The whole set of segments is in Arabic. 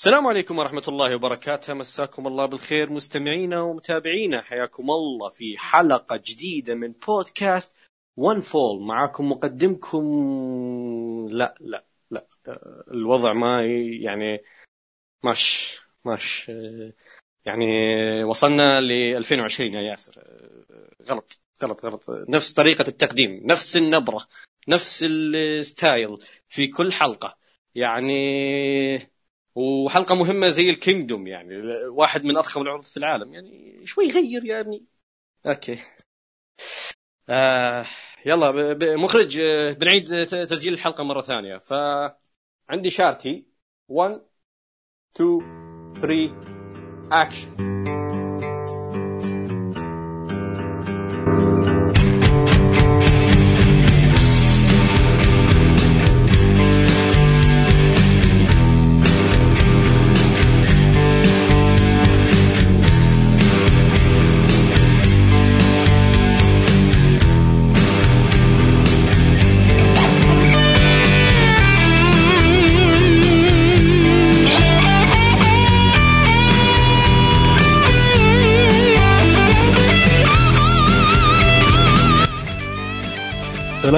السلام عليكم ورحمة الله وبركاته. مساكم الله بالخير. مستمعينا ومتابعينا حياكم الله في حلقة جديدة من بودكاست One Fall معاكم مقدمكم. لا لا لا. الوضع ما يعني ماش ماش يعني وصلنا ل 2020 يا ياسر. غلط غلط غلط. نفس طريقة التقديم نفس النبرة نفس ال style في كل حلقة. يعني وحلقة مهمة زي ال Kingdom يعني واحد من أضخم العروض في العالم. يعني شوي غير يا ابني. okay. آه يلا مخرج بنعيد تسجيل الحلقة مرة ثانية. فعند إشارتي. 1 2 3 اكشن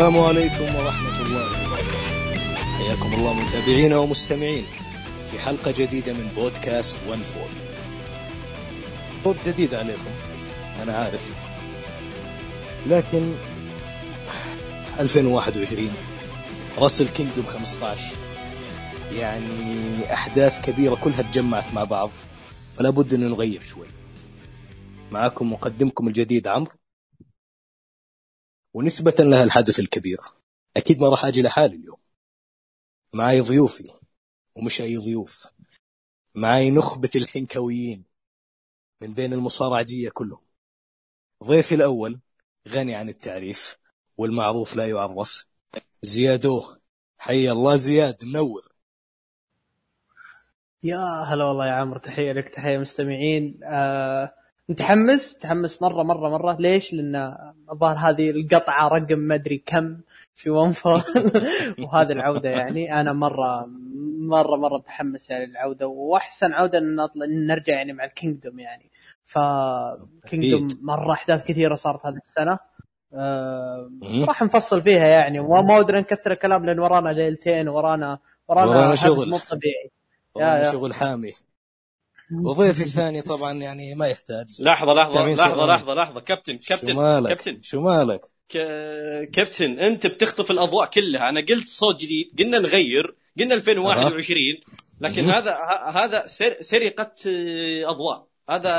السلام عليكم ورحمة الله وبركاته. حياكم الله متابعينا ومستمعين في حلقة جديدة من بودكاست One Fall صوت جديد عليكم. أنا عارف. لكن 2021 Wrestle Kingdom 15 يعني أحداث كبيرة كلها تجمعت مع بعض فلا بد أن نغير شوي. معكم مقدمكم الجديد عمرو. ونسبة لها الحدث الكبير. أكيد ما راح أجي لحالي اليوم. معي ضيوفي ومش أي ضيوف. معي نخبة الحنكويين من بين المصارعجية كلهم. ضيفي الأول غني عن التعريف والمعروف لا يعرف زيادوه حي الله زياد منور. يا هلا والله يا عمرو تحية لك تحية مستمعين. آه متحمس؟ متحمس مرة مرة مرة. ليش؟ لأن الظاهر هذه القطعة رقم ما أدري كم في One Fall وهذه العودة يعني أنا مرة مرة مرة متحمس يعني للعودة. وأحسن عودة إن نرجع يعني مع ال Kingdom يعني. ف Kingdom مرة أحداث كثيرة صارت هذه السنة. آه راح نفصل فيها يعني. وما أدري نكثر الكلام لأن ورانا ليلتين ورانا ورانا, ورانا شغل. مو طبيعي. ورانا شغل حامي. وضيفي الثاني طبعا يعني ما يحتاج. لحظة لحظة لحظة لحظة لحظة. كابتن كابتن شو مالك؟ كابتن. شو مالك؟ ك... كابتن أنت بتخطف الأضواء كلها. أنا قلت صوت جديد. قلنا نغير. قلنا 2021 لكن هذا هذا سرقة آه، أضواء. هذا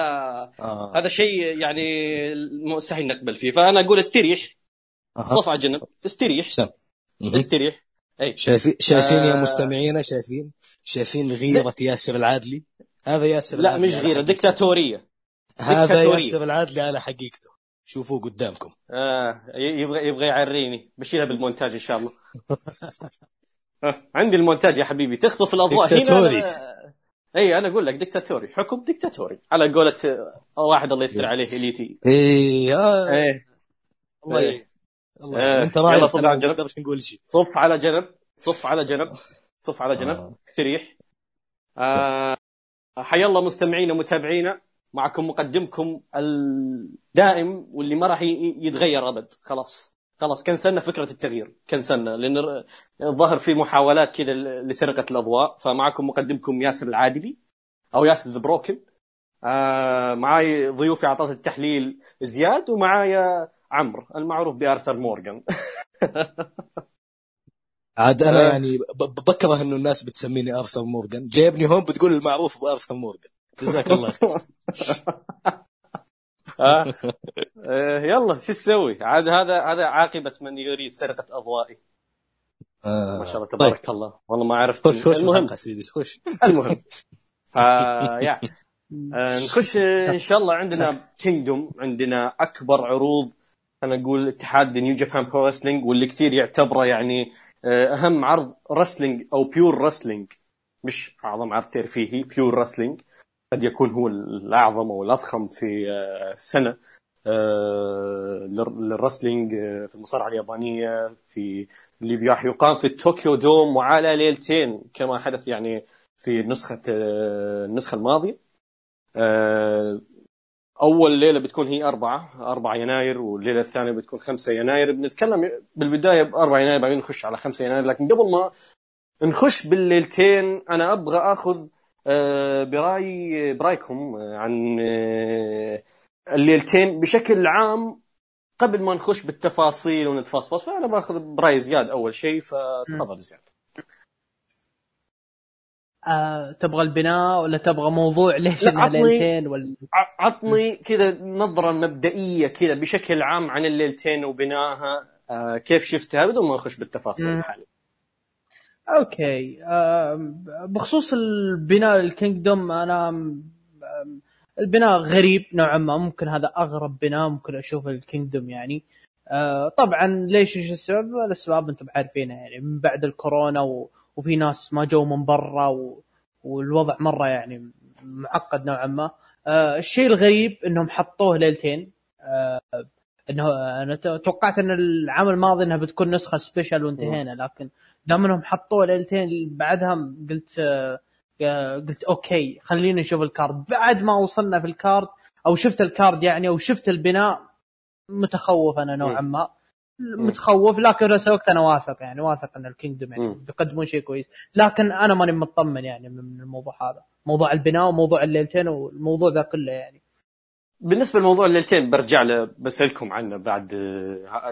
آه. هذا شيء يعني مستحيل نقبل فيه. فأنا أقول استريح. صف على جنب. استريح. سم. استريح. أي. شايفين شايفين آه... يا مستمعينا؟ شايفين؟ شايفين غيرة ياسر العادلي؟ هذا ياسر لا مش غيره ديكتاتوريه هذا ياسر العادلي على حقيقته. شوفوه قدامكم. آه يبغى يبغى يعريني. بشيلها بالمونتاج إن شاء الله. آه، عندي المونتاج يا حبيبي. تخطف الأضواء. ديكتاتوري هنا إي أنا أقول لك ديكتاتوري حكم ديكتاتوري على قولة واحد الله يستر عليه إليتي. إي آه. إيه الله إيه. الله آه. أنت رايح صف على جنب نقول شيء. صف على جنب. صف على جنب. صف على جنب. آه. استريح آه. حيا الله مستمعينا ومتابعينا معكم مقدمكم الدائم واللي ما راح يتغير أبد. خلاص. خلاص كنسلنا فكرة التغيير. كنسلنا لأن الظاهر في محاولات كذا لسرقة الأضواء. فمعكم مقدمكم ياسر العادلي أو ياسر ذا بروكن. آه معاي ضيوفي اعطاه التحليل زياد ومعايا عمرو المعروف بأرثر مورغان. عاد أنا آه. يعني بكره إنه الناس بتسميني ارثر مورجان جايبني هون بتقول المعروف بارثر مورجان جزاك الله خير. آه. آه. يلا شو تسوي؟ عاد هذا هذا عاقبة من يريد سرقة اضوائي آه. ما شاء الله تبارك طيب. الله. والله ما عرفت. خش خش المهم. سيدي خش. المهم. آه يا. آه نخش إن شاء الله عندنا Kingdom عندنا أكبر عروض خلينا نقول اتحاد New Japan Pro واللي كثير يعتبره يعني أهم عرض wrestling أو pure wrestling مش أعظم عرض ترفيهي pure wrestling قد يكون هو الأعظم أو الأضخم في آه، السنة آه، لل wrestling في المصارعة اليابانية في اللي راح يقام في الطوكيو دوم وعلى ليلتين كما حدث يعني في نسخة آه، النسخة الماضية. آه، أول ليلة بتكون هي أربعة 4 يناير والليلة الثانية بتكون 5 يناير. بنتكلم بالبداية ب 4 يناير بعدين نخش على 5 يناير. لكن قبل ما نخش بالليلتين أنا أبغى أخذ آه، برأي برأيكم عن الليلتين بشكل عام قبل ما نخش بالتفاصيل ونتفصفص. فأنا باخذ برأي زياد أول شيء فتفضل زياد. آه، تبغى البناء ولا تبغى موضوع ليش انها ليلتين ولا عطني كذا نظرة مبدئية كذا بشكل عام عن الليلتين وبنائها آه كيف شفتها بدون ما نخش بالتفاصيل الحالية. okay. آه بخصوص البناء ال Kingdom أنا البناء غريب نوعا ما. ممكن هذا أغرب بناء ممكن أشوف ال Kingdom يعني. آه طبعا ليش إيش السبب؟ الأسباب أنتم عارفينها يعني. من بعد الكورونا و... وفي ناس ما جو من برا و... والوضع مرة يعني معقد نوعا ما. آه الشيء الغريب إنهم حطوه ليلتين. آه انه أنا توقعت إن العام الماضي إنها بتكون نسخة special وانتهينا لكن دام إنهم حطوه ليلتين بعدها قلت آه قلت okay خلينا نشوف ال card. بعد ما وصلنا في ال card أو شفت ال card يعني أو شفت البناء متخوف أنا نوعا ما. متخوف لكن نفس الوقت أنا واثق يعني واثق إن ال Kingdom يعني بيقدمون شيء كويس. لكن أنا ماني مطمن يعني من الموضوع هذا. موضوع البناء وموضوع الليلتين والموضوع ذا كله يعني. بالنسبة لموضوع الليلتين برجع له بسألكم عنه بعد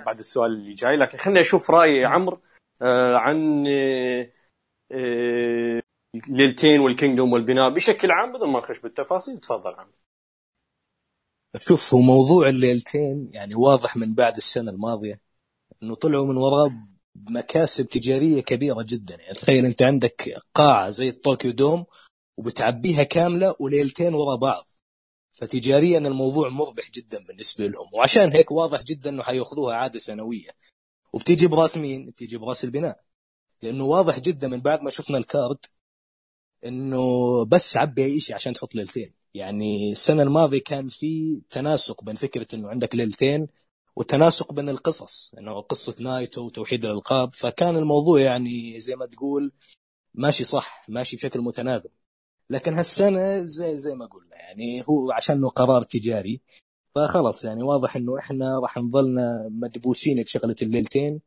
بعد السؤال اللي جاي. لكن خليني أشوف رأي عمرو آه، عن آه، ليلتين والكينجدوم والبناء بشكل عام بدون ما نخش بالتفاصيل. تفضل عم شوف هو موضوع الليلتين يعني واضح من بعد السنة الماضية. انه طلعوا من وراء مكاسب تجارية كبيرة جدا. يعني تخيل انت عندك قاعة زي الطوكيو دوم وبتعبيها كاملة وليلتين ورا بعض. فتجاريا الموضوع مربح جدا بالنسبة لهم. وعشان هيك واضح جدا إنه حيأخذوها عادة سنوية. وبتيجي براس مين؟ بتيجي براس البناء. لأنه واضح جدا من بعد ما شفنا الكارد إنه بس عبي أي شيء عشان تحط ليلتين. يعني السنة الماضية كان في تناسق بين فكرة إنه عندك ليلتين وتناسق بين القصص انه قصة نايتو وتوحيد الألقاب فكان الموضوع يعني زي ما تقول ماشي صح ماشي بشكل متناغم. لكن هالسنة زي زي ما قلنا يعني هو عشانه قرار تجاري فخلص يعني واضح إنه إحنا راح نظلنا مدبوسين بشغلة الليلتين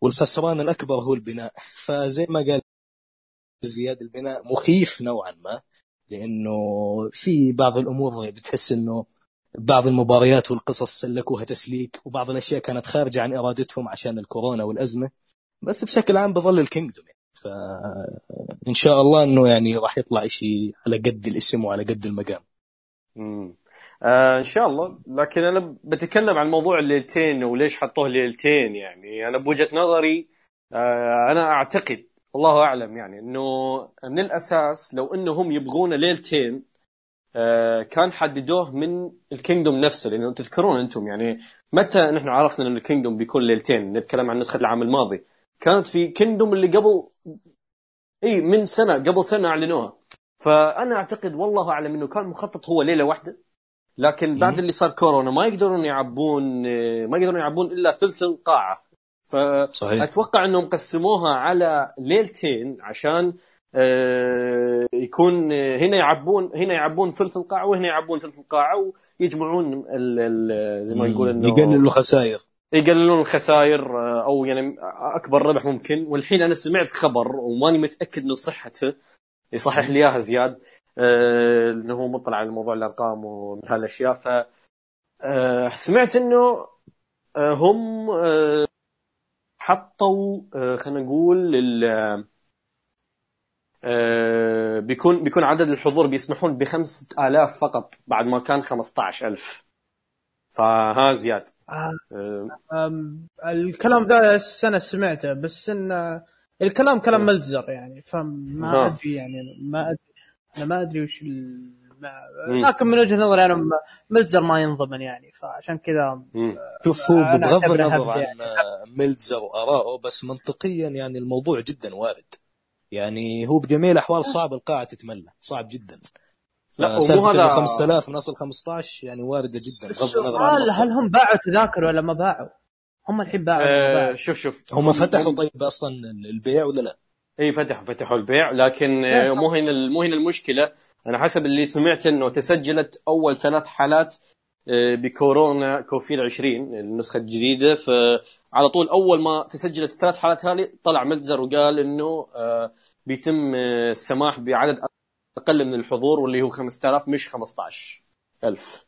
والخسران الأكبر هو البناء. فزي ما قال زياد البناء مخيف نوعا ما لأنه في بعض الأمور بتحس إنه بعض المباريات والقصص سلكوها تسليك وبعض الأشياء كانت خارجة عن إرادتهم عشان الكورونا والأزمة بس بشكل عام بظل الكينجدوم. يعني فان شاء الله إنه يعني راح يطلع شيء على قد الاسم وعلى قد المقام. امم آه إن شاء الله. لكن أنا بتكلم عن موضوع الليلتين وليش حطوه ليلتين يعني. أنا بوجهة نظري آه أنا أعتقد والله أعلم يعني إنه من الأساس لو إنهم يبغون ليلتين كان حددوه من ال Kingdom نفسه لأنه تذكرون أنتم يعني متى نحن عرفنا إن ال Kingdom بيكون ليلتين؟ نتكلم عن نسخة العام الماضي. كانت في Kingdom اللي قبل إي من سنة قبل سنة أعلنوها. فأنا أعتقد والله أعلم إنه كان مخطط هو ليلة واحدة. لكن بعد اللي صار كورونا ما يقدرون يعبون آه، ما يقدرون يعبون إلا ثلث القاعة. فاتوقع إنهم قسموها على ليلتين عشان آه، يكون آه، هنا يعبون هنا يعبون ثلث القاعة وهنا يعبون ثلث القاعة ويجمعون زي ما يقول إنه يقللوا الخسائر. يقللون الخسائر آه، أو يعني أكبر ربح ممكن. والحين أنا سمعت خبر وماني متأكد من صحته يصحح لي إياها زياد إنه هو مطلع على موضوع الأرقام ومن هالأشياء. ف سمعت إنه هم حطوا آه، خلينا نقول آه، بيكون بيكون عدد الحضور بيسمحون ب 5000 فقط بعد ما كان 15000 فها زياد. آه. الكلام ذا السنة سمعته بس إن الكلام كلام ملزر يعني فما أدري يعني ما أدري. أنا ما أدري وش لكن من وجهة نظري أنا ملزر ما ينضمن يعني فعشان كذا شوف هو بغض النظر عن يعني. ملزر وارائه بس منطقيا يعني الموضوع جدا وارد. يعني هو بجميع الاحوال صعب القاعة تتملى صعب جدا لا مو هذا 5000 من اصل 15 يعني واردة جدا بغض النظر عن هل هم باعوا تذاكر ولا ما باعوا؟ هم الحين باعوا, آه باعوا. شوف شوف هم فتحوا طيب أصلا البيع ولا لا؟ اي فتحوا فتحوا البيع لكن آه، مو هنا مو هنا المشكلة أنا حسب اللي سمعت إنه تسجلت أول ثلاث حالات آه، بكورونا كوفيد 20 النسخة الجديدة. فعلى طول أول ما تسجلت الثلاث حالات هذه طلع متزر وقال إنه آه، بيتم السماح بعدد أقل من الحضور واللي هو 5000 مش 15000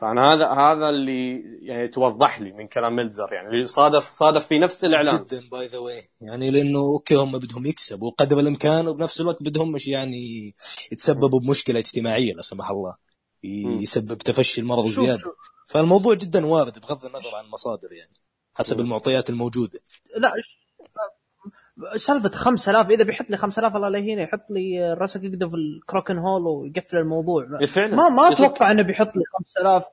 فانا هذا هذا اللي يعني توضح لي من كلام ميلزر يعني اللي صادف صادف في نفس الإعلان. جدا by the way يعني لأنه okay هم بدهم يكسبوا قدر الإمكان وبنفس الوقت بدهم مش يعني يتسببوا بمشكلة اجتماعية لا سمح الله. يسبب تفشي المرض زيادة. فالموضوع جدا وارد بغض النظر عن المصادر يعني حسب المعطيات الموجودة. لا سالفة 5000 إذا بيحط لي 5000 الله لا يهينه يحط لي راسك يقدر في الكروكن هول ويقفل الموضوع. فعلا. ما ما أتوقع إنه بيحط لي 5000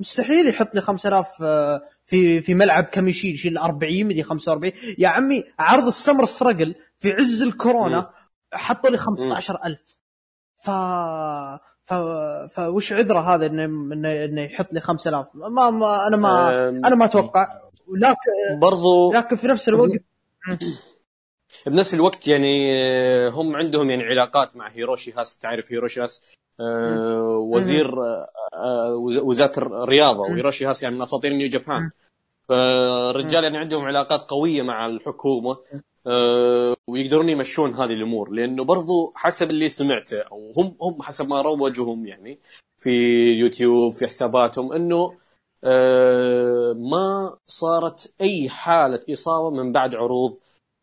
مستحيل يحط لي 5000 آه، في في ملعب كم يشيل يشيل 40 مدري 45 يا عمي عرض السمر السرقل في عز الكورونا حطوا لي 15000 ف ف... فوش عذره هذا انه انه يحط لي 5000 ما, ما أنا ما أنا ما أتوقع. لكن برضو لكن في نفس الوقت بنفس الوقت يعني آه، هم عندهم يعني علاقات مع هيروشي هاس. تعرف هيروشي هاس؟ آه، وزير آه، وزارة الرياضة. وهيروشي هاس يعني من أساطير نيو جابان. فالرجال يعني عندهم علاقات قوية مع الحكومة. ويقدرون يمشون هذه الأمور. لأنه برضو حسب اللي سمعته أو هم هم حسب ما روجوا يعني في يوتيوب في حساباتهم أنه ما صارت أي حالة إصابة من بعد عروض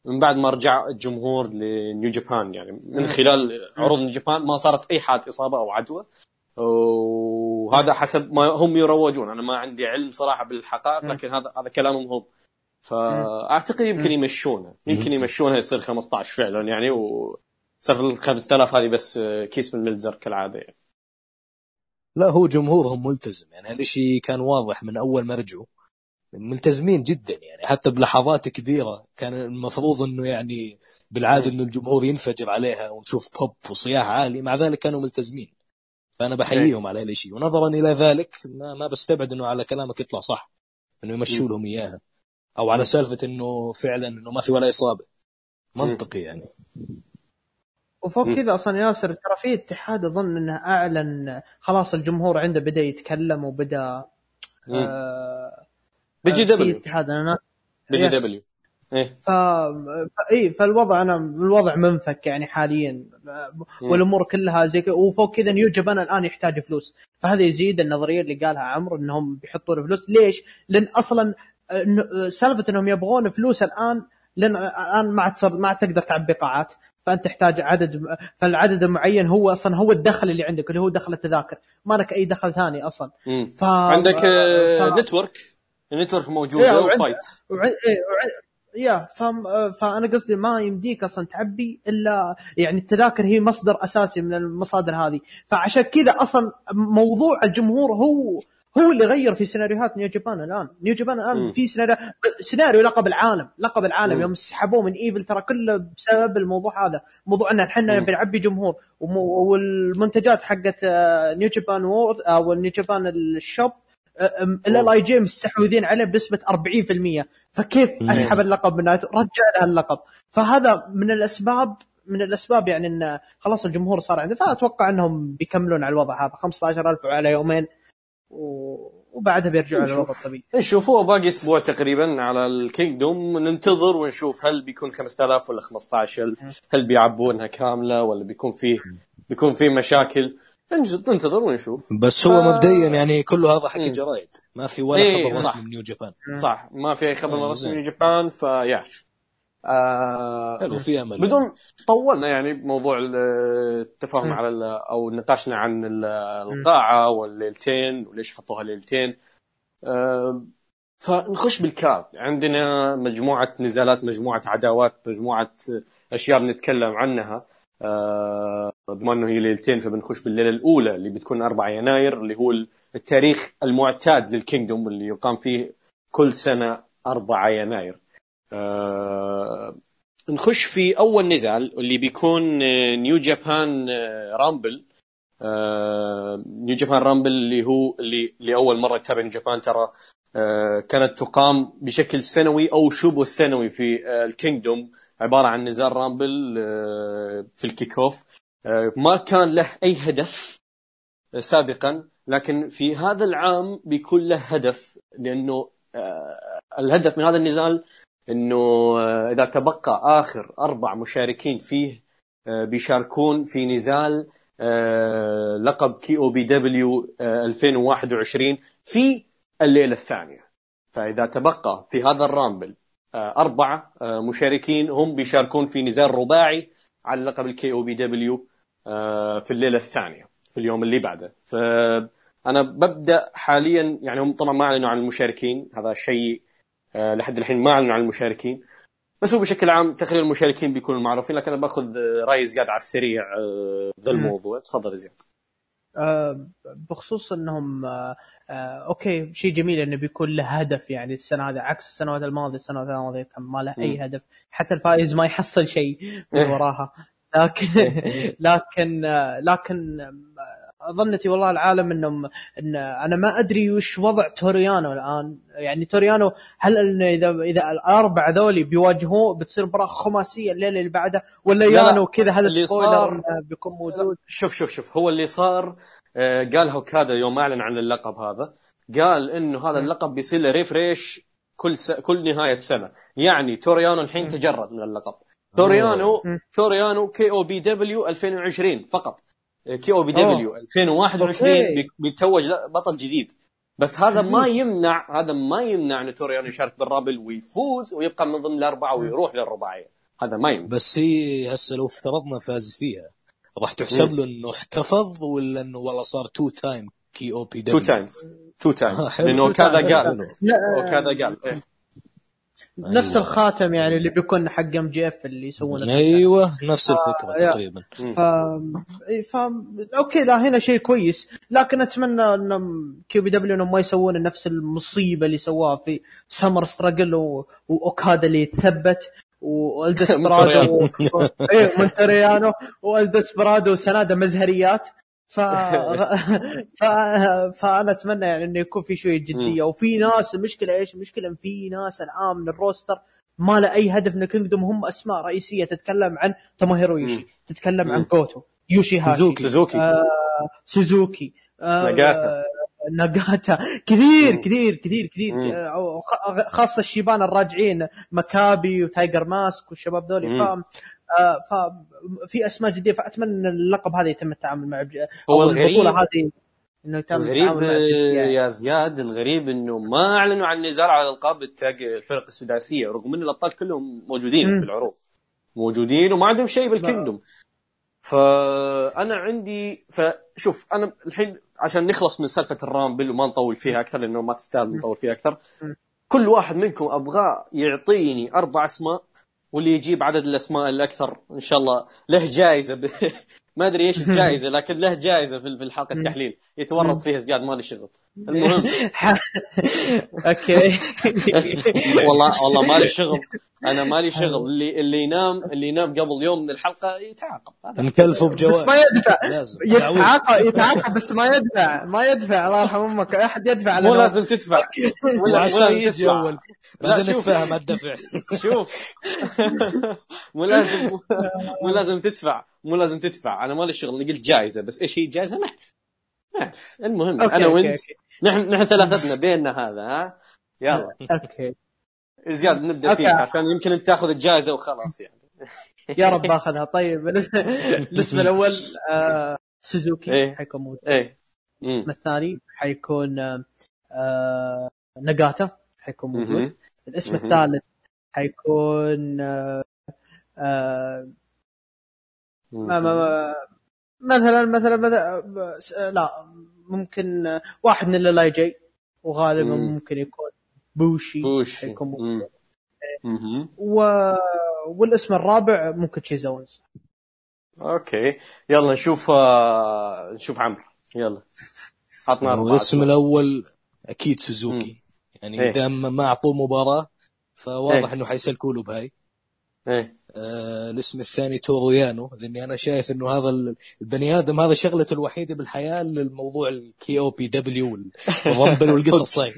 من بعد ما رجع الجمهور لنيو جابان. يعني من خلال عروض نيو جابان ما صارت أي حالة إصابة أو عدوى. وهذا حسب ما هم يروجون. أنا ما عندي علم صراحة بالحقائق لكن هذا هذا كلامهم هم. فأعتقد يمكن يمشونها يمكن يمشونها يصير 15 فعلا يعني وصار ال 5000 هذه بس كيس من ميلزر كالعادة يعني. لا هو جمهورهم ملتزم يعني. هذا الشيء كان واضح من أول ما رجعوا. ملتزمين جدا يعني. حتى بلحظات كبيرة كان المفروض إنه يعني بالعادة إنه الجمهور ينفجر عليها ونشوف بوب وصياح عالي. مع ذلك كانوا ملتزمين. فأنا بحييهم على هالشيء ونظرا إلى ذلك ما, ما بستبعد إنه على كلامك يطلع صح. إنه يمشوا لهم إياها. أو على سالفة إنه فعلا إنه ما في ولا إصابة. منطقي يعني. وفوق كذا أصلا ياسر ترى في اتحاد أظن إنه أعلن خلاص الجمهور عنده بدأ يتكلم وبدأ آه بي جي دبليو في اتحاد. أنا بي جي دبليو. إيه. ف اي فالوضع أنا الوضع منفك يعني حاليا. والأمور كلها زي كذا وفوق كذا نيو جابان الآن يحتاج فلوس. فهذا يزيد النظرية اللي قالها عمرو إنهم بيحطون فلوس. ليش؟ لأن أصلا سالفه انهم يبغون فلوس الآن لأن الآن ما عاد ما تقدر تعبي قاعات. فأنت تحتاج عدد فالعدد المعين هو أصلا هو الدخل اللي عندك اللي هو دخل التذاكر. ما لك أي دخل ثاني أصلا. ف... عندك ف... network ال network موجوده إيه وفايت. yeah فأنا قصدي ما يمديك أصلا تعبي إلا يعني التذاكر هي مصدر أساسي من المصادر هذه. فعشان كذا أصلا موضوع الجمهور هو هو اللي غير في سيناريوهات نيو جابان الآن. نيو جابان الآن م. في سيناريو سيناريو لقب العالم. لقب العالم م. يوم سحبوه من إيفل. ترى كله بسبب الموضوع هذا. موضوع إن إحنا بنعبي جمهور. والمنتجات حقت آه، نيو جابان world أو نيو جابان ال shop ال اي جي مستحوذين عليه بنسبة 40% فكيف أسحب اللقب من رجع لها اللقب. فهذا من الاسباب من الأسباب يعني إن خلاص الجمهور صار عنده. فأتوقع إنهم بيكملون على الوضع هذا. 15000 على يومين. وبعدها بيرجعوا على الوضع الطبيعي نشوف. هو باقي أسبوع تقريبا على الكينجدوم. ننتظر ونشوف هل بيكون 5000 ولا 15000 هل بيعبونها كاملة ولا بيكون فيه بيكون فيه مشاكل. ننتظر ونشوف. بس هو ف... مبدئيا يعني كله هذا حق جرايد ما في ولا إيه خبر رسمي من نيو جابان. صح. ما في أي خبر رسمي من نيو جابان فيا. آه حلو في امل بدون طولنا يعني بموضوع التفاهم م. على أو نقاشنا عن القاعة والليلتين وليش حطوها ليلتين. آه فنخش بالكارد عندنا مجموعة نزالات مجموعة عداوات مجموعة أشياء بنتكلم عنها. آه، بما إنه هي ليلتين فبنخش بالليلة الأولى اللي بتكون 4 يناير اللي هو التاريخ المعتاد للكينجدوم اللي يقام فيه كل سنة 4 يناير. آه نخش في أول نزال اللي بيكون نيو جابان رامبل نيو جابان رامبل اللي هو اللي لأول مرة ترى نيو جابان ترى كانت تقام بشكل سنوي أو شبه سنوي في آه الكينجدوم. عبارة عن نزال رامبل آه، في ال kick off آه، ما كان له أي هدف سابقا لكن في هذا العام بيكون له هدف لأنه الهدف من هذا النزال إنه آه، إذا تبقى آخر أربع مشاركين فيه آه، بيشاركون في نزال آه، لقب كي أو بي دبليو 2021 في الليلة الثانية. فإذا تبقى في هذا الرامبل اربعه مشاركين هم بيشاركون في نزال رباعي على لقب الكي أو بي دبليو في الليلة الثانية في اليوم اللي بعده. فأنا ببدأ حاليا يعني هم طبعا ما أعلنوا عن المشاركين هذا شيء لحد الحين ما أعلنوا عن المشاركين. بس هو بشكل عام تقريبا المشاركين بيكونوا معروفين لكن أنا بأخذ آه، رأي زياد على السريع آه، ذا الموضوع. تفضل زياد. آه، بخصوص إنهم آه، آه، okay شيء جميل إنه بيكون له هدف يعني السنة هذه عكس السنوات الماضية. السنوات الماضية كان ما له أي. هدف. حتى الفائز ما يحصل شيء من وراها. لكن لكن آه، لكن آه، ظنتي والله العالم إنهم إن أنا ما أدري وش وضع توريانو الآن. يعني توريانو هل إنه إذا إذا الأربعة ذولي بيواجهوه بتصير مباراة خماسية الليلة اللي بعدها ولا لا، لا. يانو كذا هذا اللي spoiler صار- إنه بيكون موجود؟ شوف شوف شوف هو اللي صار آه، قال هوكادا يوم أعلن عن اللقب هذا قال إنه هذا اللقب بيصير له refresh كل س... كل نهاية سنة. يعني توريانو الحين تجرد من اللقب. توريانو. توريانو كي أو بي دبليو 2020 فقط. كي أو بي دبليو 2021 okay. بي- بيتوج بطل جديد. بس هذا ما يمنع هذا ما يمنع ان توريانو يشارك بالرامبل ويفوز ويبقى من ضمن الأربعة ويروح للرباعية. هذا ما يمنع. بس هي هسه لو افترضنا فاز فيها راح تحسب له إنه احتفظ ولا إنه والله صار two time كي أو بي two دبليو times two times. لأنه كذا. قال. وكذا قال. إيه. نفس أيوة. الخاتم يعني اللي بيكون حق ام جي اف اللي يسوونه. أيوه نفس الفكرة آه،. تقريبا ف... ف... okay لا هنا شيء كويس لكن أتمنى ان كي أو بي دبليو إنهم ما يسوون نفس المصيبة اللي سووها في سمر ستراجل و... وأوكادا اللي يثبت وال ديسبرادو و... إيه مونتريانو وال ديسبرادو وسنادة مزهريات ف... ف... فأنا أتمنى يعني إنه يكون في شوية جدية وفي ناس المشكلة إيش؟ المشكلة إن في ناس الان من ال roster ما له أي هدف من كينجدوم هم أسماء رئيسية تتكلم عن توموهيرو إيشي. تتكلم عن مم. جوتو يوشي هاشي سوزوكي. آه سوزوكي آه ناغاتا. ناغاتا كثير. كثير كثير كثير. آه، خاصة الشيبان الراجعين مكابي وتايجر ماسك والشباب ذولي ففي أسماء جديه فأتمنى إن اللقب هذا يتم التعامل معه هو الغريب- البطولة هذه إنه يتم الغريب التعامل معه بجدية. يا زياد الغريب إنه ما أعلنوا عن نزال على ألقاب التاج الفرق السداسية رغم إن الأبطال كلهم موجودين مم. في العروض موجودين وما عندهم شيء بال Kingdom فانا عندي فشوف أنا الحين عشان نخلص من سالفة ال Rumble وما نطول فيها أكثر لأنه ما تستاهل نطول فيها أكثر. كل واحد منكم أبغاه يعطيني أربع أسماء واللي يجيب عدد الأسماء الأكثر إن شاء الله له جائزه. ما أدري إيش الجائزة لكن له جائزة في في الحلقة التحليل. يتورط فيها زياد ما لي شغل المهم. okay. والله والله مالي شغل. أنا مالي شغل. اللي اللي ينام اللي ينام قبل يوم من الحلقة يتعاقب. نكلفه بس بجوائز ما يدفع. يتعاقب يتعاقب بس ما يدفع. ما يدفع. الله يرحم أمك أحد يدفع مو. لازم تدفع. وعشان لازم يجي تدفع. اول لا، بعدين. نتفاهم الدفع شوف. مو لازم مو لازم تدفع. مو لازم تدفع أنا مالي شغل قلت جائزه بس إيش هي الجائزه ما أعرف ما أعرف المهم أوكي، أنا وأنت. نحن نحن ثلاثتنا بيننا هذا ها يلا okay زياد نبدأ okay. فيك عشان يمكن أنت تاخذ الجائزه وخلاص يعني يا رب آخذها طيب الاسم الأول آه سوزوكي إيه. حيكون موجود إيه. الاسم الثاني حيكون آه آه ناغاتا حيكون موجود. الاسم. الثالث حيكون آه آه ما ما ما مثلا مثلا مثلا لا ممكن واحد من اللي جاي وغالبا مم. ممكن يكون بوشي بوشي حيكون موجود مم. مهم. و... والاسم الرابع ممكن تشيس أوينز okay يلا نشوف آه، نشوف عمرو يلا عطنا أسماء. الأول أكيد سوزوكي يعني إيه. دام ما أعطوه مباراة فواضح إيه. إنه حيسلكوا له بهاي إيه آه الاسم الثاني توريانو لأني أنا شايف إنه هذا ال- البني آدم هذا شغلته الوحيدة بالحياة للموضوع ال KOPW وال Rumble والقصص هاي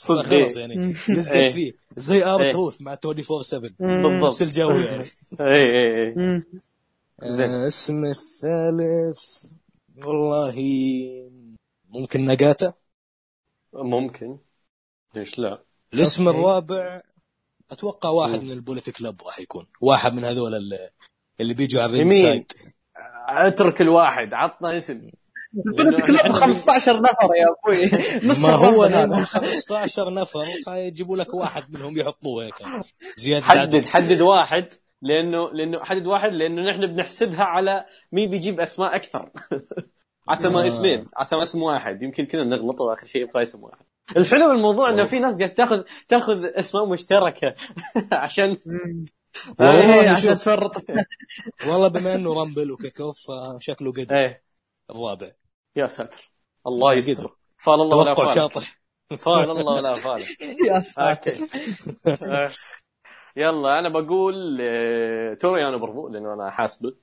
صدق خلاص إيه. يعني مم. لزقت إيه. فيه زي ار إيه. تروث مع 24 7 بالضبط. نفس الجو يعني اي اي اي مم. زين. آه، اسم الثالث والله ممكن نجاتا ممكن ليش لا الاسم. الرابع أتوقع واحد مم. من ال Bullet Club راح يكون واحد من هذول اللي, اللي بيجوا على ال ring. side اترك الواحد عطنا اسم لأنه club إحنا 15 نفر يا أبوي نص ما هو. لانهم 15 نفر يجيبوا لك واحد منهم يحطوه هيك زيادة حدد عدد. حدد واحد لأنه لأنه حدد واحد لأنه نحن بنحسبها على مين بيجيب أسماء أكثر عسى ما آه. اسمين عسى ما اسم واحد يمكن كنا نغلط وآخر شيء يبقى اسم واحد الحلو بالموضوع إنه في ناس قاعد تاخذ تاخذ أسماء مشتركة عشان مم. والله إيه، عشان. تفرط. والله بما إنه Rumble و kick off فشكله قد إيه. الرابع. يا ساتر. الله يستر. فال الله ولا فال. شاطح فال الله ولا فال. يا ساتر. يلا أنا بقول آه، توريانو برضو لأنه أنا حاسبه.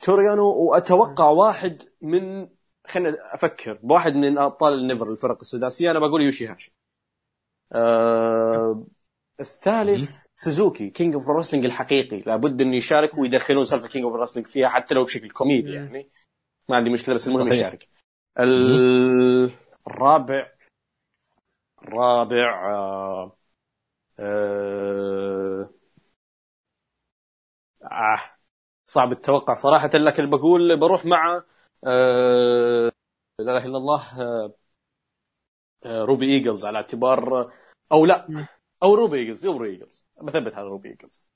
توريانو وأتوقع واحد من خلينا أفكر. بواحد من أبطال ال NEVER الفرق السداسية أنا بقول يوشي هاشي آه الثالث سوزوكي King of Wrestling الحقيقي. لابد انه يشارك ويدخلون سالفه King of Wrestling فيها حتى لو بشكل كوميدي. يعني. ما عندي مشكلة بس المهم. يشارك. ال- الرابع الرابع آه آه آه صعب التوقع صراحة لكن بقول بروح مع آه لا إله إلا الله آه آه روبي ايجلز على اعتبار أو لا. أو روبي ايجلز روبي ايجلز بثبت على روبي ايجلز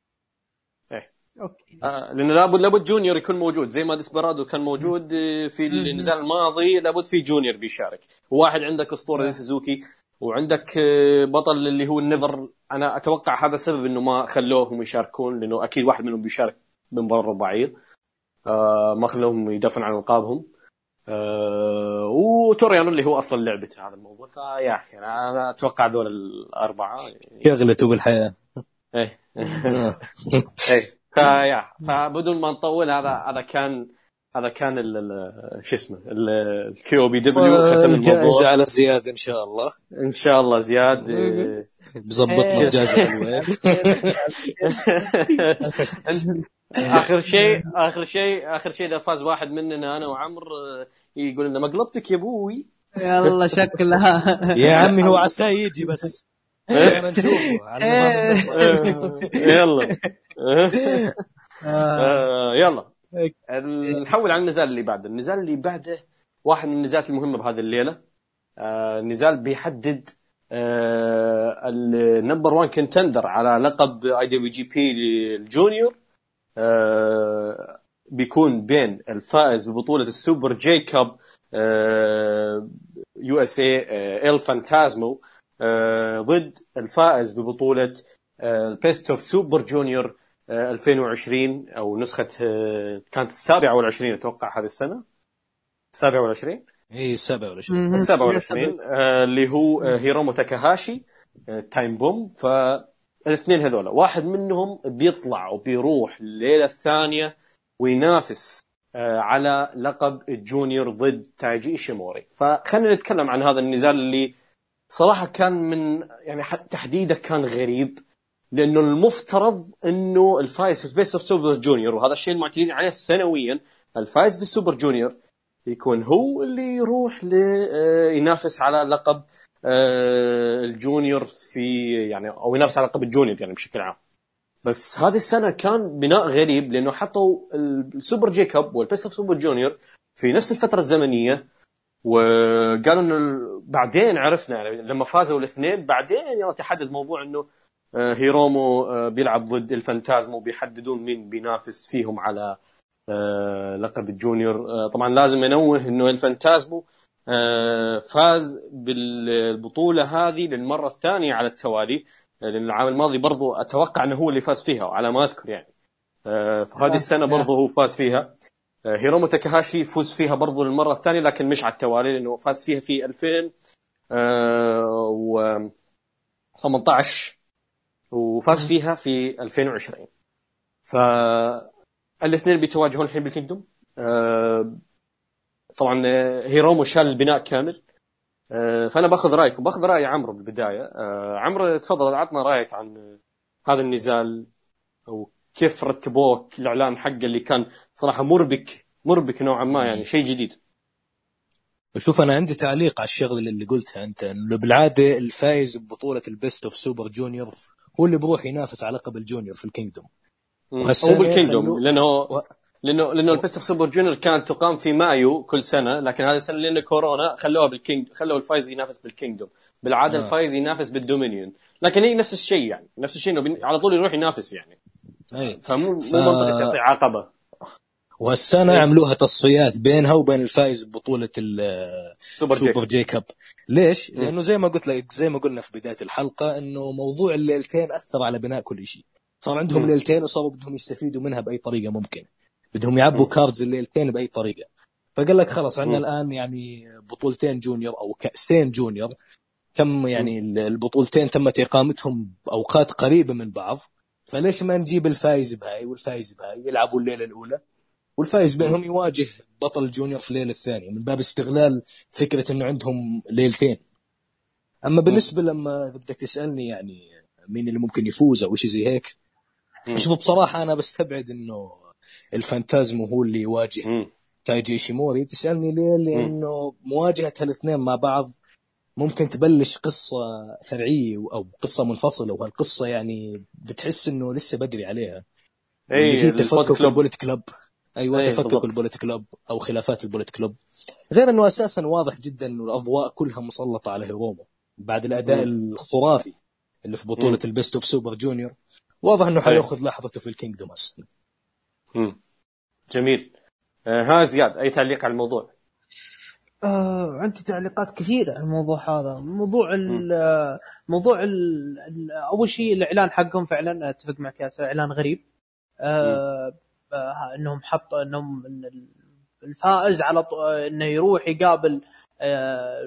okay. آه لأنه لابد لابد junior يكون موجود زي ما ديسبرادو كان موجود آه، في. النزال الماضي لابد في junior بيشارك. وواحد عندك أسطورة زي سوزوكي وعندك آه، بطل اللي هو ال NEVER أنا أتوقع هذا السبب إنه ما خلوهم يشاركون لأنه أكيد واحد منهم بيشارك من برا الرباعيه آه ما خلوهم يدافعون عن ألقابهم. آه وتوريانو اللي هو أصلا لعبته هذا الموضوع. فيا أخي أنا أتوقع دول الأربعة. شغلته بالحياة. إيه. آه. إيه. فيا فبدون ما نطول هذا هذا كان هذا كان شو اسمه ال KOPW ختم جائزة الموضوع على زياد إن شاء الله. إن شاء الله زياد. بظبطنا إيه. جائزة حلوة. آخر شيء آخر شيء آخر شيء إذا فاز واحد مننا أنا وعمر آه، يقول لنا مقلبتك يا أبوي؟ يلا شكلها. يا عمي هو عساه يجي بس. آه، يلا. آه. آه، يلا. نحول على النزال اللي بعده. النزال اللي بعده واحد من النزالات المهمة بهذه الليلة. آه، نزال بيحدد ال number 1 contender على لقب IWGP ال junior آه، بيكون بين الفائز ببطولة ال Super J-Cup USA إل فانتازمو آه، ضد الفائز ببطولة ال Best of Super Junior آه، 2020 أو نسخة آه، كانت السابعة والعشرين أتوقع هذه السنة. السابعة والعشرين. اي السابع ولا شيء مهم. السابعة والعشرين آه، اللي هو آه، هيرومو تاكاهاشي آه، Time Bomb فالاثنين هذولا واحد منهم بيطلع وبيروح الليلة الثانية وينافس آه، على لقب ال junior ضد تايجي إيشيموري. فخلينا نتكلم عن هذا النزال اللي صراحة كان من يعني تحديده كان غريب لأنه المفترض إنه الفايز في Best of Super Junior وهذا الشيء المعتادين عليه سنويا الفايز في ال Super Junior يكون هو اللي يروح آه، ينافس على لقب آه، ال Junior في يعني أو ينافس على لقب ال Junior يعني بشكل عام. بس هذه السنة كان بناء غريب لأنه حطوا ال Super J-Cup وال Best of Super Junior في نفس الفترة الزمنية وقالوا إنه بعدين عرفنا يعني لما فازوا الاثنين بعدين يلا تحدد موضوع إنه آه، هيرومو بيلعب ضد الفانتازمو بيحددون مين بينافس فيهم على لقب ال Junior. آه، طبعا لازم أنوه إنه الفانتازمو آه، فاز بالبطولة هذه للمرة الثانية على التوالي. آه، لأن العام الماضي برضو أتوقع إنه هو اللي فاز فيها على ما أذكر يعني. آه، فهذه السنة برضو هو فاز فيها. آه، هيرومو تاكاهاشي فوز فيها برضو للمرة الثانية لكن مش على التوالي لأنه فاز فيها في 2000 آه، و 18 وفاز فيها في 2020 فالاثنين بيتواجهون الحين بال Kingdom. آه، طبعا آه، هيرومو شال البناء كامل. آه، فأنا بأخذ رأيك وبأخذ رأي عمرو بالبداية. آه، عمرو تفضل عطنا رأيك عن هذا النزال وكيف رتبوه الإعلان حقه اللي كان صراحة مربك مربك نوعا ما يعني شيء جديد. شوف أنا عندي تعليق على الشغله اللي قلتها أنت إنه بالعادة الفايز ببطولة ال Best of Super Junior هو اللي بروح ينافس على لقب ال Junior في ال Kingdom. هو بال Kingdom لأنه و- لأنه لأنه ال Best of Super Junior كانت تقام في مايو كل سنة لكن هذه السنة لأن كورونا خلوها بال King خلوا الفايز ينافس بال Kingdom. بالعادة آه. الفايز ينافس بال Dominion. لكن هي نفس الشيء يعني. نفس الشيء إنه بين- على طول يروح ينافس يعني. اي فمو مو ف- منطقي تعطي عقبة. وهالسنه إيه. عملوها تصفيات بينها وبين الفايز ببطوله ال- Super J Super J-Cup ليش؟ لأنه زي ما قلت لك زي ما قلنا في بداية الحلقة إنه موضوع الليلتين أثر على بناء كل شيء صار عندهم. ليلتين وصاروا بدهم يستفيدوا منها بأي طريقة ممكنه بدهم يعبوا. cards الليلتين بأي طريقة فقال لك خلاص عندنا. الآن يعني بطولتين junior أو كاسين junior تم يعني البطولتين تمت إقامتهم بأوقات قريبة من بعض فليش ما نجيب الفايز بهاي والفايز بهاي يلعبوا الليلة الأولى والفايز بينهم يواجه بطل الجونيور في الليلة الثانية من باب استغلال فكرة إنه عندهم ليلتين أما بالنسبة لما بدك تسألني يعني مين اللي ممكن يفوز أو شيء زي هيك. شوف بصراحة أنا بستبعد إنه الفانتازمو هو اللي يواجه مم. تايجي إيشيموري تسألني ليه؟ لأنه مواجهة هالاثنين مع بعض ممكن تبلش قصة فرعية أو قصة منفصلة وهالقصة يعني بتحس إنه لسه بدري عليها اي هي تفكك البوليت كلوب أيوه أي تفكك. ال Bullet Club أو خلافات ال Bullet Club غير إنه أساسا واضح جدا إنه الأضواء كلها مسلطة على هيرومو بعد الأداء مم. الخرافي اللي في بطولة مم. ال Best of Super Junior واضح إنه حياخذ لحظته في ال Kingdom مم. جميل. آه، ها زياد أي تعليق على الموضوع؟ آه عندي تعليقات كثيرة على الموضوع هذا. موضوع ال موضوع ال ال- أول شيء الإعلان حقهم فعلا أتفق معك ياسر إعلان غريب. آه آه إنهم حطوا إنهم إن ال- الفائز على ط- آه، إنه يروح يقابل آه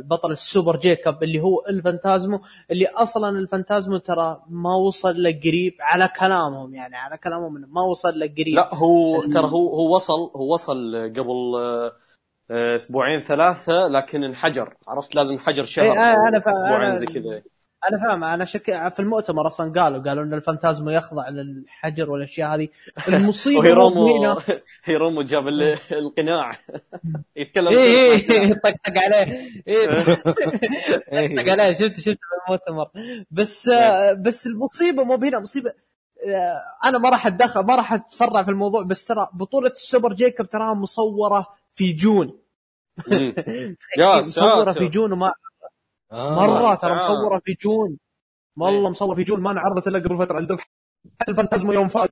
بطل ال Super J-Cup اللي هو الفانتازمو اللي أصلا الفانتازمو ترى ما وصل له قريب على كلامهم يعني على كلامهم إنه ما وصل له قريب. لا هو ترى هو هو وصل هو وصل قبل آه، آه، أسبوعين ثلاثة لكن انحجر عرفت؟ لازم حجر شهر إيه، آه، فا- أسبوعين زي كذا. أنا فاهم أنا شك في المؤتمر أصلا قالوا قالوا إن الفانتازمو يخضع للحجر والأشياء هذه. المصيبة مو وهيرومو هنا هيرومو جاب ال- القناع. يتكلم اي اي طقطق عليه. إيه، إيه. طقطق عليه. شفت شفت في المؤتمر. بس بس المصيبة مو هنا مصيبة. أنا ما راح أتدخل ما راح أتفرع في الموضوع بس ترى بطولة ال Super J-Cup تراها مصورة في June. مصورة. في جون وما آه. مرة ترى. مصورة في جون. إيه. والله مصور في جون ما انعرضت إلا قبل فترة. عند حتى الفانتازمو يوم فاز.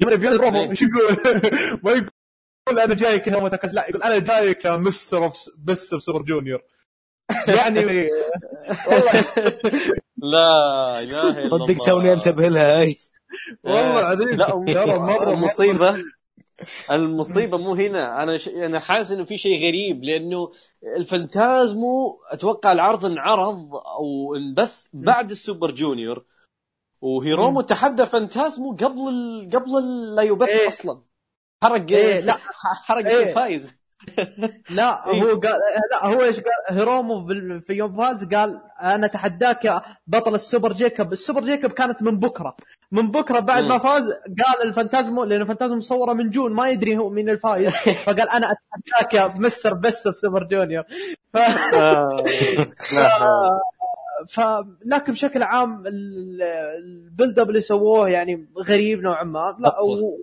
يوم يبيع إيه. رومو إيش يقول؟ ما يقول. أنا جاي كذا متكلم لا يقول أنا جاي كمستر أوف بس سوبر جونيور. يعني والله. لا إله إلا الله صدق توني أنتبه لها هاي والله العظيم. لا ترى مره المصيبه المصيبة مو هنا أنا ش... أنا حاسس إنه في شيء غريب لأنه الفانتازمو أتوقع العرض انعرض أو انبث بعد ال Super Junior وهيرومو تحدى فانتازمو قبل ال... قبل ال... لا يبث إيه. أصلا حرق إيه، لا. حرق إيه. الفايز لا إيه. هو قال لا هو إيش قال؟ هيرومو في يوم فاز قال أنا أتحداك يا بطل ال Super J-Cup. ال Super J-Cup كانت من بكرة. من بكرة بعد. ما فاز قال الفانتازمو لأن الفانتازمو مصورة من June ما يدري هو مين الفايز. فقال أنا أتحداك يا Mr. Best of Super Junior. ف... آه. ف لكن بشكل عام ال- build up اللي سووه يعني غريب نوعا ما. لا و...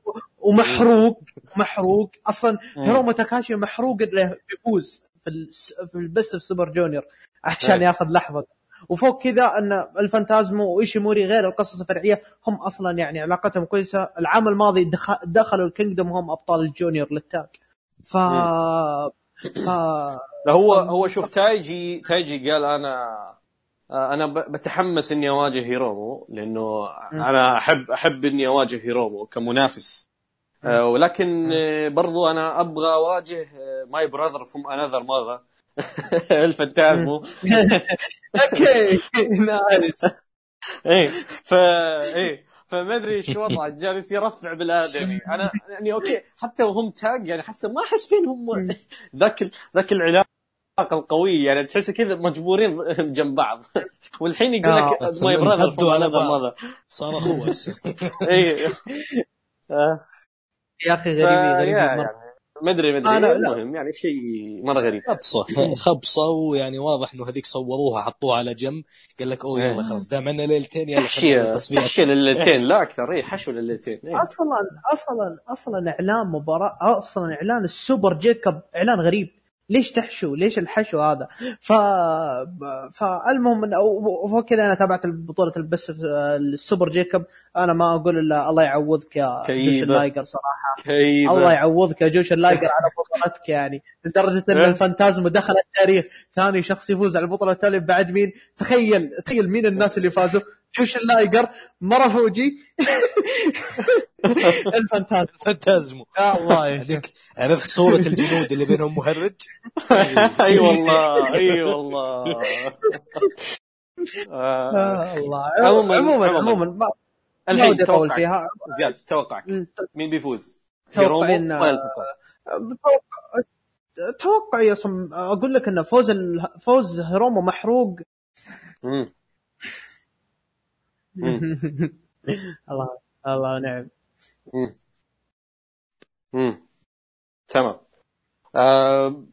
ومحروق. محروق. أصلا مم. هيرومو تاكاشي محروق انه يفوز في. في ال Best of Super Junior عشان إيه. ياخذ لحظة. وفوق كذا أن الفانتازمو وإيشيموري غير القصص الفرعية هم أصلا يعني علاقتهم كويسة. العام الماضي دخ... دخلوا ال Kingdom هم أبطال ال Junior لل tag ف ف هو هو شوف تايجي تايجي قال أنا أنا بتحمس إني أواجه هيرومو لأنه أنا احب أحب إني أواجه هيرومو كمنافس. ولكن آه، برضو أنا أبغى أواجه my brother from another mother الفانتازمو okay nice إيه ف إيه فما أدري إيش وضعه جالس يرفع بالادمي أنا يعني okay حتى وهم tag يعني حاسه ما أحس فينهم ذاك ذاك العلاقة القوية يعني تحس كذا مجبورين جنب بعض. والحين يقول آه، لك my man brother صار اخوه اي آه، يا أخي غريبين مرة. يعني ما أدري ما أدري. المهم يعني شيء مرة غريب. خبصة. خبصة ويعني واضح إنه هذيك صوروها حطوها على جنب. قال لك أوه يلا خلاص دام عندنا ليلتين يلا تصفيات. حشيه لليلتين. لا أكثر. اي حشو لليلتين. إيه. أصلا أصلا أصلا إعلان مباراه أصلا إعلان ال Super J-Cup إعلان غريب. ليش تحشو؟ ليش الحشو هذا؟ ف فالمهم إن أو- وفوق كذا أنا تابعت بطولة البس ال Super J-Cup أنا ما أقول إلا الله يعوضك يا. جوشن لايقر صراحة كيف الله يعوضك يا جوشن لايقر على بطولتك يعني لدرجة إن إيه. الفانتازما دخل التاريخ ثاني شخص يفوز على البطولة التالية بعد مين؟ تخيل تخيل مين الناس اللي فازوا؟ جوشن لايقر مرة فوجي. الفانتازما فانتازمو. يا الله. يا هذيك عرفت صورة الجنود اللي بينهم مهرج. أي والله أي والله. آه، الله. عموماً- عموما عموماً. عموما ما ما الحين ودي أطول توقعك. فيها. زياد توقعك. مين بيفوز؟ توقع يا صم أقول لك إن فوز ال... فوز هيرومو محروق. الله الله نعم. تمام. آه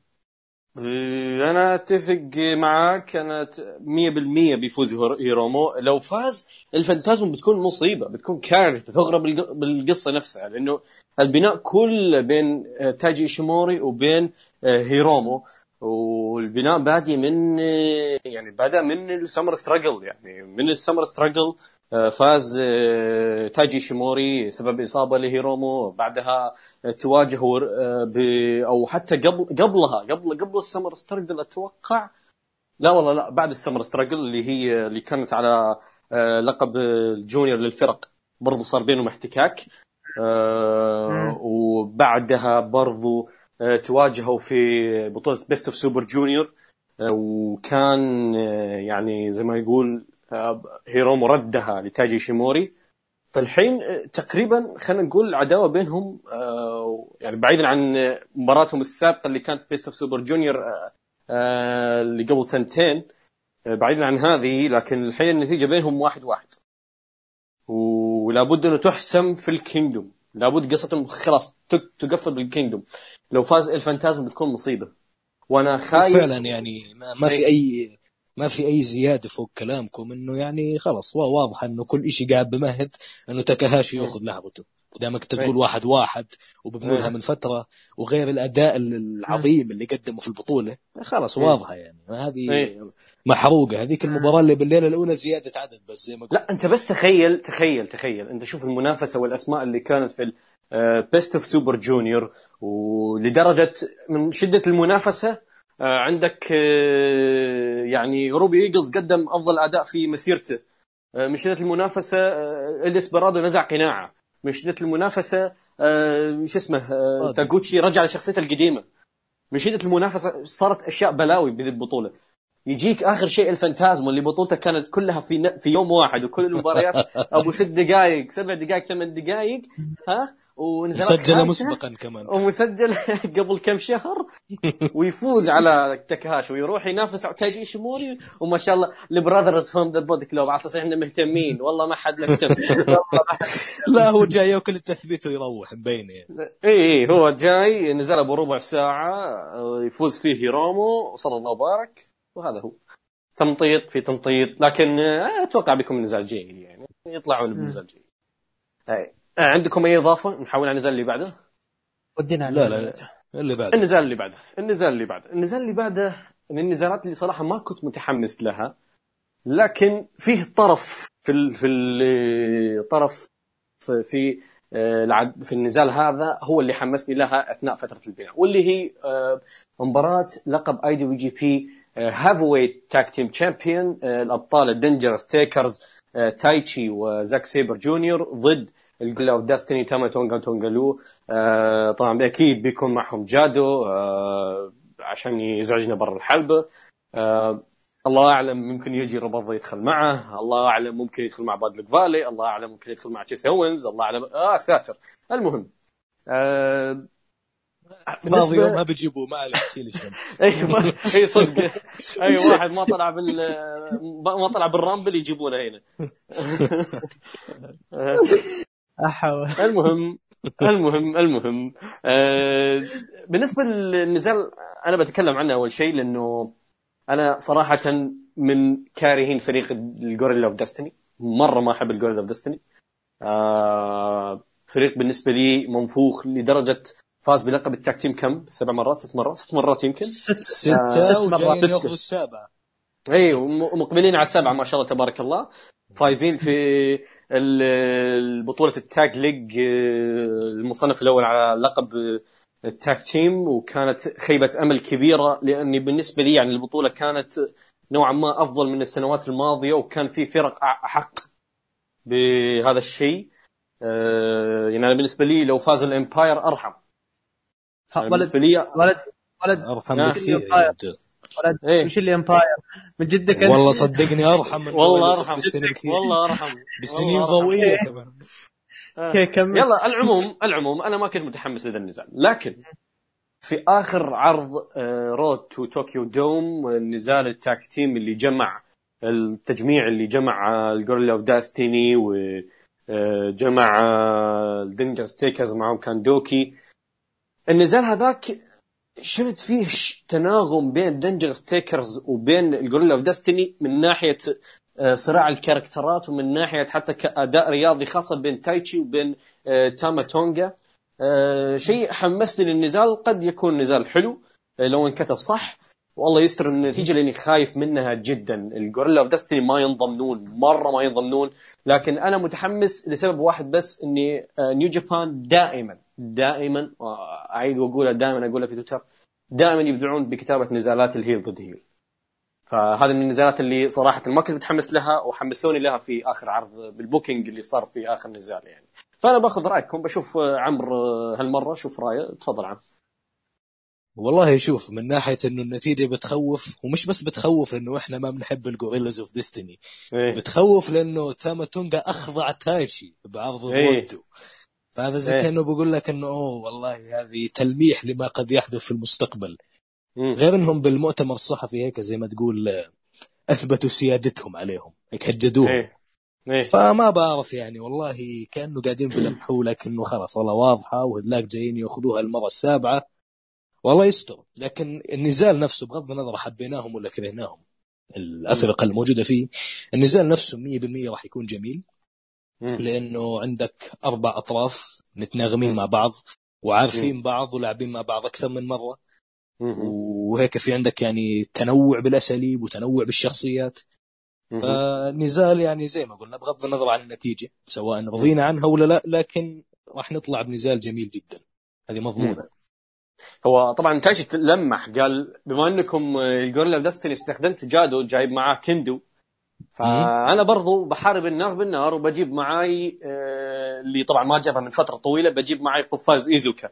أنا أتفق معاك أنا ت- 100% بيفوز هيرو- هيرومو. لو فاز الفانتازم بتكون مصيبة بتكون كارثة الق- بالقصة نفسها لأنه البناء كله بين آه، تايجي ايشيموري وبين آه، هيرومو. والبناء بادي من آه، يعني بدا من ال Summer Struggle يعني من ال Summer Struggle فاز آه، تايجي ايشيموري سبب إصابة لهيرومو بعدها آه، تواجهوا آه، ب أو حتى قبل قبلها قبل قبل ال Summer Struggle أتوقع لا والله لا بعد ال Summer Struggle اللي هي اللي كانت على آه، لقب ال junior للفرق برضو صار بينهم احتكاك آه،. وبعدها برضو آه، تواجهوا في بطولة Best of Super Junior آه، وكان آه، يعني زي ما يقول آه، هيرومو ردها لتايجي ايشيموري. فالحين آه، تقريبا خلينا نقول العداوه بينهم آه، يعني بعيدا عن آه، مباراتهم السابقة اللي كانت في Best of Super Junior آه، آه، اللي قبل سنتين آه، بعيدا عن هذه لكن الحين النتيجة بينهم واحد واحد. ولابد انه تحسم في ال Kingdom. لابد قصتهم خلاص تقفل بال Kingdom. لو فاز الفانتازم بتكون مصيبة. وأنا خايف فعلا يعني ما, ما في اي ما في أي زيادة فوق كلامكم إنه يعني خلاص وا- واضح إنه كل شيء قاعد يمهد إنه تاكاهاشي يأخذ لعبته. ودامك تقول إيه. واحد واحد وببنوا لها إيه. من فترة وغير الأداء العظيم اللي قدمه في البطولة خلاص إيه. واضحة يعني هذه. محروقة هذيك المباراة اللي بالليلة الأولى زيادة عدد بس زي ما قلت لا أنت بس تخيل تخيل تخيل أنت شوف المنافسة والأسماء اللي كانت في Best of Super Junior ولدرجة من شدة المنافسة آه، عندك آه، يعني روبي إيجلز قدم أفضل أداء في مسيرته آه، من شدة المنافسة آه، الديسبرادو نزع قناعة من شده المنافسة آه، شو اسمه آه،. تاغوتشي رجع لشخصيته القديمة من شده المنافسة صارت أشياء بلاوي بهذه البطولة يجيك آخر شيء الفانتازمو اللي بطولته كانت كلها في ن... في يوم واحد وكل المباريات أبو ست دقائق سبع دقائق ثمان دقائق ها؟ ونزلت مسجلة خامسة مسبقا كمان. ومسجل قبل كم شهر ويفوز على تكهاشي ويروح ينافس على تايجي ايشيموري وما شاء الله ال brothers from the Bullet Club على أساس إحنا مهتمين. والله ما حد مهتم لا هو جاي يأكل التثبيت ويروح مبينة. يعني. اي اي هو جاي نزل أبو ربع ساعة يفوز فيه هيرومو وصلى الله وبارك. وهذا هو. تمطيط في تمطيط لكن آه، أتوقع بيكون نزال جيد يعني. يطلعون بنزال جيد. أي. آه، عندكم أي إضافة؟ نحول على النزال اللي بعده. ودينا على لا لا لا اللي بعد النزال اللي بعده. النزال اللي بعده. النزال اللي بعده من النزالات اللي صراحة ما كنت متحمس لها لكن فيه طرف في ال في ال طرف في في آه، العد- في النزال هذا هو اللي حمسني لها أثناء فترة البناء واللي هي مباراة لقب اي دي في جي بي هاف ويت تاك تيم تشامبيون الأبطال ال Dangerous Tekkers آه، تايتشي وزاك سيبر جونيور ضد ال Guerrillas of Destiny تاما تونغا تانغا لوا. آه، طبعا أكيد بيكون معهم جادو آه، عشان يزعجنا برا الحلبه الله أعلم ممكن يجي ربض يدخل معه، الله أعلم ممكن يدخل مع باد لك فالي، الله أعلم ممكن يدخل مع تشيس أوينز، الله اعلم يا ساتر. المهم آه فاضي يوم ما بيجيبوه ما عليك شيل الشم أي أي صدق. أي واحد ما طلع بال ما طلع بالرامبل يجيبونه هنا. المهم المهم المهم. آه بالنسبة للنزال أنا بتكلم عنه أول شيء لأنه أنا صراحة من كارهين فريق الجوريلا أوف دستني مرة ما أحب ال Guerrilla of Destiny آه فريق بالنسبة لي منفوخ لدرجة فاز بلقب ال tag team كم؟ سبع مرات ست مرات ست مرات يمكن؟ ستة ست وجايين مرات. ياخذوا السابعة اي وم- ومقبلين على السبعه ما شاء الله تبارك الله. فايزين في ال- البطوله ال Tag League آه، المصنف الأول على لقب آه، ال tag team وكانت خيبة أمل كبيرة لأني بالنسبة لي يعني البطولة كانت نوعا ما أفضل من السنوات الماضية وكان في فرق أ- أحق بهذا الشيء. آه، يعني أنا بالنسبة لي لو فاز ال Empire أرحم. يعني ولد بالنسبة لي ولد ولد أرحم. بكثير رجال. ولد إيه. مش اللي Empire من جدك أنت. والله صدقني أرحم من والله أرحم. والله أرحم. بسنين. ضوئية كمان. okay كمل. يلا العموم العموم أنا ما كنت متحمس لهذا النزال. لكن في آخر عرض Road to Tokyo Dome النزال ال tag team اللي جمع التجميع اللي جمع ال Guerrillas of Destiny وجمع ال Dangerous Tekkers معهم كان دوكي النزال هذاك شفت فيه تناغم بين Dangerous Tekkers وبين ال Guerrillas of Destiny من ناحية آه، صراع الكاركترات ومن ناحية حتى كأداء رياضي خاصة بين تايتشي وبين آه، تاما تونجا آه، شيء حمسني للنزال قد يكون نزال حلو آه، لو انكتب صح. والله يستر النتيجة لأني خايف منها جدا. ال Guerrillas of Destiny ما ينضمنون مرة ما ينضمنون. لكن أنا متحمس لسبب واحد بس إني آه، New Japan دائما دائما أعيد واقولها دائما اقولها في تويتر دائما يبدعون بكتابة نزالات ال heel ضد heel. فهذه من النزالات اللي صراحة ما كنت متحمس لها وحمسوني لها في آخر عرض بال booking اللي صار في آخر نزال يعني. فأنا باخذ رايكم بشوف عمرو هالمرة شوف رأيه. تفضل عمرو والله شوف من ناحية إنه النتيجة بتخوف ومش بس بتخوف لأنه إحنا ما بنحب ال Guerrillas of Destiny إيه. بتخوف لإنه تاما تونجا أخضع تايتشي بعرض إيه. فهذا زي إيه. كأنه بقول لك إنه أوه والله هذه تلميح لما قد يحدث في المستقبل. مم. غير إنهم بالمؤتمر الصحفي هيك زي ما تقول آه، أثبتوا سيادتهم عليهم هيك هجدوهم. إيه. إيه. فما بعرف يعني والله كأنه قاعدين بلمحوا لك إنه خلاص والله واضحة وهذلاك جايين يأخذوها المرة السابعة. والله يستر. لكن النزال نفسه بغض النظر حبيناهم ولا كرهناهم الأفرقة الموجودة فيه النزال نفسه 100% راح يكون جميل. لأنه عندك أربع أطراف متناغمين مع بعض وعارفين بعض ولاعبين مع بعض أكثر من مرة. وهيك في عندك يعني تنوع بالأساليب وتنوع بالشخصيات. مم. فنزال يعني زي ما قلنا بغض النظر عن النتيجة سواء رضينا عنها ولا لا لكن راح نطلع بنزال جميل جدا. هذه مضمونة. هو طبعا تايشي لمح قال بما أنكم الجوريلا دستني استخدمت جادو جايب معاه كندو فأنا برضو بحارب النار بالنار وبجيب معاي آه، اللي طبعا ما جابها من فترة طويلة بجيب معاي قفاز إيزوكا.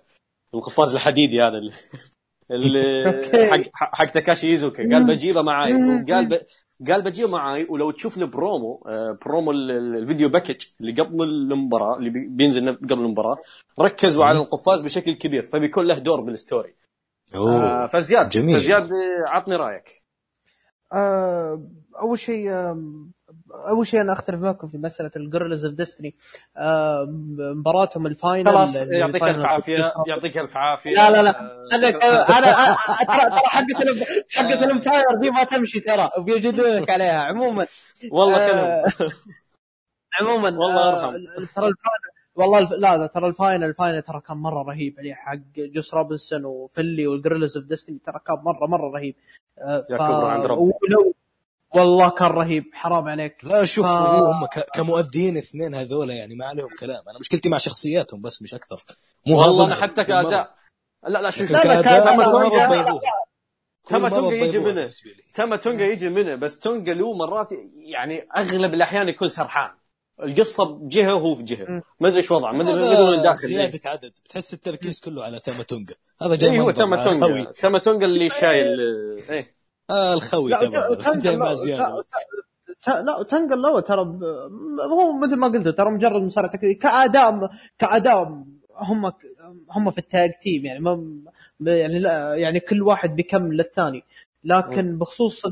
القفاز الحديدي هذا اللي اللي. حق حق تاكاشي إيزوكا. قال بجيبه معاي. وقال ب... قال بجيبه معاي. ولو تشوف البرومو آه، برومو ال- ال- ال video package اللي قبل المباراة اللي بي- بينزل قبل المباراة ركزوا على القفاز بشكل كبير فبيكون له دور بال story. آه، اوه فزياد جميل. فزياد آه، عطني رأيك. آه، أول شيء أول شيء أنا أختلف معكم في مسألة ال Guerrillas of Destiny مباراتهم ال final خلاص يعطيك الف عافيه. يعطيك الف عافية. لا لا لا. آه، أنا أنا ترى ترى حقه حقه الامباير دي ما تمشي ترى وبيجدونك عليها عموما. والله آه، كلام عموما والله آه، أرحم. ترى الفاينل والله الف... لا لا ترى الفاينل الفاينل ترى كان مرة رهيب عليه حق جوس روبنسون وفيلي والجريلز اوف ديستني ترى كان مرة مرة رهيب. آه، يا كبر عند ربك. ولو والله كان رهيب حرام عليك. لا شوف ف- هو هم ك- كمؤدين اثنين هذول يعني ما عليهم كلام. أنا مشكلتي مع شخصياتهم بس مش أكثر. مو والله أنا حتى. كأداء. لا لا شوف لا، تما تونجا يجي منه. تما تونجا يجي منه بس تونجا له مرات يعني أغلب الأحيان يكون سرحان. القصة بجهة وهو في جهة. ما أدري إيش وضعه ما أدري هذا داخل. إيه. زيادة عدد. بتحس التركيز كله على تاما تونجا. هذا جاي اي هو تما تونجا. تما تونجا اللي شايل إيه. آه الخوي مع لا تنقل لا ترى هو مثل ما قلت ترى مجرد مصارع تكتيكي كأداء كأداء هم هم في ال tag team يعني ما يعني لا يعني كل واحد بيكمل للثاني. لكن بخصوص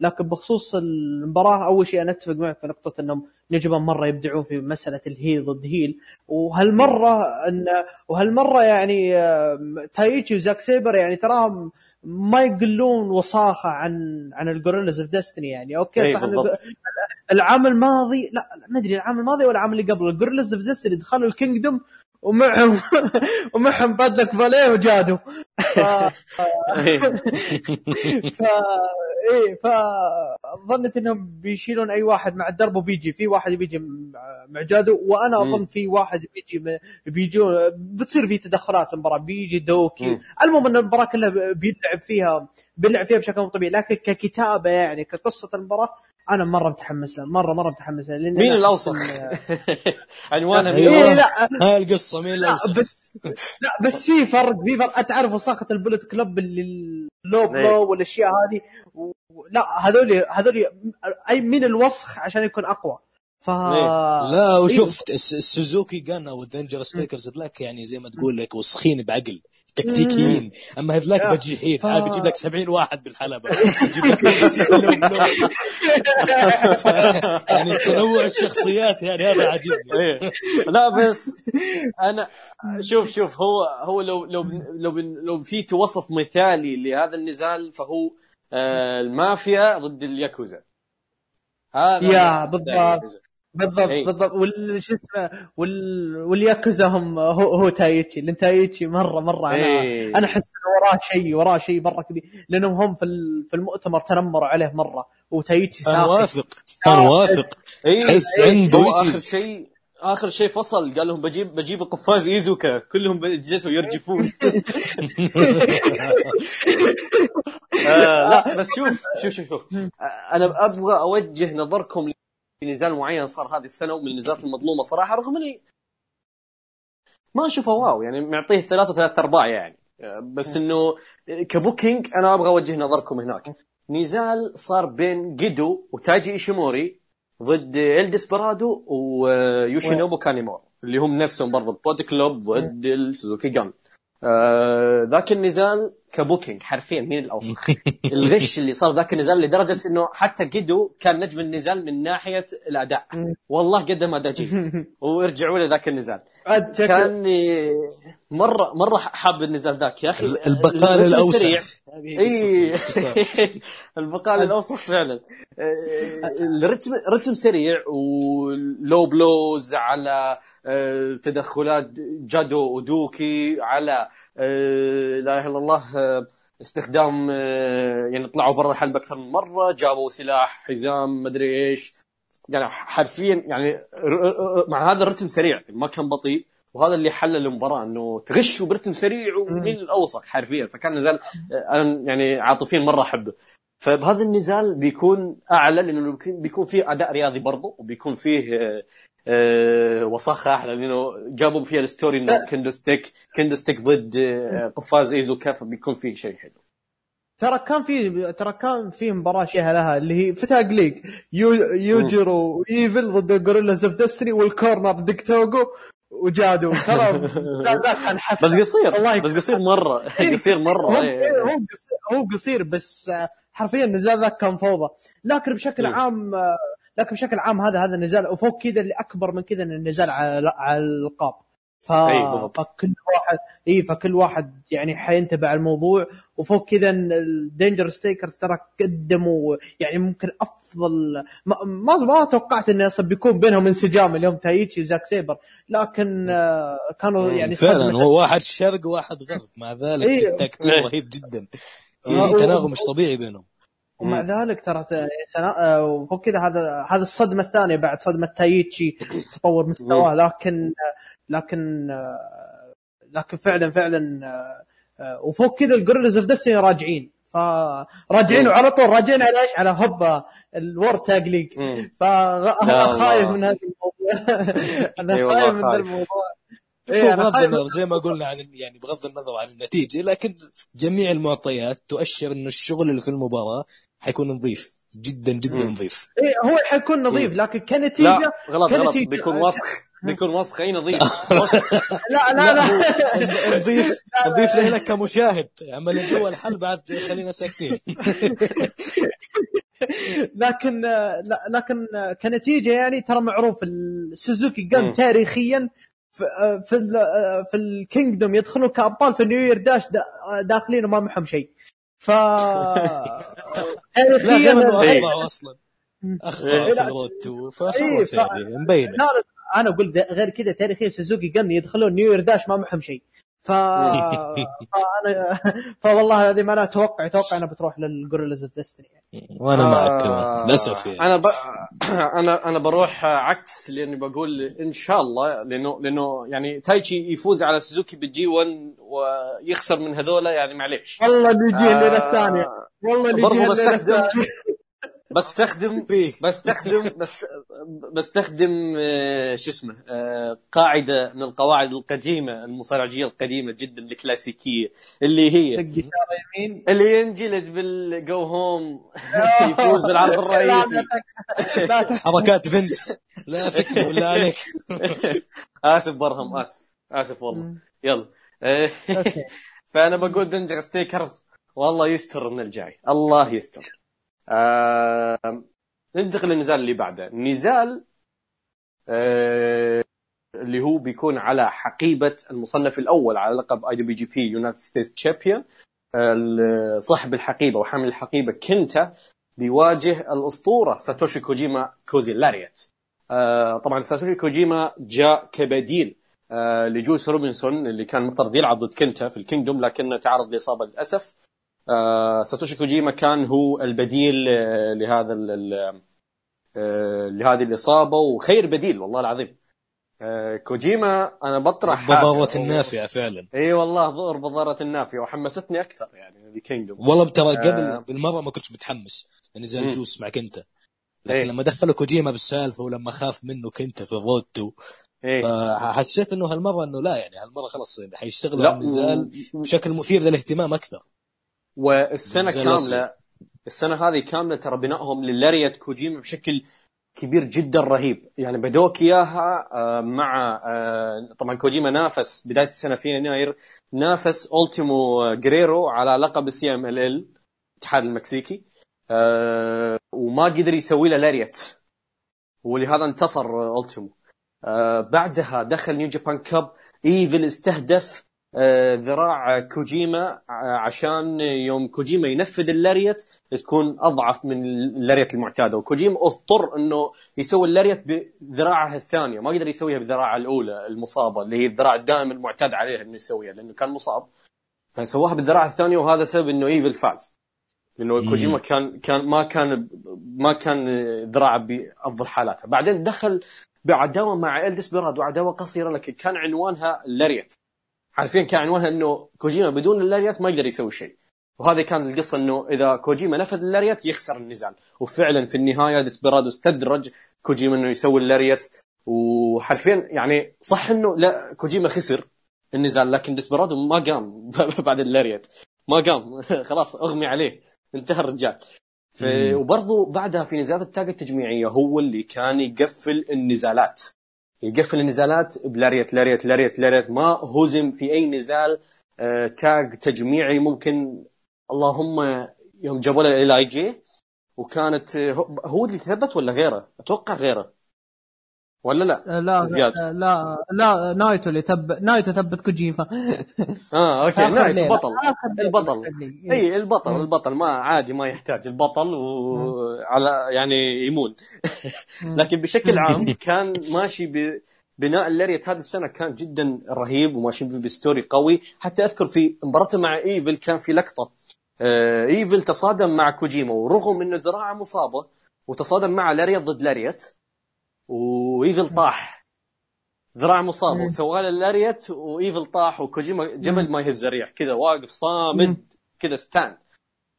لكن بخصوص المباراة أول شيء أنا أتفق معك في نقطة إنهم New Japan مرة يبدعون في مسألة ال heel ضد heel. وهالمرة إن وهالمرة يعني تايتشي وزاك سيبر يعني تراهم ما يقلون وساخة عن عن ال Guerrillas of Destiny يعني okay إيه صح. العام الماضي لا لا، ما أدري العام الماضي ولا العام اللي قبله ال Guerrillas of Destiny دخلوا ال Kingdom ومعهم ومعهم Bad Luck Fale وجادو ف... ف إيه فظنت إنهم بيشيلون أي واحد مع الدرب وبيجي. في واحد بيجي مع جادو وأنا. أظن في واحد بيجي بيجون. بتصير في تدخلات المباراة. بيجي دوكي. المهم إن المباراة كلها بيلعب فيها بيلعب فيها بشكل طبيعي. لكن ككتابة يعني كقصة المباراة أنا مرة متحمس لها مرة مرة متحمس لأن مين أنا الأوسخ؟ عنوانها مين إيه؟ لا هاي القصة مين لا الأوسخ بس لا بس في فرق في فرق تعرف وساخة ال Bullet Club اللي ال low إيه. blow والأشياء هذه و... لا هذول هذول أي من الوسخ عشان يكون أقوى ف إيه. لا وشفت الس- ال Suzuki-gun أو ال Dangerous Tekkers هذلاك يعني زي ما تقول لك وسخين بعقل تكتيكيين. أما هذلاك. بجيحين ف- عاد بيجيب لك 70 واحد بالحلبة. بيجيب لك يعني تنوع الشخصيات يعني هذا عاجبني إيه. لا بس أنا شوف شوف هو هو لو لو لو لو في توصف مثالي لهذا النزال فهو آه، المافيا ضد الياكوزا. هذا يا بالضبط. بالضبط إيه. بالضبط. وال شو اسمه وال والياكوزا هم هو هو تايتشي لأن تايتشي مرة مرة أنا إيه. أنا أحس إنه وراه شيء وراه شيء مرة كبير. لأنهم هم في في المؤتمر تنمروا عليه مرة. وتايتشي كان واثق. كان واثق. إيه. تحس إيه. عنده إشي. آخر شيء آخر شيء فصل. قال لهم بجيب بجيب قفاز إيزوكا. كلهم جلسوا يرجفون. آه لا بس شوف شوف شوف شوف. أنا أبغى أوجه نظركم لنزال معين صار هذه السنة ومن النزالات المظلومة صراحة رغم إني ما أشوفه wow يعني معطيه ثلاثة ثلاثة أرباع يعني. بس إنه ك booking أنا أبغى أوجه نظركم هناك. نزال صار بين جيدو وتاجي إيشيموري ضد El Desperado ويوشينوبو كانيمارو اللي هم نفسهم برضه Bullet Club ضد ال Suzuki-gun آه ذاك النزال ك booking حرفيا مين الاوسخ الغش اللي صار ذاك النزال لدرجة إنه حتى جيدو كان نجم النزال من ناحية الأداء. والله قدم اداء جيد وارجعوا له ذاك النزال. كان مرة مرة حاب النزال ذاك يا أخي. البقال. الأوسخ. إي. البقال الأوسخ فعلا. آه، الرتم رتم سريع ولو بلوز على آه، تدخلات جادو ودوكي على آه، لا إله إلا الله آه، استخدام آه، يعني طلعوا برا الحلبة أكثر من مرة جابوا سلاح حزام مدري إيش. يعني حرفيا يعني مع هذا الرتم سريع ما كان بطيء. وهذا اللي حل المباراة إنه تغش برتم سريع ومن الاوسخ حرفيا. فكان نزال آه، أنا يعني عاطفيا مرة أحبه. فبهذا النزال بيكون أعلى لأنه بيكون- فيه أداء رياضي برضه وبيكون فيه آه، آه، وساخة أحلى لأنه جابوا فيها ال story إنه kendo stick kendo stick ضد آه، قفاز ايزوكا فبيكون فيه شيء حلو. ترى كان في ترى كان في مباراة شيها لها اللي هي في Tag League. يو يوجيرو و EVIL ضد Guerrillas of Destiny وال corner Dick Togo وجادو. ترى كان حفل. بس قصير الله بس قصير مرة قصير مرة هو إيه. قصير هو قصير بس حرفيا النزال ذاك كان فوضى. لكن بشكل. عام لكن بشكل عام هذا هذا النزال وفوق كذا اللي أكبر من كذا النزال على على الألقاب. ف... فكل واحد إي فكل واحد يعني حينتبه على الموضوع. وفوق كذا ال Dangerous Tekkers ترى قدموا يعني ممكن افضل ما ما, ما توقعت إنه أصلا بيكون بينهم انسجام اليوم تايتشي وزاك سيبر. لكن آه، كانوا. يعني فعلا هو واحد شرق وواحد غرب. مع ذلك إيه. التكتيك إيه. رهيب جدا. في تناغم مش طبيعي بينهم ومع ذلك ترى سنا... آه، وفوق كذا هذا هذا الصدمة الثانية بعد صدمة تايتشي تطور مستواه لكن لكن آه، لكن فعلا فعلا آه، آه، وفوق كذا ال Guerrillas of Destiny راجعين فراجعين وعلى طول راجعين على إيش؟ على هوبا ال World Tag League. فانا خايف. من هذا الموضوع أنا والله خايف من ذا خايف. الموضوع إيه بغض النظر زي ما قلنا عن يعني بغض النظر عن النتيجة لكن جميع المعطيات تؤشر إنه الشغل اللي في المباراة حيكون نظيف جدا جدا مم. نظيف. إيه هو حيكون نظيف لكن كنتيجه لا غلط غلط. كنتيجة- بيكون وسخ بيكون وسخ أي نظيف. لا لا لا نضيف له لك كمشاهد. أما اللي جوا الحل بعد خلينا ساكتين. لكن لا لكن كنتيجة يعني ترى معروف ال Suzuki-gun تاريخيا في في ال- في ال Kingdom يدخلون كأبطال في New Year Dash دا- داخلين وما معهم شيء. ف لا غير تاريخيا انه إيه. أصلا. اخطا إيه. في ال Road إيه، فخلاص ف- يعني لا لا أنا أقول غير كذا تاريخيا Suzuki-gun يدخلون New Year Dash ما معهم شيء. ف... فانا فوالله هذه ما أنا أتوقع أتوقع أنها بتروح لل Guerrillas of Destiny. وأنا معك آه، للأسف يعني. أنا ب... أنا أنا بروح عكس لأني بقول إن شاء الله لأنه لأنه يعني تايتشي يفوز على سوزوكي بال G1 ويخسر من هذولا يعني معليش. والله نجي الليلة آه، الثانية. والله برضو الليلة الثانية. بستخدم بستخدم بس بستخدم آه، شو اسمه آه، قاعدة من القواعد القديمة المصارعجية القديمة جدا الكلاسيكية اللي هي اللي ينجلد بالجو هوم يفوز بالعرض الرئيسي. حركات فينس لا فكر بالله عليك آسف برهم آسف. آسف والله. يلا. فأنا بقول Dangerous Tekkers والله يستر من الجاي. الله يستر. آه ننتقل للنزال اللي بعده. نزال آه اللي هو بيكون على حقيبة المصنف الأول على لقب IWGP United States Champion صاحب الحقيبة وحامل الحقيبة كنتا بيواجه الأسطورة ساتوشي كوجيما كوزي lariat. آه طبعا ساتوشي كوجيما جاء كبديل. آه لجوس روبنسون اللي كان مفترض يلعب ضد كنتا في ال Kingdom لكنه تعرض لإصابة للأسف. ساتوشي كوجيما كان هو البديل آه لهذا آه لهذه الاصابه وخير بديل والله العظيم آه كوجيما أنا بطرح ب ضارة حاجة. النافعة فعلا إي والله ظهر بضارة النافعة وحمستني أكثر يعني والله ترى آه. قبل بالمرة ما كنتش متحمس نزال مم. جوس مع كنتا لكن إيه. لما دخلوا كوجيما بالسالفة ولما خاف منه كنتا في ال Road to إيه فحسيت إنه هالمرة إنه لا يعني هالمرة خلاص يعني حيشتغلوا على النزال بشكل مثير للاهتمام أكثر والسنة كاملة. السنة هذه كاملة ترى بنائهم لل lariat كوجيما بشكل كبير جدا رهيب. يعني بدوك إياها آه، مع آه، طبعا كوجيما نافس بداية السنة في يناير نافس أولتيمو جريرو على لقب ال CMLL الاتحاد المكسيكي آه، وما قدر يسوي له lariat. ولهذا انتصر أولتيمو. بعدها دخل New Japan Cup إيفل استهدف ذراع كوجيما آه، عشان يوم كوجيما ينفذ ال lariat تكون أضعف من ال lariat المعتادة. وكوجيما أضطر إنه يسوي ال lariat بذراعه الثانية. ما قدر يسويها بذراعه الأولى المصابة اللي هي الذراع الدائم المعتاد عليه إنه يسويها لأنه كان مصاب. فسواها بالذراع الثانية وهذا سبب إنه ايفل فاز لأنه. كوجيما كان كان ما كان ما كان ذراعه بأفضل حالاته. بعدين دخل بعداوة مع ال ديسبيرادو عداوه قصيرة لكن كان عنوانها ال lariat. حرفيا كان عنوانها إنه كوجيما بدون ال lariat ما يقدر يسوي شيء. وهذه كان القصة إنه إذا كوجيما نفذ ال lariat يخسر النزال. وفعلا في النهاية ديسبيرادو استدرج كوجيما إنه يسوي ال lariat وحرفيا يعني صح إنه لا كوجيما خسر النزال لكن ديسبيرادو ما قام بعد ال lariat ما قام. خلاص أغمي عليه. انتهى الرجال. وبرضه بعدها في نزالات ال tag التجميعية هو اللي كان يقفل النزالات. يقفل النزالات ب lariat lariat lariat lariat. ما هزم في أي نزال آه، tag تجميعي ممكن. اللهم يوم جابوا له ال LIJ وكانت آه، هو اللي تثبت ولا غيره؟ أتوقع غيره. ولا لا؟ لا زياد. لا لا نايتو اللي ثبت نايتو ثبت كوجيما آه أوكي آخر night ليلة. بطل آخر ليلة. البطل إيه. اي البطل. البطل ما عادي ما يحتاج البطل وعلى يعني يمون. لكن بشكل عام كان ماشي ببناء ال lariat هذه السنة كان جدا رهيب وماشي ب story قوي حتى أذكر في مباراته مع إيفل كان في لقطة آه، إيفل تصادم مع كوجيما ورغم إنه ذراعه مصابة وتصادم مع lariat ضد lariat وإيفل طاح. ذراع مصابه مم. وسوى له lariat وإيفل طاح وكوجيما جبل ما يهز الريح. كذا واقف صامد. كذا stand.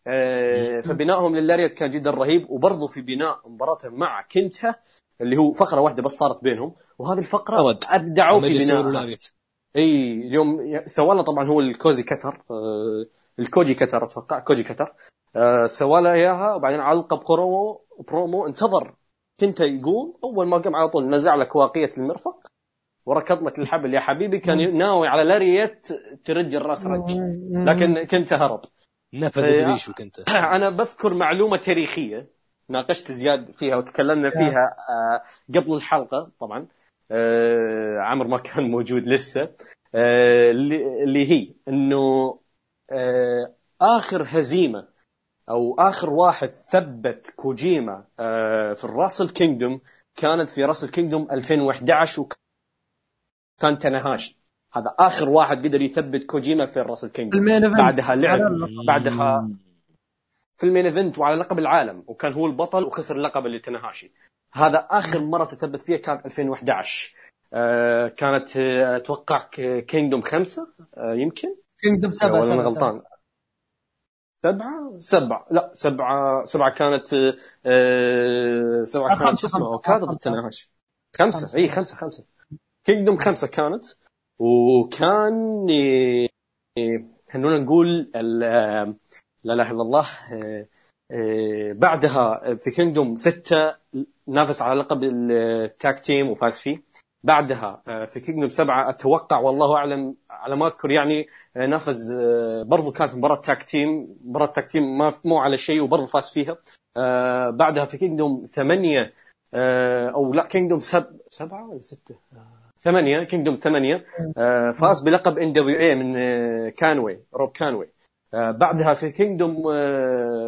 آه، فبنائهم لل lariat كان جدا رهيب. وبرضه في بناء مباراته مع كنتا اللي هو فقرة واحدة بس صارت بينهم. وهذه الفقرة أود. أبدعوا في lariat إي اليوم سوى طبعا هو الكوزي كتر آه، الكوجي cutter أتوقع كوجي cutter آه، سوى له إياها وبعدين علق promo promo انتظر كنتا يقوم أول ما قام على طول نزع له واقية المرفق وركض لك الحبل. يا حبيبي كان ناوي على lariat ترج الراس رج لكن كنتا هرب. نفذ قريش وكنتا. أنا بذكر معلومة تاريخية ناقشت زياد فيها وتكلمنا فيها آه، قبل الحلقة طبعا. آه، عمر ما كان موجود لسه. آه، اللي اللي هي إنه آخر هزيمة أو آخر واحد ثبت كوجيما آه، في ال Wrestle Kingdom كانت في Wrestle Kingdom 2011 وكان تناهاشي هذا آخر واحد قدر يثبت كوجيما في ال Wrestle Kingdom. بعدها لعب. بعدها في ال main event وعلى لقب العالم وكان هو البطل وخسر اللقب لتناهاشي هذا آخر مرة تثبت فيها كانت 2011 آه كانت آه، أتوقع Kingdom خمسة آه يمكن؟ Kingdom سبعة ولا أنا غلطان. سبعة؟ سبعة. لا سبعة سبعة كانت آه سبعة آه، كانت خمسة، شو اسمه؟ خمسة. ضد تناهاشي خمسة. اي خمسة. خمسة. Kingdom خمسة كانت. وكان آه، آه، خلونا نقول آه، لا إله إلا الله آه، آه، بعدها في Kingdom ستة نافس على لقب ال tag team وفاز فيه. بعدها آه، في Kingdom سبعة أتوقع والله أعلم على ما أذكر يعني آه، نافس آه، برضو كانت مباراة tag team مباراة tag team ما مو على شيء وبرضو فاز فيها. بعدها في Kingdom ثمانية أو لا Kingdom سب... سبعة ولا ستة؟ ثمانية Kingdom ثمانية فاز بلقب NWA من كانوي روب كانوي بعدها في Kingdom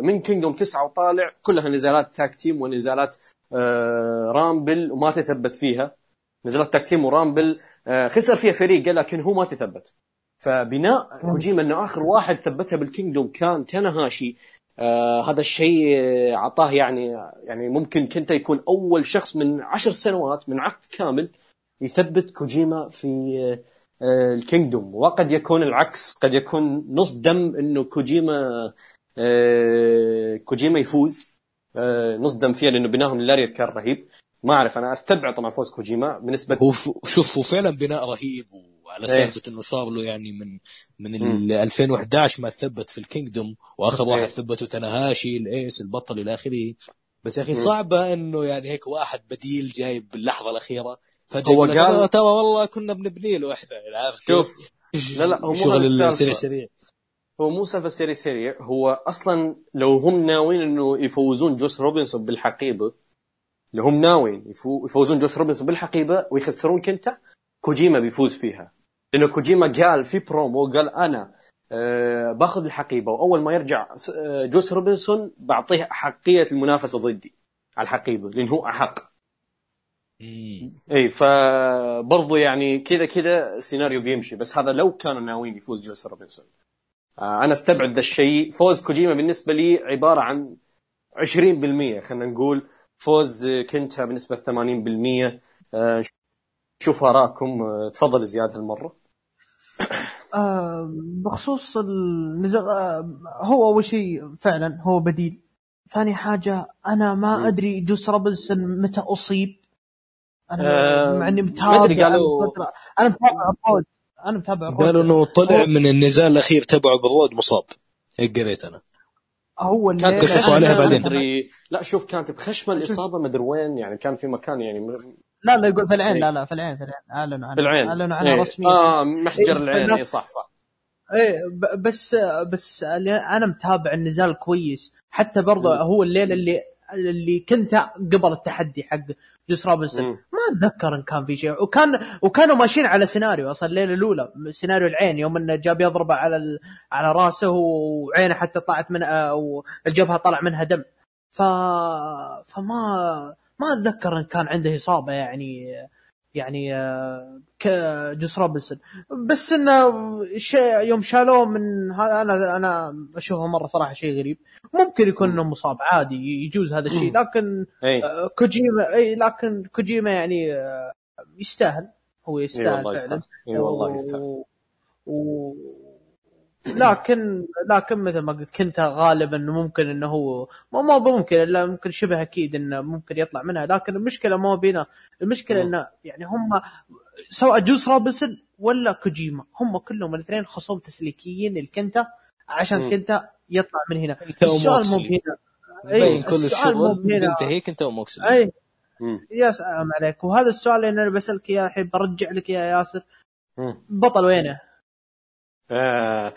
من Kingdom تسعة وطالع كلها نزالات tag team ونزالات rumble وما تثبت فيها. نزالات tag team و rumble آه، خسر فيها فريق لكن هو ما تثبت. فبناء كوجيما إنه آخر واحد ثبتها بال Kingdom كان تنهاشي آه هذا الشيء آه، أعطاه يعني يعني ممكن كنتا يكون أول شخص من عشر سنوات من عقد كامل يثبت كوجيما في آه، ال Kingdom. وقد يكون العكس قد يكون ننصدم إنه كوجيما آه، كوجيما يفوز. آه، ننصدم فيها لأنه بناهم already كان رهيب. ما أعرف أنا أستبعد طبعا فوز كوجيما بنسبه هو شوف هو فعلا بناء رهيب وعلى إيه. سالفة إنه صار له يعني من من. ال 2011 ما ثبت في ال Kingdom وآخر إيه. واحد ثبته تنهاشي ال ace البطل إلى آخره بس يا أخي. صعبة إنه يعني هيك واحد بديل جاي باللحظة الأخيرة فجأة هو قال- "آه، ترى والله كنا بنبني له إحنا عارف كيف؟ شوف لا لا هو مو شغل. السريع سريع هو مو سالفة سيري سيري هو أصلا لو هم ناويين إنه يفوزون جوس روبنسون بالحقيبة لو هم ناويين يفو- يفوزون جوس روبنسون بالحقيبة ويخسرون كنتا. كوجيما بيفوز فيها. لأنه كوجيما قال في برومو قال أنا آه باخذ الحقيبة وأول ما يرجع آه، جوس روبنسون بعطيه احقيه المنافسة ضدي. على الحقيبة لأنه هو أحق. اي فبرضه يعني كذا كذا السيناريو بيمشي. بس هذا لو كانوا ناويين يفوز جوس روبنسون. آه أنا أستبعد ذا الشيء. فوز كوجيما بالنسبة لي عبارة عن 20% خلينا نقول. فوز كنتا بنسبة 80% آه شوف آراءكم. آه تفضل زياد هالمرة. آه بخصوص النزال آه هو أول شيء فعلا هو بديل. ثاني حاجة أنا ما. أدري جوس روبنسون متى أصيب. أنا آه، مع اني ما متابع قالوا- أنا متابع. الرود أنا متابع الرود قالوا إنه طلع من النزال الأخير تبعه بالرود مصاب. هيك قريت أنا. هو كانت كشفوا بخشمة عليها بعدين. أدري. لا شوف كانت بخشمة الإصابة ما أدري وين يعني كان في مكان يعني م- لا لا يقول في العين إيه. لا لا في العين في العين. أعلنوا عنها بالعين. أعلنوا عنها إيه. رسميا. آه محجر إيه، العين. اي صح صح. إيه ب- بس بس اللي أنا متابع النزال كويس. حتى برضه. هو الليلة اللي اللي كنتا قبل التحدي حق جوس روبنسون. ما أتذكر إن كان في شيء. وكان وكانوا ماشيين على سيناريو. أصلا الليلة الأولى سيناريو العين. يوم إنه جاب يضربه على ال... على رأسه وعينه حتى طلعت من أو الجبهة طلع منها دم. ف فما ما أتذكر إن كان عنده إصابة يعني يعني آه، كجوس روبنسون. بس إنه شيء يوم شالوه من أنا أنا أشوفه مرة صراحة شيء غريب. ممكن يكون إنه مصاب عادي يجوز هذا الشيء لكن أي. آه، كوجيما أي لكن كوجيما يعني آه، يستاهل. هو إي يستاهل والله فعلا. يستاهل. إي والله يستاهل. و... لكن لكن مثل ما قلت كنتا غالبا إنه ممكن إنه هو ما ما ممكن إلا ممكن شبه أكيد إنه ممكن يطلع منها. لكن المشكلة ما بينا. المشكلة. إنه يعني هم سواء جوس روبنسون ولا كوجيما هم كلهم الاثنين خصوم تسليكيين لكنتا عشان مم. كنتا يطلع من هنا. السؤال مو بهنا بين كل السؤال مو الشغل بهنا بينتهيك انت وموكسلي اي. يا سلام عليك. وهذا السؤال اللي أنا بسألك إياه الحين برجع لك يا ياسر. بطل وينه؟ آه،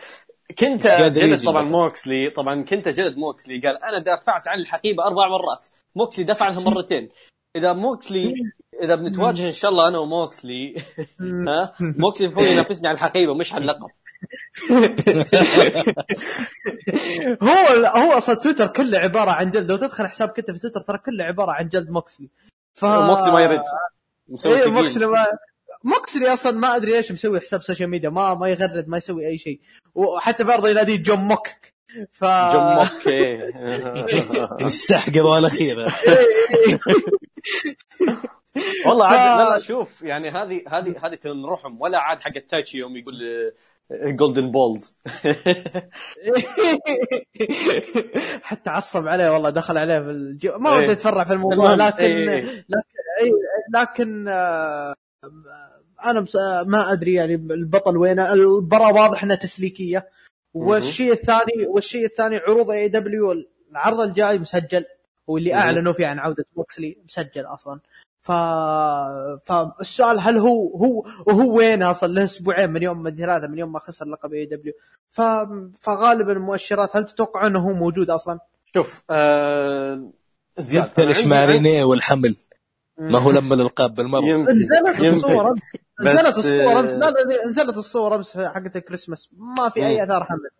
كنتا جلد طبعا. موكسلي طبعا كنتا جلد موكسلي قال أنا دافعت عن الحقيبة أربع مرات موكسلي دافع عنها مرتين. إذا موكسلي إذا بنتواجه إن شاء الله أنا وموكسلي ها؟ موكسلي المفروض ينافسني على الحقيبة مش على اللقب. هو هو أصلا تويتر كله عبارة عن جلد. لو تدخل حساب كنتا في تويتر ترى كله عبارة عن جلد موكسلي. ف موكسلي ما يرد. مسوي إيه ثقيل. موكسلي ما موكسلي أصلا ما أدري إيش مسوي حساب social media ما ما يغرد ما يسوي أي شيء. وحتى برضه يناديه جون موك. ف جون موكي يستحقر ولا خير والله عاد لا لا شوف يعني هذه هذه هذه تنرحم. ولا عاد حق التاتشي يوم يقول golden balls حتى عصب عليه والله دخل عليه في الجو... ما إيه. ودي أتفرع في الموضوع لكن إيه، إيه. لكن لكن آه، أنا بس ما أدري يعني البطل وينه. المباراه واضح انها تسليكية. والشيء الثاني والشيء الثاني عروض AEW العرض الجاي مسجل. واللي. أعلنوا فيه عن عودة موكسلي مسجل أصلا. ف... فالسؤال هل هو هو وهو وين أصلا له أسبوعين من يوم من ثلاثة من يوم ما خسر لقب AEW ف... فغالبا المؤشرات هل تتوقع إنه هو موجود أصلا؟ شوف آه زياد انت ليش عندي- مع رينيه والحمل. ما هو لما الالقاب بالمرة. نزلت. الصور نزلت الصور امس لا نزلت الصور امس حقت الكريسماس. ما في أي آثار حمل.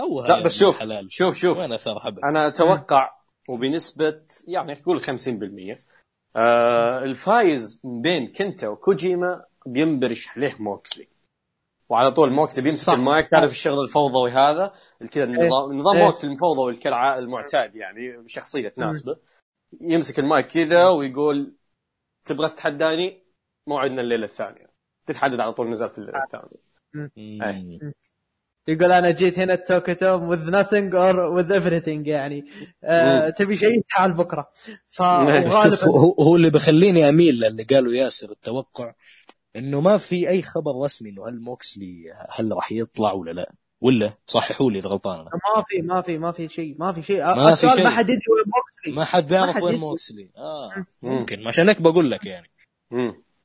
هو لا بس شوف حلال. شوف شوف. وين آثار حبل أنا أتوقع وبنسبة يعني تقول 50% آه الفايز بين كنتا وكوجيما بينبرش عليه موكسلي. وعلى طول موكسلي بيمسك. المايك. تعرف الشغل الفوضوي هذا؟ كذا النظام نظام إيه. موكسلي المفوضوي كالع- المعتاد يعني شخصية تناسبه يمسك المايك كذا ويقول تبغى تتحداني؟ موعدنا الليلة الثانية. تتحدد على طول نزل في الليلة الثانية. مم. يقول أنا جيت هنا التوكتوم with nothing or with everything. يعني آه. تبي شيء؟ تعال بكرة. فغالبا هو, هو اللي بخليني أميل للي قاله ياسر التوقع إنه ما في أي خبر رسمي إنه هل موكسلي هل راح يطلع ولا لا. ولا صححوا لي إذا غلطان أنا ما في ما في ما في شيء ما في شيء ما في شيء. ما حد يدري وين موكسلي ما حد بيعرف وين. موكسلي آه مم. ممكن عشان هيك بقول لك يعني.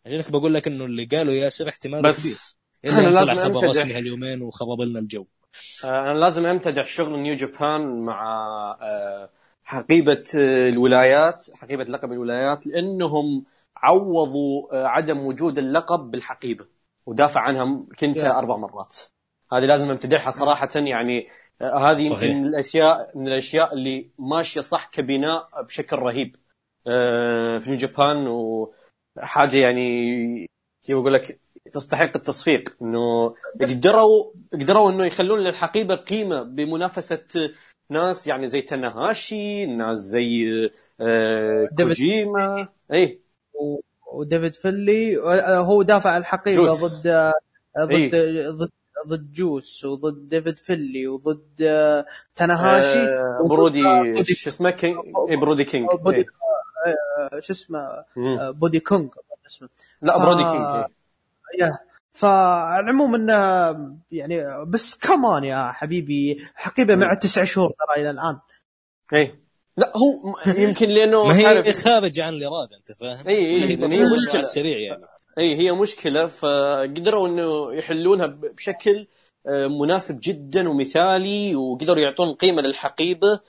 عشان هيك بقول لك إنه اللي قاله ياسر احتمال كبير بس أنا إن لازم طلع خبر. رسمي هاليومين وخرب لنا الجو آه، أنا لازم امتدح شغل نيو جابان مع آه، حقيبة آه، الولايات حقيبة لقب الولايات لأنهم عوضوا عدم وجود اللقب بالحقيبة ودافع عنها كنت. أربع مرات هذه لازم امتدحها صراحة يعني آه، هذه صحيح. يمكن من الأشياء من الأشياء اللي ماشية صح كبناء بشكل رهيب آه، في نيو جابان وحاجة يعني كيف أقول لك تستحق التصفيق إنه قدروا قدروا إنه يخلون للحقيبة قيمة بمنافسة ناس يعني زي تناهاشي ناس زي آه، ديفيد. كوجيما اي و- وديفيد فيلي هو دافع الحقيبة جوس. ضد آه، ضد إيه. ضد ضد جوس وضد ديفيد فيلي وضد آه، تناهاشي آه، برودي بودي- شو اسمه كينج إيه، برودي كينج بودي إيه. آه، شو اسمه. آه، بودي كونغ اسمه لا ف- برودي كينج إيه. يا فالعموم إنه يعني بس كمان يا حبيبي حقيبة مع تسع شهور ترى إلى الآن إيه لا هو يمكن لأنه ما هي خارج عن الإرادة أنت فاهم؟ إي إي، هي. على السريع يعني إي هي مشكلة. فقدروا إنه يحلونها بشكل آه، مناسب جدا ومثالي وقدروا يعطون قيمة للحقيبة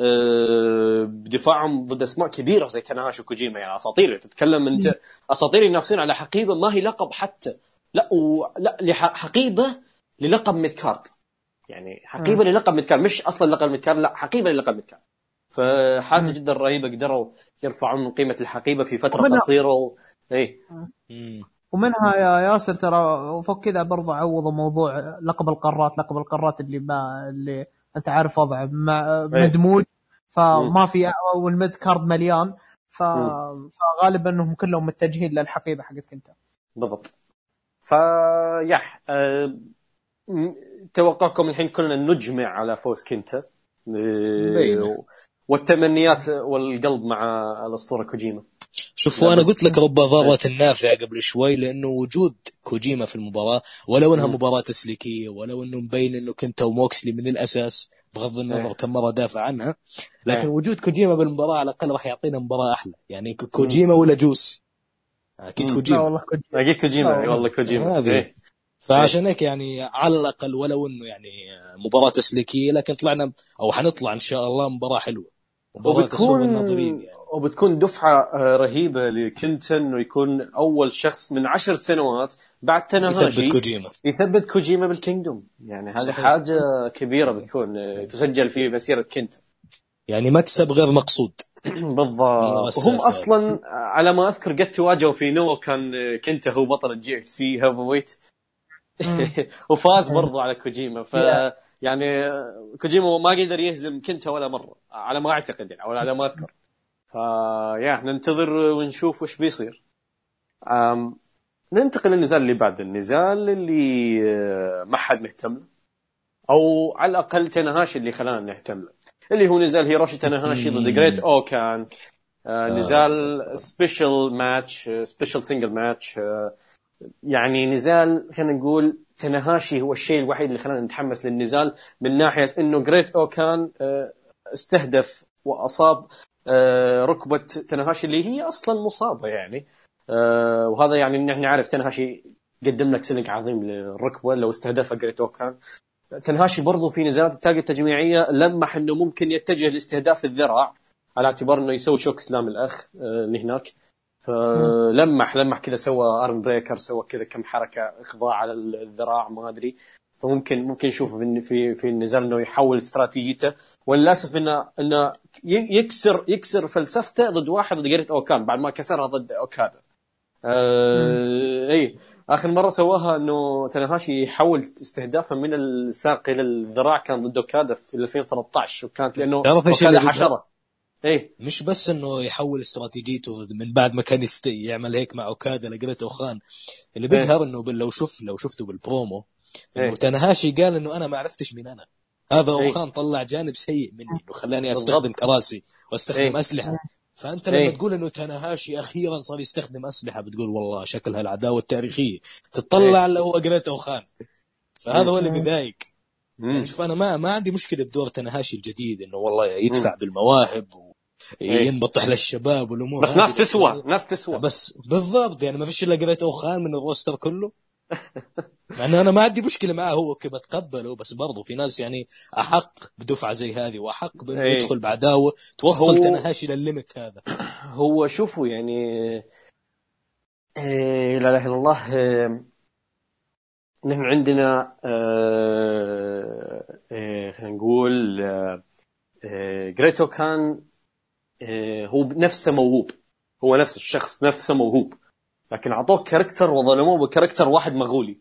آه، بدفاعهم ضد أسماء كبيرة زي تناهاشي وكوجيما. يعني أساطير تتكلم أنت أساطير ينافسون على حقيبة ما هي لقب حتى. لا و... لا لح- حقيبه للقب mid card يعني حقيبة للقب mid card مش أصلا لقب mid card لا حقيبة للقب mid card فحاجه جدا رهيبة قدروا يرفعون من قيمة الحقيبة في فترة قصيرة. اي. ومنها يا ياسر ترى وفوق كذا برضو عوضوا موضوع لقب القارات لقب القارات اللي ما اللي أنت عارف وضعه. إيه. مدموج فما في والميد كارد مليان. ف... فغالبا إنهم كلهم متجهين للحقيبة حقت كنتا. بالضبط. فيح أه... توقعكم الحين كلنا نجمع على فوز كنتا. أه... والتمنيات والقلب مع الأسطورة كوجيما. شوف بس- قلت لك رب ضارة النافع قبل شوي لأنه وجود كوجيما في المباراة ولو إنها. مباراة تسليكية ولو إنه مبين إنه كنت وموكسلي من الأساس بغض النظر إيه. كم مرة دافع عنها لكن إيه. وجود كوجيما بالمباراة على الأقل راح يعطينا مباراة أحلى. يعني كو- كوجيما ولا جوس؟ أكيد كوجيما. والله كنت أكيد كوجيما. والله. كوجيما. هذه. إيه. فعشان هيك يعني على الأقل ولو إنه يعني مباراة تسليكية لكن طلعنا أو حنطلع إن شاء الله مباراة حلوة. مباراة تسر الناظرين وبتكون يعني. وبتكون دفعة آه، رهيبة لكنتن انه يكون أول شخص من عشر سنوات بعد تناهاشي يثبت كوجيما. يثبت كوجيما بال Kingdom يعني هذه. حاجة كبيرة بتكون آه، تسجل في مسيرة كنتن يعني مكسب غير مقصود. بالضبط. وهم. أصلا على ما أذكر قد تواجهوا في نو كان كنتا هو بطل ال GHC heavyweight وفاز برضو على كوجيما. ف. يعني كوجيما ما قدر يهزم كنتا ولا مرة على ما أعتقد يعني أو على ما أذكر. فيا ننتظر ونشوف وش بيصير. أم ننتقل للنزال اللي بعد. النزال اللي آه، ما حد مهتم له. أو على الأقل تناهاشي اللي خلانا نهتم له. اللي هو نزال هيروشي تناهاشي ضد جريت أوكان. آه، نزال special match special single match يعني نزال خلينا نقول تناهاشي هو الشيء الوحيد اللي خلانا نتحمس للنزال من ناحية إنه جريت أوكان آه، استهدف وأصاب آه، ركبة تناهاشي اللي هي أصلا مصابة يعني. آه، وهذا يعني إن إحنا نعرف تناهاشي قدم لك سيل عظيم للركبة لو استهدفها جريت اوكان تنهاشي برضو في نزالات التاج التجميعية لمح إنه ممكن يتجه لاستهداف الذراع على اعتبار إنه يسوي شوك سلام الأخ آه، اللي هناك. فلمح لمح كذا سوى arm breaker سوى كذا كم حركة إخضاع على الذراع ما أدري. فممكن ممكن نشوف في في النزال إنه يحول استراتيجيته وللأسف انه إنه يكسر يكسر فلسفته ضد واحد ضد جريت اوكان بعد ما كسرها ضد اوكادا. آه اي آخر مرة سواها إنه تناهاشي يحول استهدافه من الساق إلى الذراع كان ضد اوكادا في 2013 وكانت لأنه اوكادا حشرة اي مش بس إنه يحول استراتيجيته من بعد ما كان. يعمل هيك مع اوكادا لجريت أوكان اللي إيه. بيقهر إنه لو شوف لو شفته بالبرومو انه إيه. تنهاشي قال إنه أنا ما عرفتش مين أنا هذا إيه. أوخان طلع جانب سيء مني إنه خلاني بالضبط. أستخدم كراسي وأستخدم إيه. أسلحة فأنت لما إيه. تقول إنه تنهاشي أخيرا صار يستخدم أسلحة بتقول والله شكلها العداوه التاريخية تطلع اللي هو قريت أوخان فهذا هو اللي بيضايق. يعني شوف أنا ما ما عندي مشكلة بدور تنهاشي الجديد إنه والله يدفع بالمواهب وينبطح للشباب والأمور بس. ناس تسوى ناس تسوى بس بالضبط يعني ما فيش إلا قريت أوخان من الروستر كله مع انه أنا ما عندي مشكلة معه هو كي بتقبله بس برضو في ناس يعني أحق بدفعة زي هذه وأحق بأنه إيه. يدخل بعداوة توصل هو- تنهاشي للليمت هذا هو شوفوا يعني إيه لا إله إلا الله إيه نحن عندنا إيه خلينا نقول جريتو كان هو نفسه موهوب هو نفس الشخص نفسه موهوب لكن اعطوه character وظلموه ب character واحد مغولي.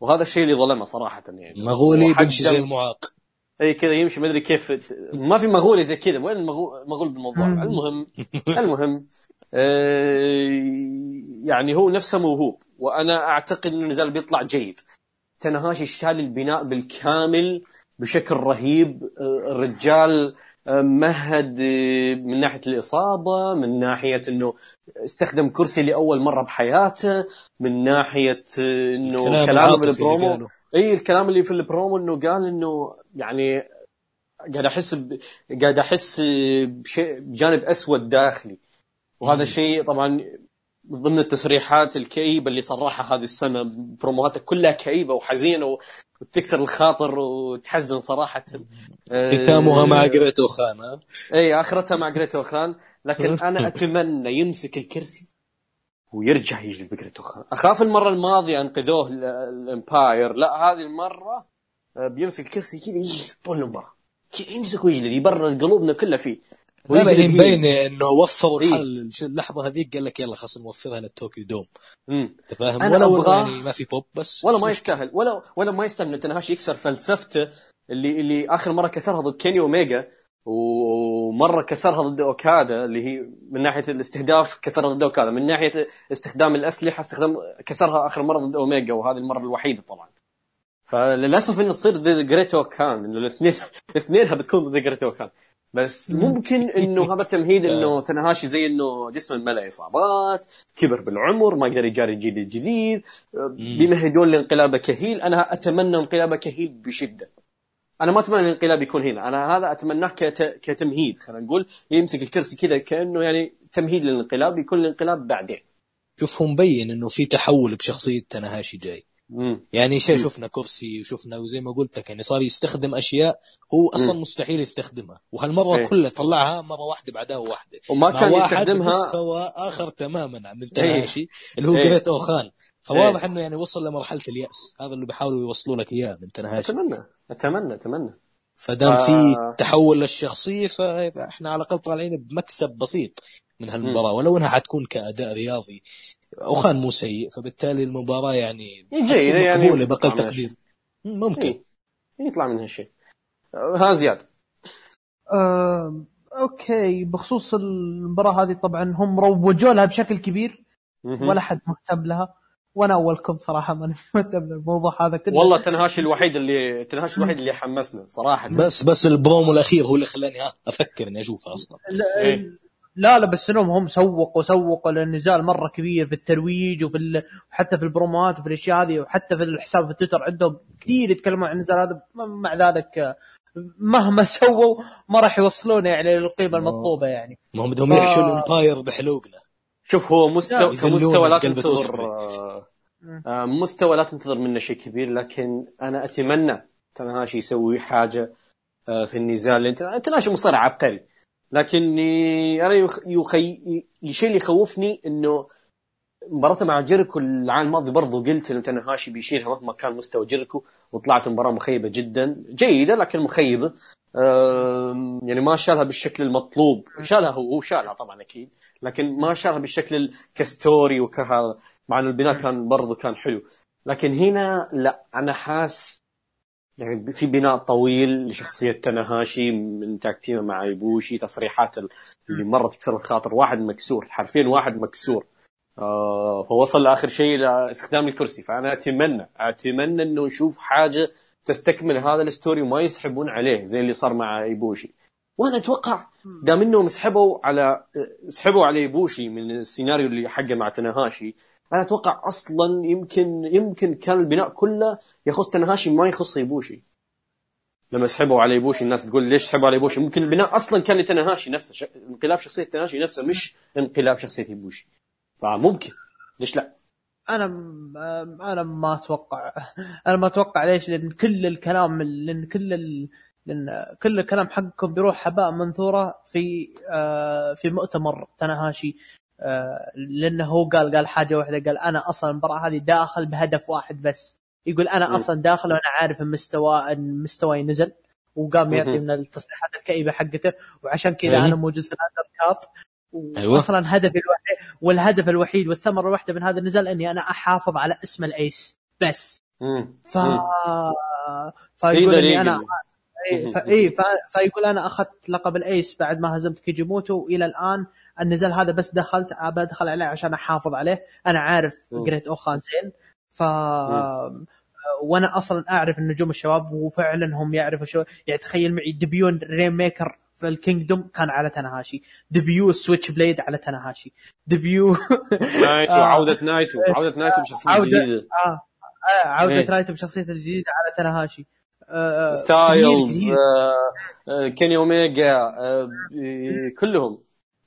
وهذا الشيء اللي ظلمه صراحة يعني. مغولي بيمشي زي المعاق. إي كذا يمشي ما أدري كيف. ما في مغولي زي كذا. وين المغول مغول بالموضوع. المهم المهم آه، يعني هو نفسه موهوب. وأنا أعتقد إنه نزال بيطلع جيد. تنهاشي شال البناء بالكامل بشكل رهيب. آه، الرجال مهد من ناحية الإصابة من ناحية إنه استخدم كرسي لأول مرة بحياته من ناحية إنه كلام كلامه بالبرومو قاله. إي الكلام اللي في البرومو إنه قال إنه يعني قاعد أحس ب... قاعد أحس بشيء بجانب أسود داخلي. وهذا شيء طبعا ضمن التصريحات الكئيبة اللي صرحها هذه السنة بروموهاته كلها كئيبة وحزينة. وتكسر الخاطر وتحزن صراحة. ختامها مع قريت اوخان ها؟ إي آخرتها مع جريتو خان. لكن أنا أتمنى يمسك الكرسي ويرجع يجلب جريتو خان. أخاف المرة الماضية أنقذوه ال- الامباير. لا هذه المرة آه، بيمسك الكرسي كذا يجلب طول المباراة. يمسك ويجلب يبرر قلوبنا كلها فيه. ويجلب مبينه إنه وفروا إيه. الحل. اللحظه هذيك قال لك يلا خلاص نوفرها للطوكيو دوم. أنت فاهم؟ ولو أبغاه- يعني ما في بوب بس. ولا ما. يستاهل. ولا ولا ما يستاهل إنه تنهاشي يكسر فلسفته اللي اللي آخر مرة كسرها ضد كيني اوميجا ومرة كسرها ضد أوكادا اللي هي من ناحية الاستهداف كسرها ضد أوكادا. من ناحية استخدام الأسلحة استخدام كسرها آخر مرة ضد اوميجا وهذه المرة الوحيدة طبعا. فللأسف إنه تصير ضد جريت اوخان. إنه الاثنين اثنينها بتكون ضد جريت اوخان. بس ممكن إنه هذا تمهيد إنه تنهاشي زي إنه جسمه ملأ إصابات كبر بالعمر ما يقدر يجاري الجيل الجديد بيمهدون لانقلابه كهيل. أنا أتمنى انقلابه كهيل بشدة. أنا ما أتمنى الانقلاب يكون هنا. أنا هذا أتمناه كت... كتمهيد خلينا نقول. يمسك الكرسي كذا كأنه يعني تمهيد للانقلاب يكون الانقلاب بعدين. شوف هو مبين إنه في تحول بشخصية تناهاشي جاي. مم. يعني شيء. شفنا كرسي وشفنا وزي ما قلت لك يعني صار يستخدم أشياء هو أصلا مم. مستحيل يستخدمها وهالمرة إيه. كلها طلعها مرة واحدة بعدها واحدة وما كان واحد يستخدمها بمستوى آخر تماما من تناهاشي اللي هو إيه. جريت اوخان فواضح إنه يعني وصل لمرحلة اليأس هذا اللي بيحاولوا يوصلوا لك إياه من تناهاشي أتمنى أتمنى أتمنى فدام آه. في تحول للشخصية فإحنا على الأقل طالعين بمكسب بسيط من هالمباراة ولو إنها حتكون كأداء رياضي اوخان مو سيء فبالتالي المباراة يعني جيدة حتكون يعني مقبولة باقل تقدير. ممكن. إيه. يطلع منها شيء. ها زياد. آه، أوكي بخصوص المباراة هذه طبعا هم روجوا لها بشكل كبير. ولا حد مهتم لها وأنا أولكم صراحة ماني مهتم للموضوع هذا كله. والله تنهاشي الوحيد اللي تنهاشي الوحيد اللي حمسنا صراحة. بس بس البرومو الأخير هو اللي خلاني أفكر إني أشوفه أصلا. لا- إيه. لا لا بس انهم هم سوقوا سوقوا للنزال مرة كبير في الترويج وفي ال... وحتى في البروموات وفي الأشياء هذه وحتى في الحساب في تويتر عندهم كثير يتكلمون عن النزال هذا. مع ذلك مهما سووا ما راح يوصلونه يعني للقيمة المطلوبة يعني. ما هم بدهم ف- ال Empire بحلوقنا. شوف هو مستوى كمستوى لا تنتظر. آه، آه، مستوى لا تنتظر منه شيء كبير لكن أنا أتمنى تنهاشي يسوي حاجة آه، في النزال. لأن تنهاشي مصارع عبقري. لكني أنا يخ... يخي... الشيء اللي يخوفني إنه مباراته مع جيركو العام الماضي برضو قلت إنه تنهاشي بيشيلها مهما كان مستوى جيركو وطلعت مباراة مخيبة جدا جيدة لكن مخيبة. يعني ما شالها بالشكل المطلوب. شالها هو هو شالها طبعا أكيد لكن ما شالها بالشكل ال- ك story وكهذا مع إنه البناء كان برضو كان حلو. لكن هنا لا أنا حاس يعني في بناء طويل لشخصية تناهاشي من tag team ه مع ايبوشي تصريحات ال- اللي مرة تكسر الخاطر. واحد مكسور حرفيا واحد مكسور. آه فوصل لآخر شيء لاستخدام الكرسي. فأنا أتمنى أتمنى إنه نشوف حاجة تستكمل هذا ال story وما يسحبون عليه زي اللي صار مع ايبوشي. وأنا أتوقع دام إنهم سحبوا على سحبوا على ايبوشي من السيناريو اللي حقه مع تناهاشي أنا أتوقع أصلا يمكن يمكن كان البناء كله يخص تناهاشي ما يخص إيبوشي. لما سحبوا على إيبوشي الناس تقول ليش سحبوا على إيبوشي؟ ممكن البناء أصلا كان لتناهاشي نفسه. ش... انقلاب شخصية تناهاشي نفسه مش انقلاب شخصية إيبوشي. فممكن. ليش لا؟ أنا أنا ما أتوقع أنا ما أتوقع ليش لأن كل الكلام لأن كل ال... لأن كل الكلام حقكم بيروح هباء منثورة في آه في مؤتمر تناهاشي آه لأنه هو قال قال حاجة واحدة قال أنا أصلا المباراة هذه داخل بهدف واحد بس يقول أنا. أصلا داخل وأنا عارف إن مستوى إن مستواي نزل وقام يعطي. من التصريحات الكئيبة حقته وعشان كذا أيوه. أنا موجود في الاندر كارت أيوه. واصلا هدفي الوحيد والهدف الوحيد والثمرة الواحده من هذا النزال إني أنا أحافظ على اسم ال Ace بس مم. ف مم. فيقول إني. أنا ف... إيه ف... فيقول أنا أخذت لقب ال Ace بعد ما هزمت كيجي موتو وإلى الآن النزال هذا بس دخلت بدخل عليه عشان أحافظ عليه أنا عارف. جريت اوخان زين ف وأنا أصلا أعرف النجوم الشباب وفعلا هم يعرفوا شو يعني تخيل معي debut Rainmaker في ال Kingdom كان على تناهاشي debut Switchblade على تناهاشي debut نايتو آه. عودة نايتو عودة نايتو بشخصية عودة- جديدة آه. آه عودة إيه. نايتو بشخصيته الجديده على تناهاشي آه ستايلز. آه، آه، كيني اوميجا آه، آه، كلهم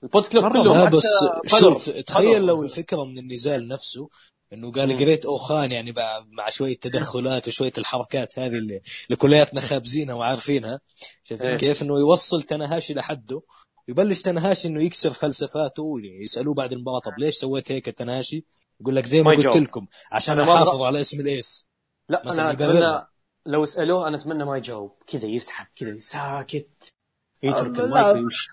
ال Bullet Club. كلهم لا بس. شوف تخيل. لو الفكرة من النزال نفسه إنه قال مم. جريت أوخان يعني مع, شوية تدخلات وشوية الحركات هذه اللي, اللي كلياتنا خابزينها وعارفينها شايفين. كيف إنه يوصل تنهاشي لحده يبلش تنهاشي إنه يكسر فلسفاته يسالوه بعد المباراة طب ليش سويت هيك تنهاشي؟ يقول لك زي ما قلت. لكم عشان أحافظ على اسم ال Ace لا أنا. أتمنى لو سألوه أنا أتمنى ما يجاوب كذا يسحب كذا ساكت يترك المايك. ويمشي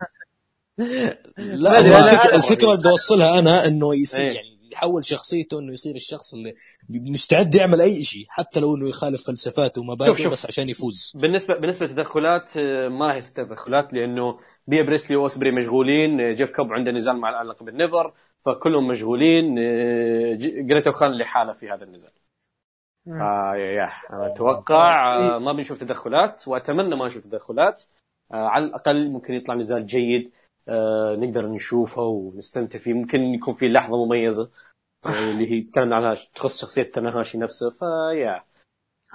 لا الفكرة, الفكرة اللي بدي أوصلها أنا إنه يصير إيه. يعني يحول شخصيته إنه يصير الشخص اللي مستعد يعمل أي شيء حتى لو إنه يخالف فلسفاته ومبادئه. بس عشان يفوز بالنسبة بالنسبة للتدخلات آه، ما راح يصير تدخلات لأنه بيا بريستلي وأوسبري مشغولين آه، جيف كوب عنده نزال مع لقب ال NEVER فكلهم مشغولين آه، ج- جريت اوخان لحاله في هذا النزال مم. آه يا يا أنا أتوقع آه ما بنشوف تدخلات وأتمنى ما نشوف تدخلات آه على الأقل ممكن يطلع نزال جيد نقدر نشوفه ونستمتع فيه. ممكن يكون في لحظة مميزة آه. اللي هي تكلمنا عنها تخص شخصية تناهاشي نفسه. فيا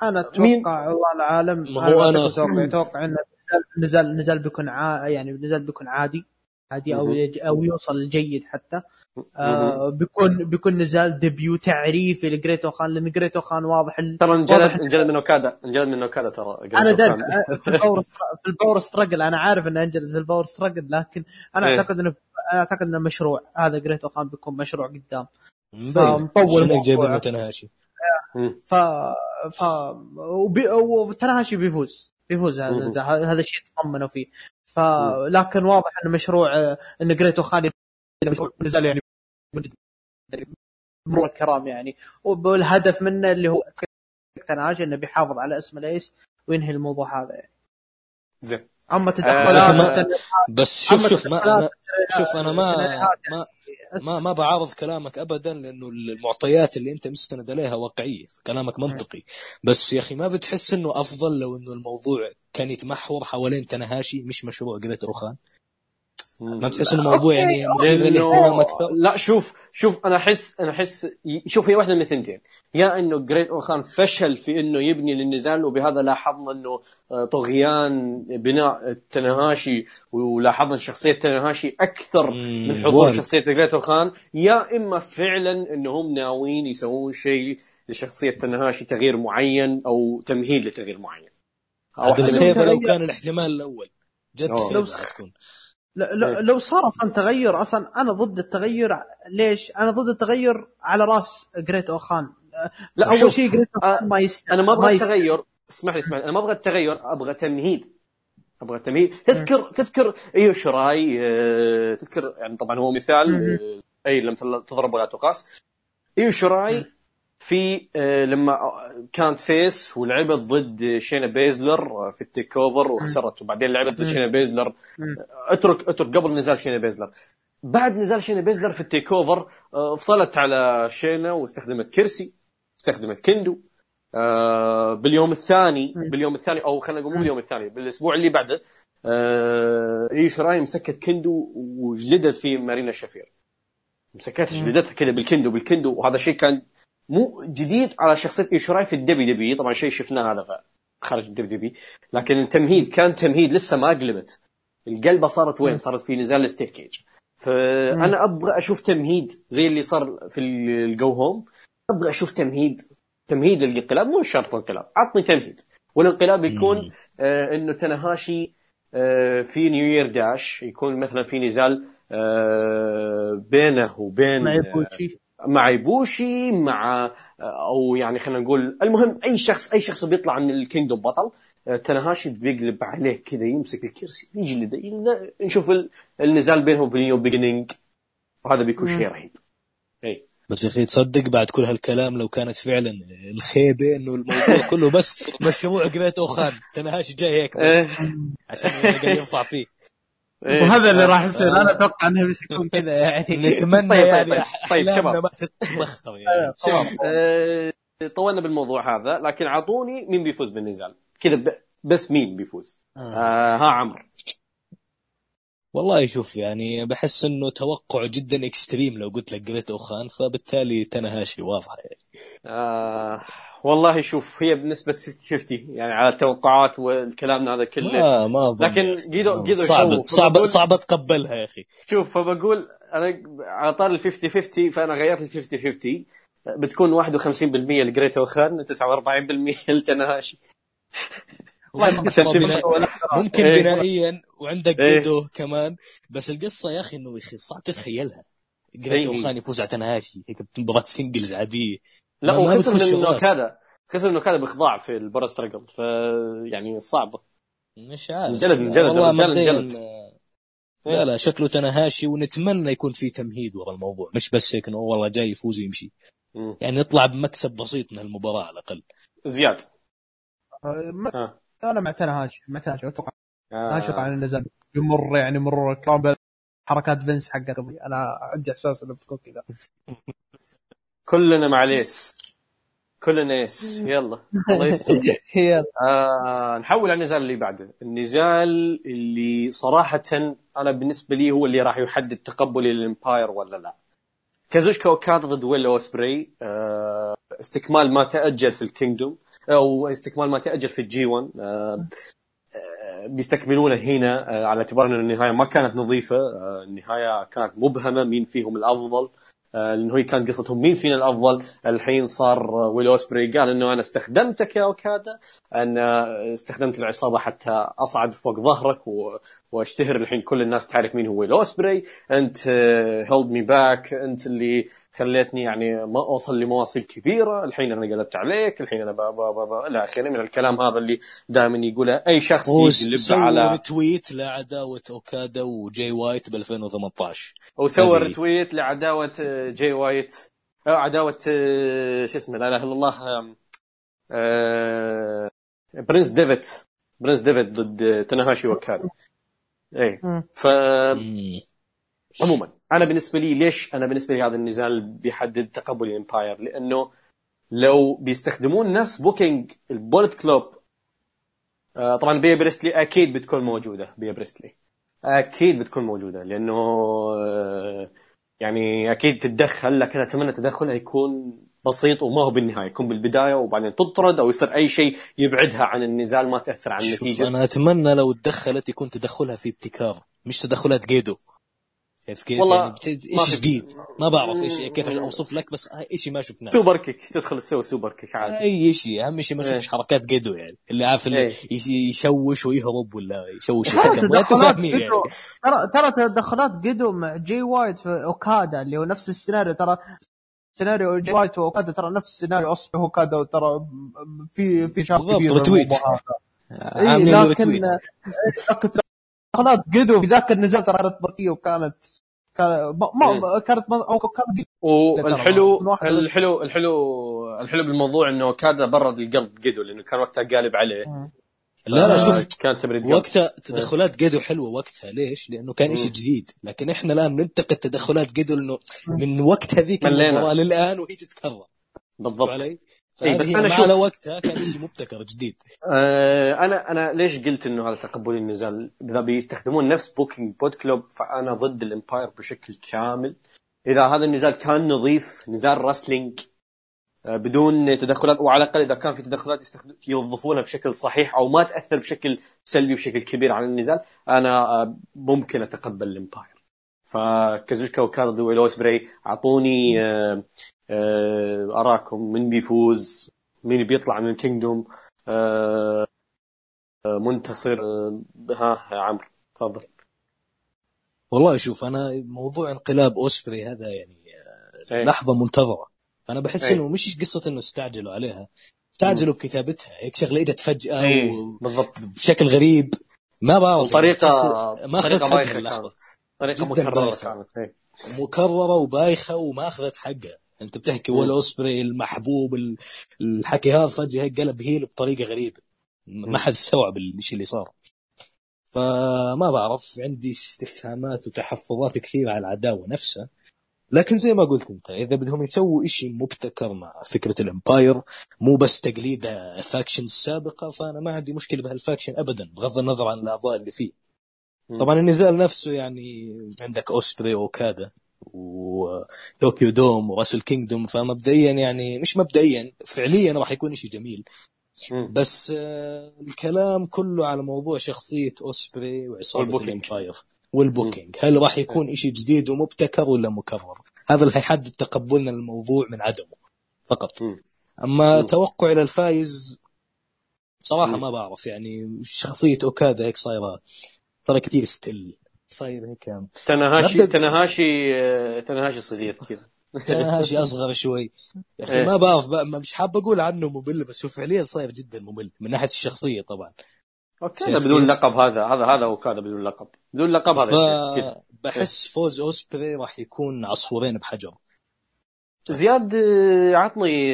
أنا مين؟ أتوقع والله العالم ما هو أنا أنا- أتوقع إنه نزال نزال بيكون عا يعني نزال بيكون عادي. عادي أو أو يوصل جيد حتى آه بيكون بيكون نزال debut تعريفي لجريت اوخان لأن جريت اوخان واضح. ترى انجلد انجلد من أوكادا انجلد من أوكادا ترى أنا داري كان- في ال Power في ال Power Struggle أنا عارف إن انجلد في ال Power Struggle لكن أنا إيه. أعتقد إنه أنا أعتقد إنه مشروع هذا جريت اوخان بيكون مشروع قدام مبين فمطول. جايبين تنهاشي مم. ف ف وبي... وتنهاشي بيفوز بيفوز هذا. هذا الشيء تطمنوا فيه. ف لكن واضح انه مشروع آه، إن جريتو خان مشروع نزال يعني مرور الكرام يعني. والهدف منه اللي هو تنهاشي إنه بيحافظ على اسم الأيس وينهي الموضوع هذا يعني. زين. اما آه، تدخلات بس شوف شوف ما أنا شوف أنا ما ما ما ما بعارض كلامك ابدا لأنه المعطيات اللي أنت مستند عليها واقعية كلامك منطقي. بس يا أخي ما بتحس إنه أفضل لو إنه الموضوع كان يتمحور حوالين تنهاشي مش مشروع جريت روخان ما بتحس إنه الموضوع يعني مثير للإهتمام أكثر؟ لا شوف شوف أنا أحس أنا أحس شوف هي واحدة من الثنتين يا إنه جريت اورخان فشل في إنه يبني للنزال وبهذا لاحظنا إنه آه، طغيان بناء تنهاشي ولاحظنا شخصية تنهاشي أكثر من حضور وارد. شخصية جريت اورخان يا إما فعلا انهم ناويين يسوون شيء لشخصية تنهاشي تغيير معين أو تمهيد لتغيير معين. أو هذا لو. كان الاحتمال الأول. جد لو- حتكون لا- لو, لو صار أصلا تغير أصلا أنا ضد التغير ليش؟ أنا ضد التغير على رأس جريت أوخان. لا أول شيء جريت أوخان آه، ما يستاهل أنا ما أبغى. التغير. اسمح لي اسمح لي. أنا ما أبغى التغير أبغى تمهيد. أبغى تمهيد. تذكر تذكر ايو شراي آه، تذكر يعني طبعا هو مثال. آه، أي لم تضرب ولا تقاس ايو شراي في آه، لما كانت face ولعبت ضد شينا بيزلر في ال TakeOver وخسرت وبعدين لعبت ضد. شينا بيزلر مم. اترك اترك قبل نزال شينا بيزلر بعد نزال شينا بيزلر في ال TakeOver آه، فصلت على شينا واستخدمت كرسي استخدمت كندو آه، باليوم الثاني. باليوم الثاني أو خلينا نقول مو. باليوم الثاني بالأسبوع اللي بعده آه، ايو شراي مسكت كندو وجلدت في مارينا شافير مسكتها. جلدتها كذا بالكندو بالكندو وهذا شيء كان مو جديد على شخصية ايو شراي في ال WWE. طبعا شيء شفناه هذا خارج ال WWE. لكن التمهيد كان تمهيد لسه ما قلبت. القلبة صارت وين؟ صارت في نزال ال steel cage فأنا أبغى أشوف تمهيد زي اللي صار في ال go home أبغى أشوف تمهيد تمهيد للانقلاب مو شرط انقلاب. عطني تمهيد. والانقلاب يكون. آه إنه تنهاشي آه في New Year Dash يكون مثلا في نزال آه بينه وبين إيبوشي مع إيبوشي مع أو يعني خلينا نقول المهم أي شخص أي شخص بيطلع من ال Kingdom بطل آه، تنهاشي بيقلب عليه كذا يمسك الكرسي يجلده نشوف ال- النزال بينهم ب New Beginning وهذا بيكون. شيء رهيب. اي بس يا أخي تصدق بعد كل هالكلام لو كانت فعلا الخيبة إنه الموضوع كله بس مشروع جريت اوخان تنهاشي جاي هيك بس. إيه. عشان يرفع فيه. إيه. وهذا اللي راح يصير. أنا أتوقع انه بيكون كذا يعني. نتمنى طيب، يعني طيب، طيب، شباب. ما تتبخر يعني. آه، طولنا بالموضوع هذا لكن اعطوني مين بيفوز بالنزال. كذا ب- بس مين بيفوز؟ آه. ها عمرو. والله شوف يعني بحس إنه توقع جدا extreme لو قلت لك جريت اوخان فبالتالي تنهاشي واضحة يعني. آه والله شوف هي بنسبة 50 يعني على التوقعات والكلام هذا كله. ما ما أظن. لكن جيدو جيدو صعب صعب صعب أتقبلها يا أخي. شوف فبقول أنا على طار ال 50 50 فأنا غيرت ال 50 50 بتكون 51% لجريت اوخان 49% لتنهاشي ممكن إيه. بنائيا وعندك إيه. جيدو كمان. بس القصة يا أخي إنه يا أخي صعب تتخيلها. جريت إيه. اوخان يفوز على تنهاشي هيك مباراه singles عادية. لا وخسر من. نوكادا خسر من نوكادا باخضاع في ال Power Struggle ف يعني صعبة مش عارف انجلد- انجلد، انجلد. آه، لا لا شكله تنهاشي ونتمنى يكون في تمهيد ورا الموضوع مش بس هيك إنه والله جاي يفوز ويمشي مم. يعني يطلع بمكسب بسيط من المباراة على الأقل زياد آه، ما- ها. أنا مع تنهاشي مع تنهاشي أتوقع آه. ما أتوقع ان النزال يمر يعني مرور الكرام حركات فينس حقت أنا عندي إحساس إنه بتكون كذا كلنا مع كلنا yes يلا. الله يستر. هي آه نحول على النزال اللي بعده. النزال اللي صراحة أنا بالنسبة لي هو اللي راح يحدد تقبلي لل Empire ولا لا. كازوشكا اوكادا ضد ويل أوسبري. آه استكمال ما تأجل في ال Kingdom. أو استكمال ما تأجل في ال G 1 آه، آه، بيستكملونه هنا آه، على اعتبار إن النهاية ما كانت نظيفة. آه، النهاية كانت مبهمة مين فيهم الأفضل. آه، لأنه هي كانت قصتهم مين فينا الأفضل؟ الحين صار آه، ويل أوسبري قال إنه أنا استخدمتك يا أوكادا أنا استخدمت العصابة حتى أصعد فوق ظهرك و... وأشتهر الحين كل الناس تعرف مين هو ويل أوسبري. أنت held me back أنت اللي خليتني يعني ما أوصل لمراحل كبيرة. الحين أنا قلبت عليك. الحين أنا با با با با إلى آخره. من الكلام هذا اللي دائما يقوله أي شخص يقلب سوى على retweet لعداوة أوكادا وجاي وايت ب 2018 وسوى. retweet لعداوة آه، جاي وايت. أو عداوة آه، شو اسمه لا إله إلا الله آه، برنس ديفيت. برنس ديفيت ضد تناهاشي أوكادا اي. ف مم. عموما أنا بالنسبة لي ليش أنا بالنسبة لي هذا النزال بيحدد تقبل ال Empire؟ لأنه لو بيستخدمون نفس booking ال Bullet Club آه، طبعا بيا بريستلي أكيد بتكون موجودة بيا بريستلي أكيد بتكون موجودة لأنه آه، يعني أكيد تتدخل لكن أتمنى تدخلها يكون بسيط وما هو بالنهاية يكون بالبداية وبعدين تطرد أو يصير أي شيء يبعدها عن النزال ما تأثر على شوف النتيجة. أنا أتمنى لو تدخلت يكون تدخلها في ابتكار مش تدخلات جيدو. كيف كيف والله يعني بت- إيش في- جديد؟ ما بعرف إيش كيف أوصف لك بس شيء ما شفناه. super kick تدخل تسوي super kick عادي. أي شيء أهم شيء ما إيه. اشوفش حركات جيدو يعني. اللي عارف اللي إيه. يش- يشوش ويهرب ولا يشوش ترى أنتم تدخلات فاهمين يعني. ترى ترى تدخلات جيدو مع جي وايت في أوكادا اللي هو نفس السيناريو. ترى سيناريو جي وايت وأوكادا ترى نفس سيناريو أوسبري وأوكادا وترى في في بالضبط، كبير retweet. عاملين إيه retweet تدخلات جيدو في ذاك النزال ترى كانت بطيئة وكانت كان ما إيه. ما كانت ما أو كانت والحلو الحلو الحلو الحلو بالموضوع إنه كاد برد القلب جيدو لأنه كان وقتها قالب عليه. لا لا آه، شوف كان تبريد وقتها تدخلات جيدو حلوة وقتها ليش؟ لأنه كان شيء. جديد. لكن إحنا الآن ننتقد تدخلات جيدو لأنه من وقت هذيك للآن وهي تتكرر. بالضبط. علي؟ إيه، بس أنا شوف- على وقتها كان شيء مبتكر جديد. آه أنا أنا ليش قلت إنه هذا تقبل النزال إذا بيستخدمون نفس booking Bullet Club فأنا ضد ال Empire بشكل كامل. إذا هذا النزال كان نظيف نزال wrestling آه، بدون تدخلات وعلى الأقل إذا كان في تدخلات يستخدم يوظفونها بشكل صحيح أو ما تأثر بشكل سلبي بشكل كبير على النزال أنا آه، ممكن أتقبل ال Empire فكازوشكا أوكادا وويل أوسبري أعطوني آه، أراكم من بيفوز مين بيطلع من ال Kingdom آه، آه، منتصر آه، ها يا عمرو تفضل. والله شوف أنا موضوع انقلاب أوسبري هذا يعني إيه. لحظة منتظرة. أنا بحس إيه. إنه مش قصة إنه استعجلوا عليها. استعجلوا بكتابتها. هيك شغلة إجت فجأة إيه، و- بالضبط. بشكل غريب. ما بعرف يعني ما أخذت طريقه حقها طريقة مكررة. كانت إيه. مكررة وبايخة وما أخذت حقها. انت بتحكي. ولا اوسبري المحبوب ال- الحكي هذا فجاه هيك قلب هيل بطريقة غريبة. ما حد استوعب الشيء اللي صار. فما بعرف عندي استفهامات وتحفظات كثيرة على العداوة نفسها. لكن زي ما قلت انت إذا بدهم يسووا شيء مبتكر مع فكرة الإمباير مو بس تقليد ال faction السابقة فأنا ما عندي مشكلة بهال faction ابدا بغض النظر عن الأعضاء اللي فيه. طبعا النزال نفسه يعني عندك أوسبري واوكادا وتوكيو دوم و Wrestle Kingdom فمبدئيا يعني مش مبدئيا فعليا راح يكون شيء جميل. بس آه، الكلام كله على موضوع شخصية أوسبري وعصابة وال booking. ال Empire وال booking هل راح يكون شيء جديد ومبتكر ولا مكرر هذا اللي حيحدد تقبلنا للموضوع من عدمه فقط مم. توقعي للفايز صراحة مم. ما بعرف يعني شخصية أوكادا هيك صايرة صار كثير stale صاير هيك. تناهاشي نبدأ- تناهاشي آه، تناهاشي صغير كذا. تناهاشي أصغر شوي. يا أخي إيه. ما بعرف مش حاب أقول عنه ممل بس هو فعليا صاير جدا ممل من ناحية الشخصية طبعا. okay بدون؟ لقب هذا هذا هذا وكذا بدون لقب. بدون لقب هذا كذا. فبحس فوز أوسبري راح يكون عصفورين بحجر زياد آه، عطني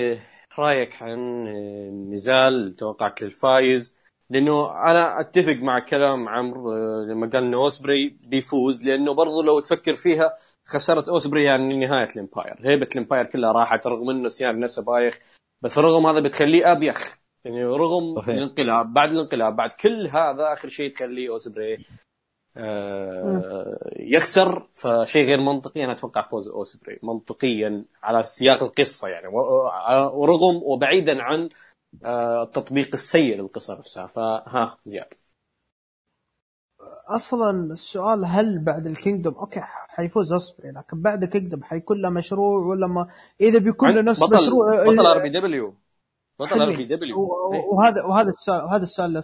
رأيك عن آه، النزال توقعك للفايز. لأنه أنا أتفق مع كلام عمرو آه، لما قال إنه أوسبري بيفوز لأنه برضو لو تفكر فيها خساره أوسبري يعني نهاية الإمباير. هيبة الإمباير كلها راحت رغم إنه سيان نفسه بايخ بس رغم هذا بتخليه أبيخ. يعني رغم صحيح. الانقلاب بعد الانقلاب بعد كل هذا آخر شيء تخليه أوسبري آه يخسر فشيء غير منطقي. أنا أتوقع فوز أوسبري منطقيا على سياق القصة يعني. و- ورغم وبعيدا عن آه، التطبيق السيء للقصه نفسها. فها زياد. أصلا السؤال هل بعد ال Kingdom okay حيفوز أوسبري لكن بعد ال Kingdom حيكون له مشروع ولا ما؟ إذا بيكون له نفس بطل مشروع بطل RP دبليو بطل ار. بي دبليو وهذا وهذا السؤال وهذا السؤال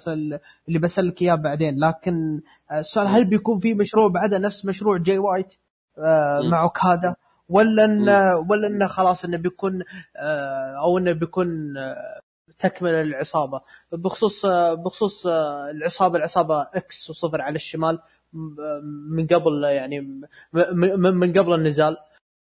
اللي بسألك إياه بعدين. لكن السؤال هل بيكون في مشروع بعدها نفس مشروع جاي وايت آه،. مع اوكادا ولا. انه ولا إنه خلاص إنه بيكون آه، أو إنه بيكون آه، تكمله للعصابه بخصوص بخصوص العصابة العصابة X وصفر على الشمال من قبل يعني من قبل النزال.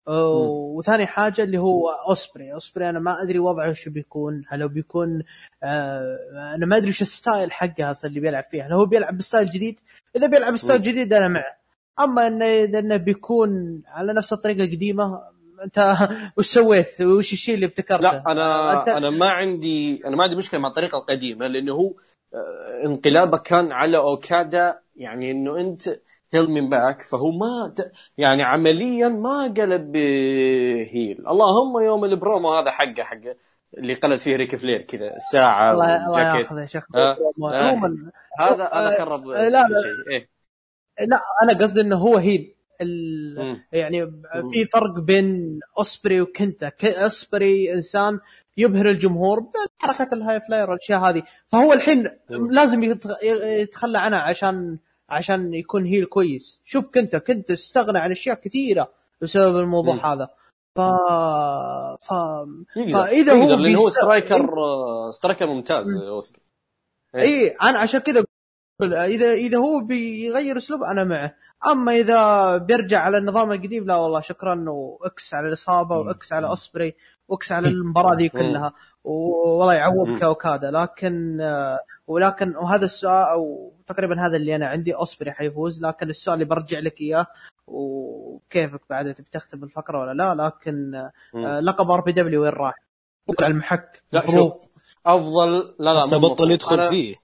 وثاني حاجة اللي هو اوسبري اوسبري أنا ما أدري وضعه شو بيكون. هل هو بيكون آه أنا ما أدري شو ال style حقه أصلا اللي بيلعب فيه هل هو بيلعب ب style جديد؟ إذا بيلعب style جديد أنا معه. أما إنه إذا إنه بيكون على نفس الطريقة القديمة انت وش سويت؟ وش الشيء اللي ابتكرته؟ لا أنا أنت- أنا ما عندي أنا ما عندي مشكلة مع الطريقة القديمة لأنه هو آه، انقلابه كان على أوكادا يعني إنه أنت held me back فهو ما. يعني عمليا ما قلب heel اللهم يوم البرومو هذا حقه حقه اللي قلد فيه ريك فلير كذا الساعة الله الله يا شيخ. آه، هذا هذا خرب آه، لا، لا. إيه. لا أنا قصدي إنه هو heel. يعني في فرق بين أوسبري وكنتا. أوسبري إنسان يبهر الجمهور بحركات ال high flyer والأشياء هذه. فهو الحين. لازم يتخلى عنها عشان عشان يكون heel كويس. شوف كنتا. كنت استغنى عن أشياء كثيرة بسبب الموضوع مم. هذا. ف ف يقدر. فإذا يقدر هو هو best- striker آه، striker ممتاز أوسبري. إيه. اي أنا عشان كذا إذا إذا هو بيغير أسلوب أنا معه. أما إذا بيرجع على النظام القديم لا والله شكرا و X على العصابة و X على اوسبري و X على المباراة ذي كلها. والله يعوضك اوكادا لكن ولكن وهذا السؤال أو تقريبا هذا اللي أنا عندي اوسبري حيفوز. لكن السؤال اللي برجع لك إياه وكيفك بعد؟ تبي تختم الفقرة ولا لا؟ لكن آه، لقب RPW وين راح؟ على المحك. لا. شوف أفضل لا لا مو بطل المفروض. يدخل فيه.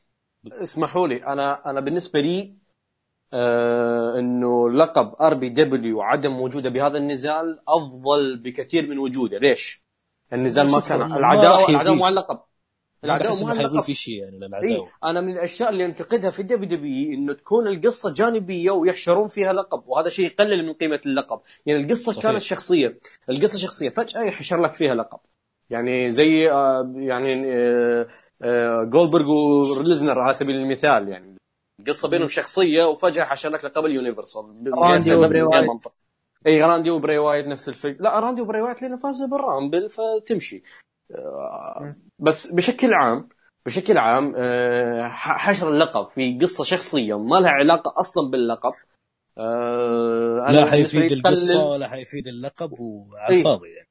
اسمحوا لي أنا أنا بالنسبة لي آه إنه لقب RPW عدم وجوده بهذا النزال أفضل بكثير من وجوده. ليش؟ النزال ما كان ما العداوة العداوه. مع اللقب العداوة انه اللقب حيضيف شيء يعني للعداوة. أنا من الأشياء اللي أنتقدها في WWE إنه تكون القصة جانبية ويحشرون فيها لقب وهذا شيء يقلل من قيمة اللقب. يعني القصة صحيح. كانت شخصية. القصة شخصية فجأة يحشر لك فيها لقب. يعني زي آه، يعني آه، آه، جولدبرغ وليزنر على سبيل المثال يعني القصة بينهم شخصية وفجأة حشر لك لقب ال Universal بدون راندي وبراي وايت. إي راندي وبراي وايت نفس الفكرة. لا راندي وبراي وايت لأنه فازوا بال Rumble فتمشي. آه، بس بشكل عام بشكل عام آه، حشر اللقب في قصة شخصية ما لها علاقة أصلا باللقب. آه، أنا لا حيفيد القصة ولا حيفيد اللقب وعلى. الفاضي يعني.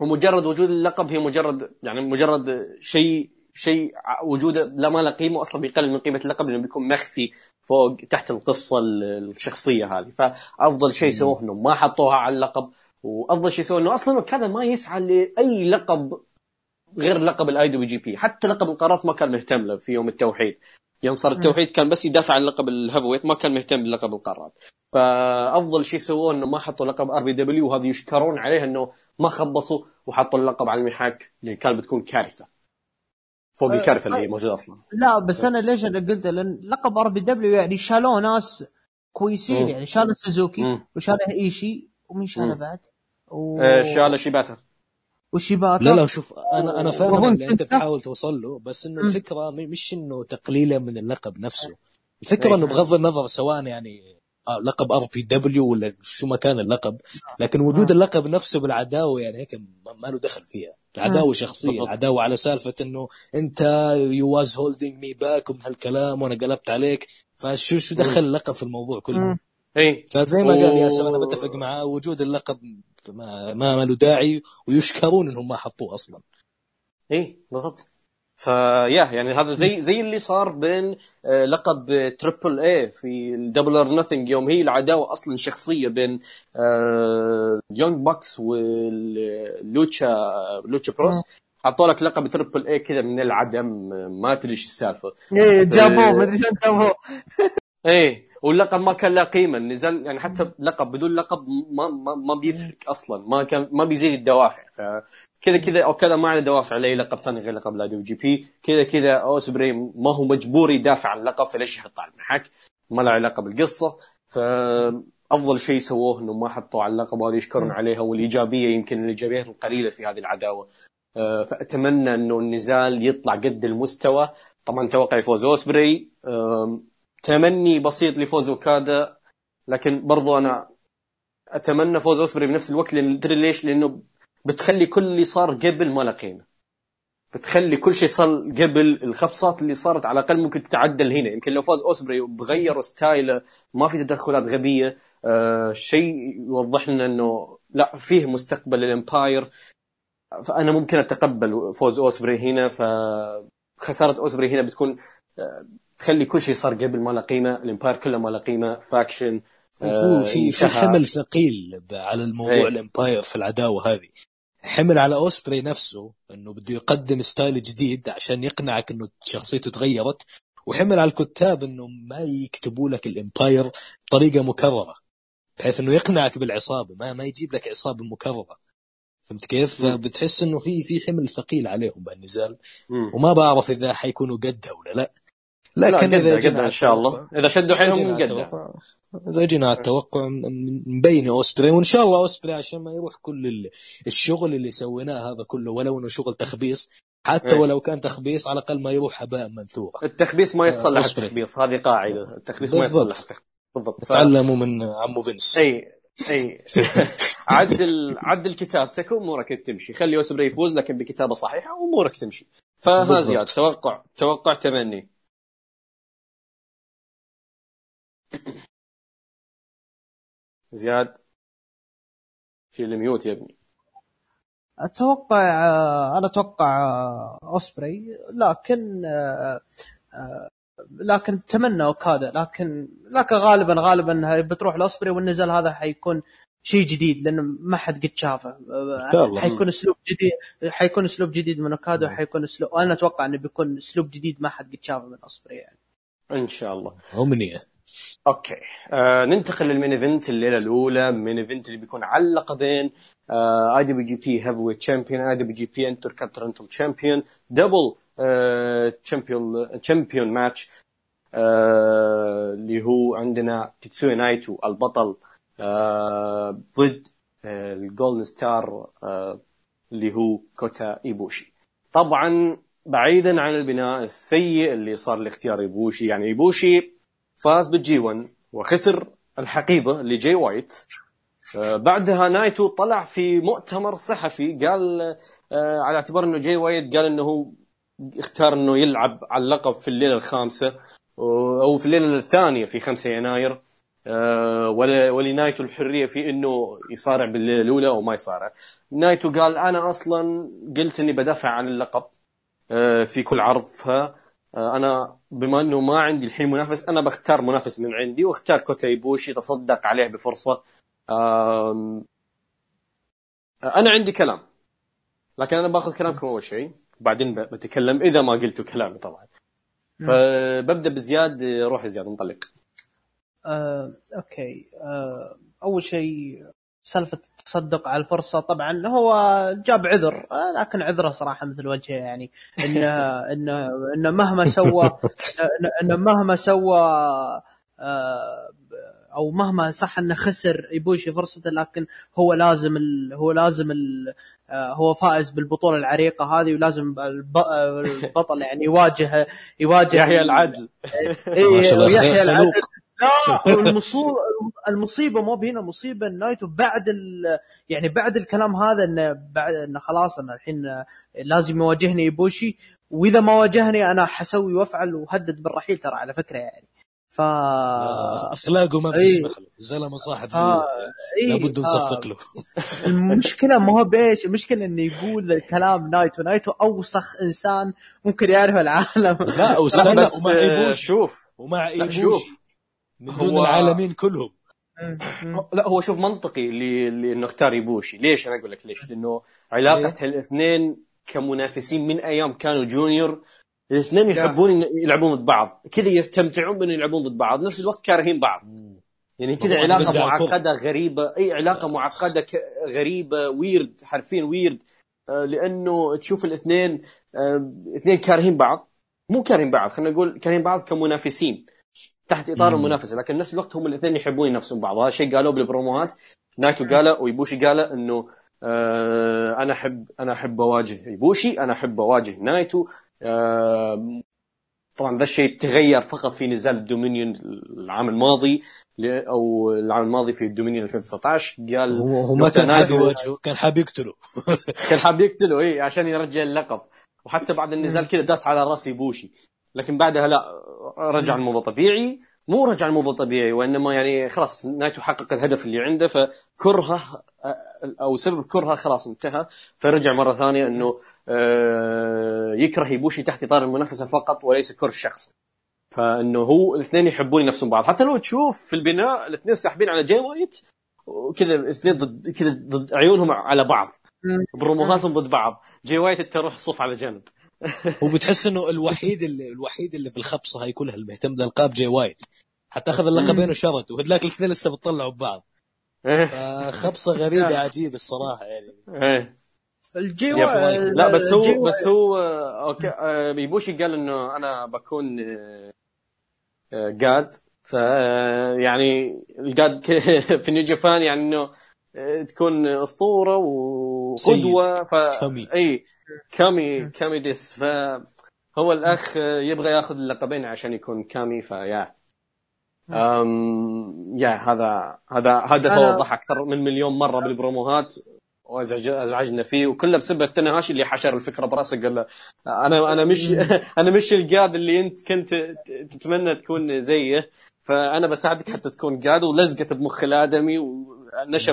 ومجرد وجود اللقب هي مجرد يعني مجرد شيء شيء وجوده لا ما له قيمة أصلا بيقلل من قيمة اللقب لأنه بيكون مخفي فوق تحت القصة ال- الشخصية هذه. فأفضل شيء سووه انه ما حطوها على اللقب وأفضل شيء سووه إنه أصلا كذا ما يسعى لأي لقب غير لقب ال IWGP حتى لقب القارات ما كان مهتم له في يوم التوحيد. يوم صار التوحيد كان بس يدافع عن لقب ال heavyweight ما كان مهتم بلقب القارات فأفضل شيء سووه إنه ما حطوا لقب RPW وهذا يشكرون عليه إنه ما خبصوا وحطوا اللقب على المحك اللي كان بتكون كارثة. فوق أه، الكارثة اللي أه. موجودة أصلا لا بس أنا ليش أنا قلت لأن لقب RPW يعني شالوه ناس كويسين مم. يعني شالوا سوزوكي. وشاله إيشيي ومين شاله. بعد؟ و... آه، شاله شيباتا وشيباتا لا لا شوف أنا أنا فاهم اللي أنت بتحاول توصل له بس إنه. الفكرة مش إنه تقليلا من اللقب نفسه الفكرة إيه. انه بغض النظر سواء يعني لقب RPW ولا شو ما كان اللقب لكن وجود. اللقب نفسه بالعداوة يعني هيك ما ما له دخل فيها العداوة شخصية بالضبط. العداوة على سالفة إنه أنت you was holding me back ومن هالكلام وأنا قلبت عليك. فشو شو دخل اللقب في الموضوع كله. إي. فزي ما قال ياسر أنا بتفق معاه وجود اللقب ما ما له داعي ويشكرون إنهم ما حطوه أصلا. إي إيه، بالضبط. فيا يعني هذا زي زي اللي صار بين آه، لقب Triple A في ال Double or Nothing يوم هي العداوة أصلا شخصية بين Young Bucks وال Lucha Lucha Bros. حطوا لك لقب Triple A كذا من العدم آه، ما تدري إيش السالفة. إيه جابوه ما أدري شلون جابوه. إيه واللقب ما كان له قيمة النزال يعني حتى لقب بدون لقب ما ما, ما بيفرق أصلا. ما كان ما بيزيد الدوافع. فكذا كذا أو كذا ما عنده دوافع لأي لقب ثاني غير لقب IWGP. كذا كذا اوسبري ما هو مجبور يدافع عن اللقب فليش يحط على المحك؟ ما له علاقة بالقصة. فافضل شيء سووه انه ما حطوا على اللقب وهذه يشكرون عليها والإيجابية يمكن الإيجابيات القليلة في هذه العداوة. آه، فأتمنى إنه النزال يطلع قد المستوى. طبعا توقع يفوز اوسبري تمني بسيط لفوز أوكادا لكن برضو أنا أتمنى فوز أوسبري بنفس الوقت لأن تدري ليش؟ لأنه بتخلي كل اللي صار قبل ما له قيمة. بتخلي كل شيء صار قبل الخبصات اللي صارت على الأقل ممكن تتعدل هنا يمكن لو فاز أوسبري وبغيروا style ه ما في تدخلات غبية آه شيء يوضح لنا إنه لا فيه مستقبل لل Empire فأنا ممكن أتقبل فوز أوسبري هنا فخسارة أوسبري هنا بتكون آه تخلي كل شيء صار قبل ما له قيمة ال Empire كله ما له قيمة faction آه في في حمل ثقيل على الموضوع إيه. ال Empire في العداوة هذه. حمل على أوسبري نفسه إنه بده يقدم style جديد عشان يقنعك إنه شخصيته تغيرت وحمل على الكتاب إنه ما يكتبوا لك الإمباير بطريقة مكررة بحيث إنه يقنعك بالعصابة ما ما يجيب لك عصابة مكررة. فهمت كيف؟ بتحس إنه في في حمل ثقيل عليهم بالنزال وما بعرف إذا حيكونوا قدها ولا لا. لكن لا إذا جدا إن شاء الله. إذا شدوا حيلهم قدها إذا جينا على التوقع مبين أوسبري وإن شاء الله أوسبري عشان ما يروح كل الشغل اللي سويناه هذا كله ولو إنه شغل تخبيص حتى إيه. ولو كان تخبيص على الأقل ما يروح هباء منثورا التخبيص ما يتصلح التخبيص هذه قاعدة. التخبيص ما يتصلح بالضبط. تعلموا من عمو فينس. إي إي. عدل عدل كتابتك وامورك تمشي. خلي أوسبري يفوز لكن بكتابة صحيحة وأمورك تمشي. فها زياد توقع توقع تمني. زياد شيل الميوت يا ابني. أتوقع أنا أتوقع أوسبري لكن لكن أتمنى أوكادا لكن لكن غالبا غالبا بتروح لأوسبري والنزال هذا حيكون شيء جديد لأنه ما حد قد شافه. حيكون أسلوب جديد حيكون أسلوب جديد من أوكادا وحيكون أسلوب أنا أتوقع إنه بيكون أسلوب جديد ما حد قد شافه من أوسبري يعني. إن شاء الله. امنيه Okay. آه ننتقل لل main event الليلة الأولى. main event اللي بيكون على اللقبين اي دبليو جي بي هيفي ويت تشامبيون اي دبليو جي بي انتر كونتيننتال تشامبيون دبل تشامبيون تشامبيون ماتش اللي هو عندنا تيتسوي نايتو البطل آه ضد آه ال Golden Star آه اللي هو كوتا إيبوشي. طبعا بعيدا عن البناء السيء اللي صار لاختيار إيبوشي. يعني إيبوشي فاز بال G 1 وخسر الحقيبة لجي وايت. آه، بعدها نايتو طلع في مؤتمر صحفي قال آه، على اعتبار إنه جي وايت قال إنه هو اختار إنه يلعب على اللقب في الليلة الخامسة أو في الليلة الثانية في 5 يناير. آه، ولنايتو الحرية في إنه يصارع بالليله الاولى أو ما يصارع. نايتو قال أنا أصلا قلت إني بدافع عن اللقب في كل عرض ف آه، أنا بما انه ما عندي الحين منافس أنا بختار منافس من عندي واختار كوتا ايبوشي تصدق عليه بفرصة. أنا عندي كلام لكن أنا باخذ كلامكم أول شيء. بعدين بتكلم إذا ما قلتوا كلامي طبعا. فببدأ بزياد روح زياد انطلق. آه، okay. آه، أول شيء سالفة التصدق على الفرصة طبعا هو جاب عذر لكن عذره صراحة مثل وجهه يعني انه انه انه مهما سوى انه مهما سوى آه، أو مهما صح إنه خسر يبوشي فرصته لكن هو لازم ال هو لازم ال آه، هو فائز بالبطولة العريقة هذه ولازم البطل يعني يواجه يواجه يحيى العدل. اي يحيى العدل. لا المصيبه المصيبة مو بهنا المصيبه نايتو بعد يعني بعد الكلام هذا إنه بعد إنه خلاص أنا الحين لازم يواجهني يبوشي وإذا ما واجهني أنا حسوي وأفعل وهدد بالرحيل ترى على فكرة يعني. ف أخلاقه ما بتسمح له زلمة صاحب ف... إيه لابد نصفق له. المشكلة ما هو بإيش؟ المشكلة إنه يقول الكلام نايتو. نايتو أوسخ إنسان ممكن يعرفه العالم. لا واستنى ومع إيبوشي. شوف. ومع إيبوشي. من دون هو... العالمين كلهم. لا هو شوف منطقي اللي إنه اختار يبوشي. ليش؟ أنا أقول لك ليش؟ لأنه علاقة الاثنين كمنافسين من أيام كانوا junior الاثنين يحبون إن يلعبون ضد بعض. كذا يستمتعون بان يلعبون ضد بعض. نفس الوقت كارهين بعض. يعني كذا علاقة. معقدة غريبة. إي علاقة معقدة ك- غريبة ويرد حرفيا ويرد آه، لأنه تشوف الاثنين آه، اثنين كارهين بعض. مو كارهين بعض خلينا نقول كارهين بعض كمنافسين. تحت إطار. المنافسة لكن نفس الوقت هم الاثنين يحبون ينافسون بعض. وهذا الشيء قالوه بالبروموهات. نايتو قاله ويبوشي قاله إنه آه أنا أحب أنا أحب أواجه يبوشي أنا أحب أواجه نايتو. آه طبعا ذا الشيء تغير فقط في نزال ال Dominion العام الماضي أو العام الماضي في ال Dominion 2019 قال هو ما كان حاب. يواجهه كان حاب يقتله. كان حاب يقتله إي عشان يرجع اللقب. وحتى بعد النزال كذا داس على رأس يبوشي. لكن بعدها لا رجع الموضوع طبيعي. مو رجع الموضوع طبيعي وإنما يعني خلاص نايتو حقق الهدف اللي عنده فكرهه أو سبب كرهه خلاص انتهى. فرجع مرة ثانية إنه آه، يكره يبوشي تحت إطار المنافسة فقط وليس كره الشخص. فإنه هو الاثنين يحبون ينافسون بعض. حتى لو تشوف في البناء الاثنين ساحبين على جاي وايت وكذا الاثنين ضد كذا ضد عيونهم على بعض. مم. بروموهاتهم ضد بعض. جاي وايت انت روح صف على جنب. وبتحس إنه الوحيد اللي الوحيد اللي بالخبصة هاي كلها المهتم بالالقاب جاي وايت حتى أخذ اللقبين وشرد وهذاك الاثنين لسه بتطلعوا ببعض. إيه. فخبصة غريبة عجيبة الصراحة يعني. إيه. الجي. لا بس هو بس هو آه، okay آه، بيبوشي قال إنه أنا بكون آه، آه، God ف يعني ال God في New Japan يعني إنه تكون أسطورة وقدوة. ف. إي. كامي كامي ديس. فهو الأخ يبغى ياخذ اللقبين عشان يكون كامي فيا أم يا هذا هذا هذا ضحك أكثر من مليون مرة بالبروموهات. وازعج أزعجنا فيه. وكله بسبب تاناهاشي اللي حشر الفكرة براسه قال له أنا أنا مش أنا مش القاد اللي أنت كنت تتمنى تكون زيه. فأنا بساعدك حتى تكون قاد ولزقت بمخ الآدمي ونشب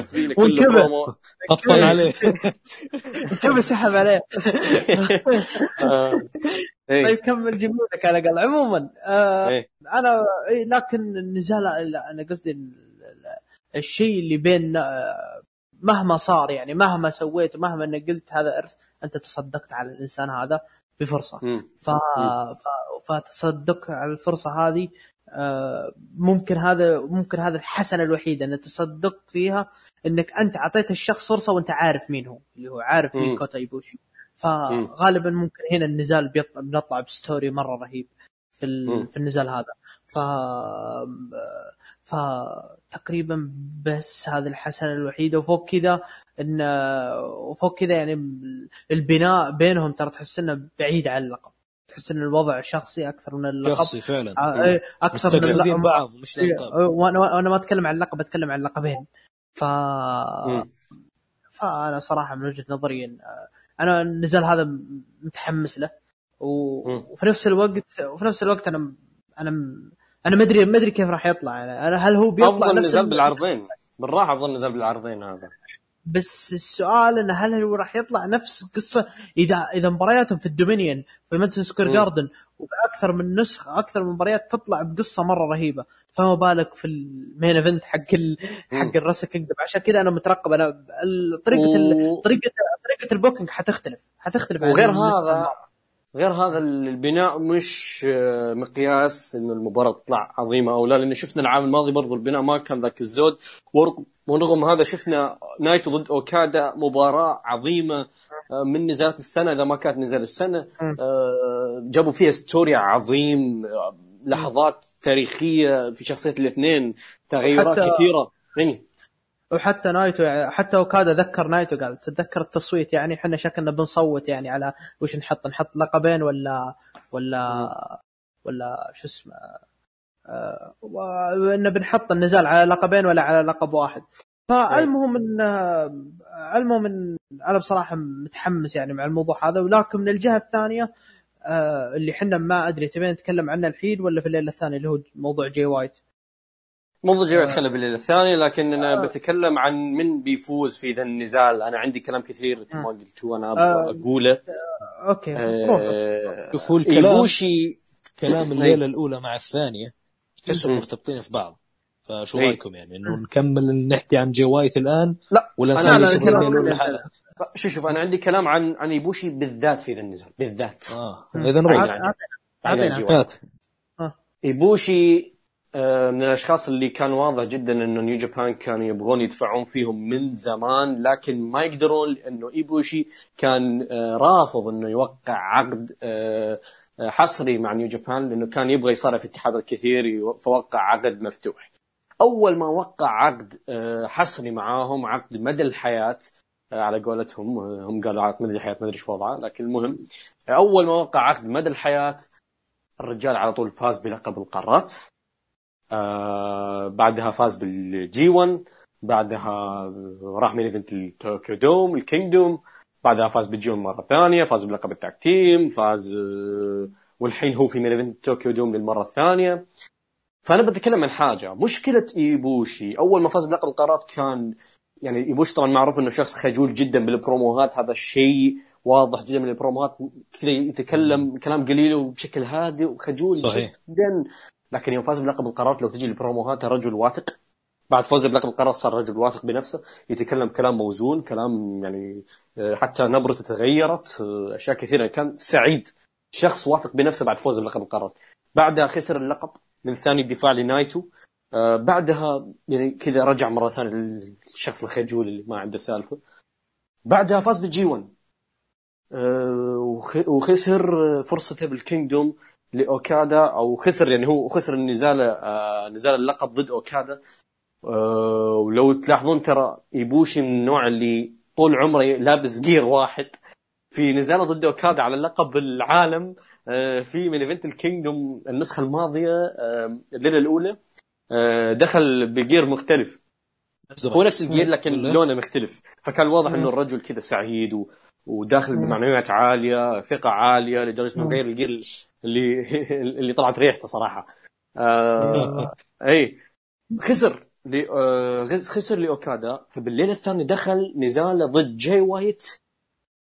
فيه لكل وانكبه. برومو قطن عليه كم سحب عليه آه. إيه. طيب كمل جيبوا لك على الأقل عموما آه إيه. أنا إيه، لكن النزال لا، أنا قصدي ال- ال- الشيء اللي بين آه، مهما صار يعني مهما سويت ومهما إنك قلت هذا إرث أنت تصدقت على الإنسان هذا بفرصة. ف... ف... فتصدق على الفرصة هذه ممكن هذا ممكن هذا الحسنة الوحيدة أن تصدق فيها أنك أنت أعطيت الشخص فرصة وأنت عارف مين هو اللي هو عارف مين. كوتا إيبوشي. فغالبا ممكن هنا النزال بنطلع بستوري مرة رهيب في. في النزال هذا. ف فتقريبا بس هذه الحسنة الوحيدة. وفوق كذا إن وفوق كذا يعني البناء بينهم ترى تحس إنه بعيد عن اللقب. تحس إن الوضع شخصي أكثر من اللقب. شخصي فعلا. آه، إيه، أكثر من اللقب. بعض مش إيه، الالقاب وأنا وأنا ما أتكلم عن اللقب أتكلم عن اللقبين ف مم. فأنا صراحة من وجهة نظري إن- أنا النزال هذا متحمس له. و... مم. وفي نفس الوقت وفي نفس الوقت أنا أنا أنا ما ادري ما ادري كيف راح يطلع. يعني أنا هل هو بيطلع أفضل نزال ال- بالعرضين. بالراحة أفضل نزال بالعرضين هذا. بس السؤال إنه هل هو راح يطلع نفس قصة إذا إذا مبارياتهم في ال Dominion في Madison Square. Garden وفي أكثر من نسخة أكثر من مباريات تطلع بقصة مرة رهيبة فما بالك في ال main event حق ال... حق ال Wrestle Kingdom عشان كذا أنا مترقب أنا ال- طريقة ال... و- طريقة طريقة ال booking حتختلف حتختلف عن وغير هذا. غير هذا البناء مش آه، مقياس إنه المباراة تطلع عظيمة أو لا لأن شفنا العام الماضي برضو البناء ما كان ذاك الزود ورغم- هذا شفنا نايتو ضد أوكادا مباراة عظيمة آه، من نزالات السنة إذا ما كانت نزال السنة. آه، جابوا فيها story عظيم لحظات تاريخية في شخصية الاثنين تغيرات كثيرة يعني وحتى نايتو يعني حتى أوكادا ذكر نايتو قال تتذكر التصويت يعني إحنا شكلنا بنصوت يعني على وش نحط نحط لقبين ولا ولا ولا شو اسمه آه بنحط النزال على لقبين ولا على لقب واحد. فالمهم إن المهم إن أنا بصراحة متحمس يعني مع الموضوع هذا. ولكن من الجهة الثانية آه اللي إحنا ما أدري تبين نتكلم عنه الحين ولا في الليلة الثانية اللي هو موضوع جاي وايت موضوع جاي آه. خلى بالليل الثاني لكن أنا آه. بتكلم عن من بيفوز في ذا النزال أنا عندي كلام كثير مثل ما قلت وأنا آه. أبغى أقوله okay روح. آه، شوف هو الكلام ايبوشي كلام الليلة الأولى مع الثانية تحسهم. مرتبطين في بعض فشو إيه. رأيكم يعني إنه نكمل نحكي عن جي وايت الآن لا ولا أنا- نخلي الأولى. لحالها شوف شوف أنا عندي كلام عن عن ايبوشي بالذات في ذا النزال بالذات آه اذا نروح بعيد عط- عن- عط- بعيد عن أعطينا. جوا. هات. ايبوشي آه، من الأشخاص اللي كان واضح جدا إنه New Japan كانوا يبغون يدفعون فيهم من زمان لكن ما يقدرون لأنه إيبوشي كان آه، رافض إنه يوقع عقد آه، آه، حصري مع نيو جابان لأنه كان يبغى يصرف اتحاد الكثير فوقع عقد مفتوح. أول ما وقع عقد آه، حصري معاهم عقد مدى الحياة آه، على قولتهم آه، هم قالوا عقد مدى الحياة ما أدري إيش وضعه لكن المهم آه، أول ما وقع عقد مدى الحياة الرجال على طول فاز بلقب القارات آه بعدها فاز بالجي 1 بعدها راح main event ال Tokyo Dome ال Kingdom بعدها فاز بال G 1 مرة ثانية فاز بلقب ال tag team فاز آه والحين هو في main event Tokyo Dome للمرة الثانية. فأنا بتكلم عن حاجة. مشكلة إيبوشي أول ما فاز بلقب القارات كان يعني إيبوشي طبعا معروف إنه شخص خجول جدا بالبروموهات. هذا الشيء واضح جدا من البروموهات. كذا يتكلم كلام قليل وبشكل هادئ وخجول صحيح. جدا. لكن يوم فاز بلقب القارات لو تجي البروموهات رجل واثق بعد فوزه بلقب القارات صار رجل واثق بنفسه يتكلم كلام موزون كلام يعني آه، حتى نبرته تغيرت آه، أشياء كثيرة. كان سعيد شخص واثق بنفسه بعد فوزه بلقب القارات بعدها خسر اللقب من ثاني دفاع لنايتو. آه، بعدها يعني كذا رجع مرة ثانية للشخص الخجول اللي ما عنده سالفة. بعدها فاز بال G 1 آه، وخ- وخسر فرصته بال Kingdom. لأوكادا أو خسر يعني هو خسر النزال آه، نزال اللقب ضد أوكادا آه، ولو تلاحظون ترى إيبوشي من النوع اللي طول عمره لابس gear واحد في نزالة ضد أوكادا على لقب العالم آه، في main event ال Kingdom النسخة الماضية آه، الليلة الأولى آه، دخل ب gear مختلف. هو نفس ال gear لكن؟ لونه مختلف فكان واضح. إنه الرجل كذا سعيد و... وداخل. بمعنويات عالية ثقة عالية لدرجة إنه. غير ال gear اللي اللي طلعت ريحته صراحة. آه... إي. خسر ل... آه... خسر لأوكادا. فبالليله الثانية دخل نزاله ضد جاي وايت.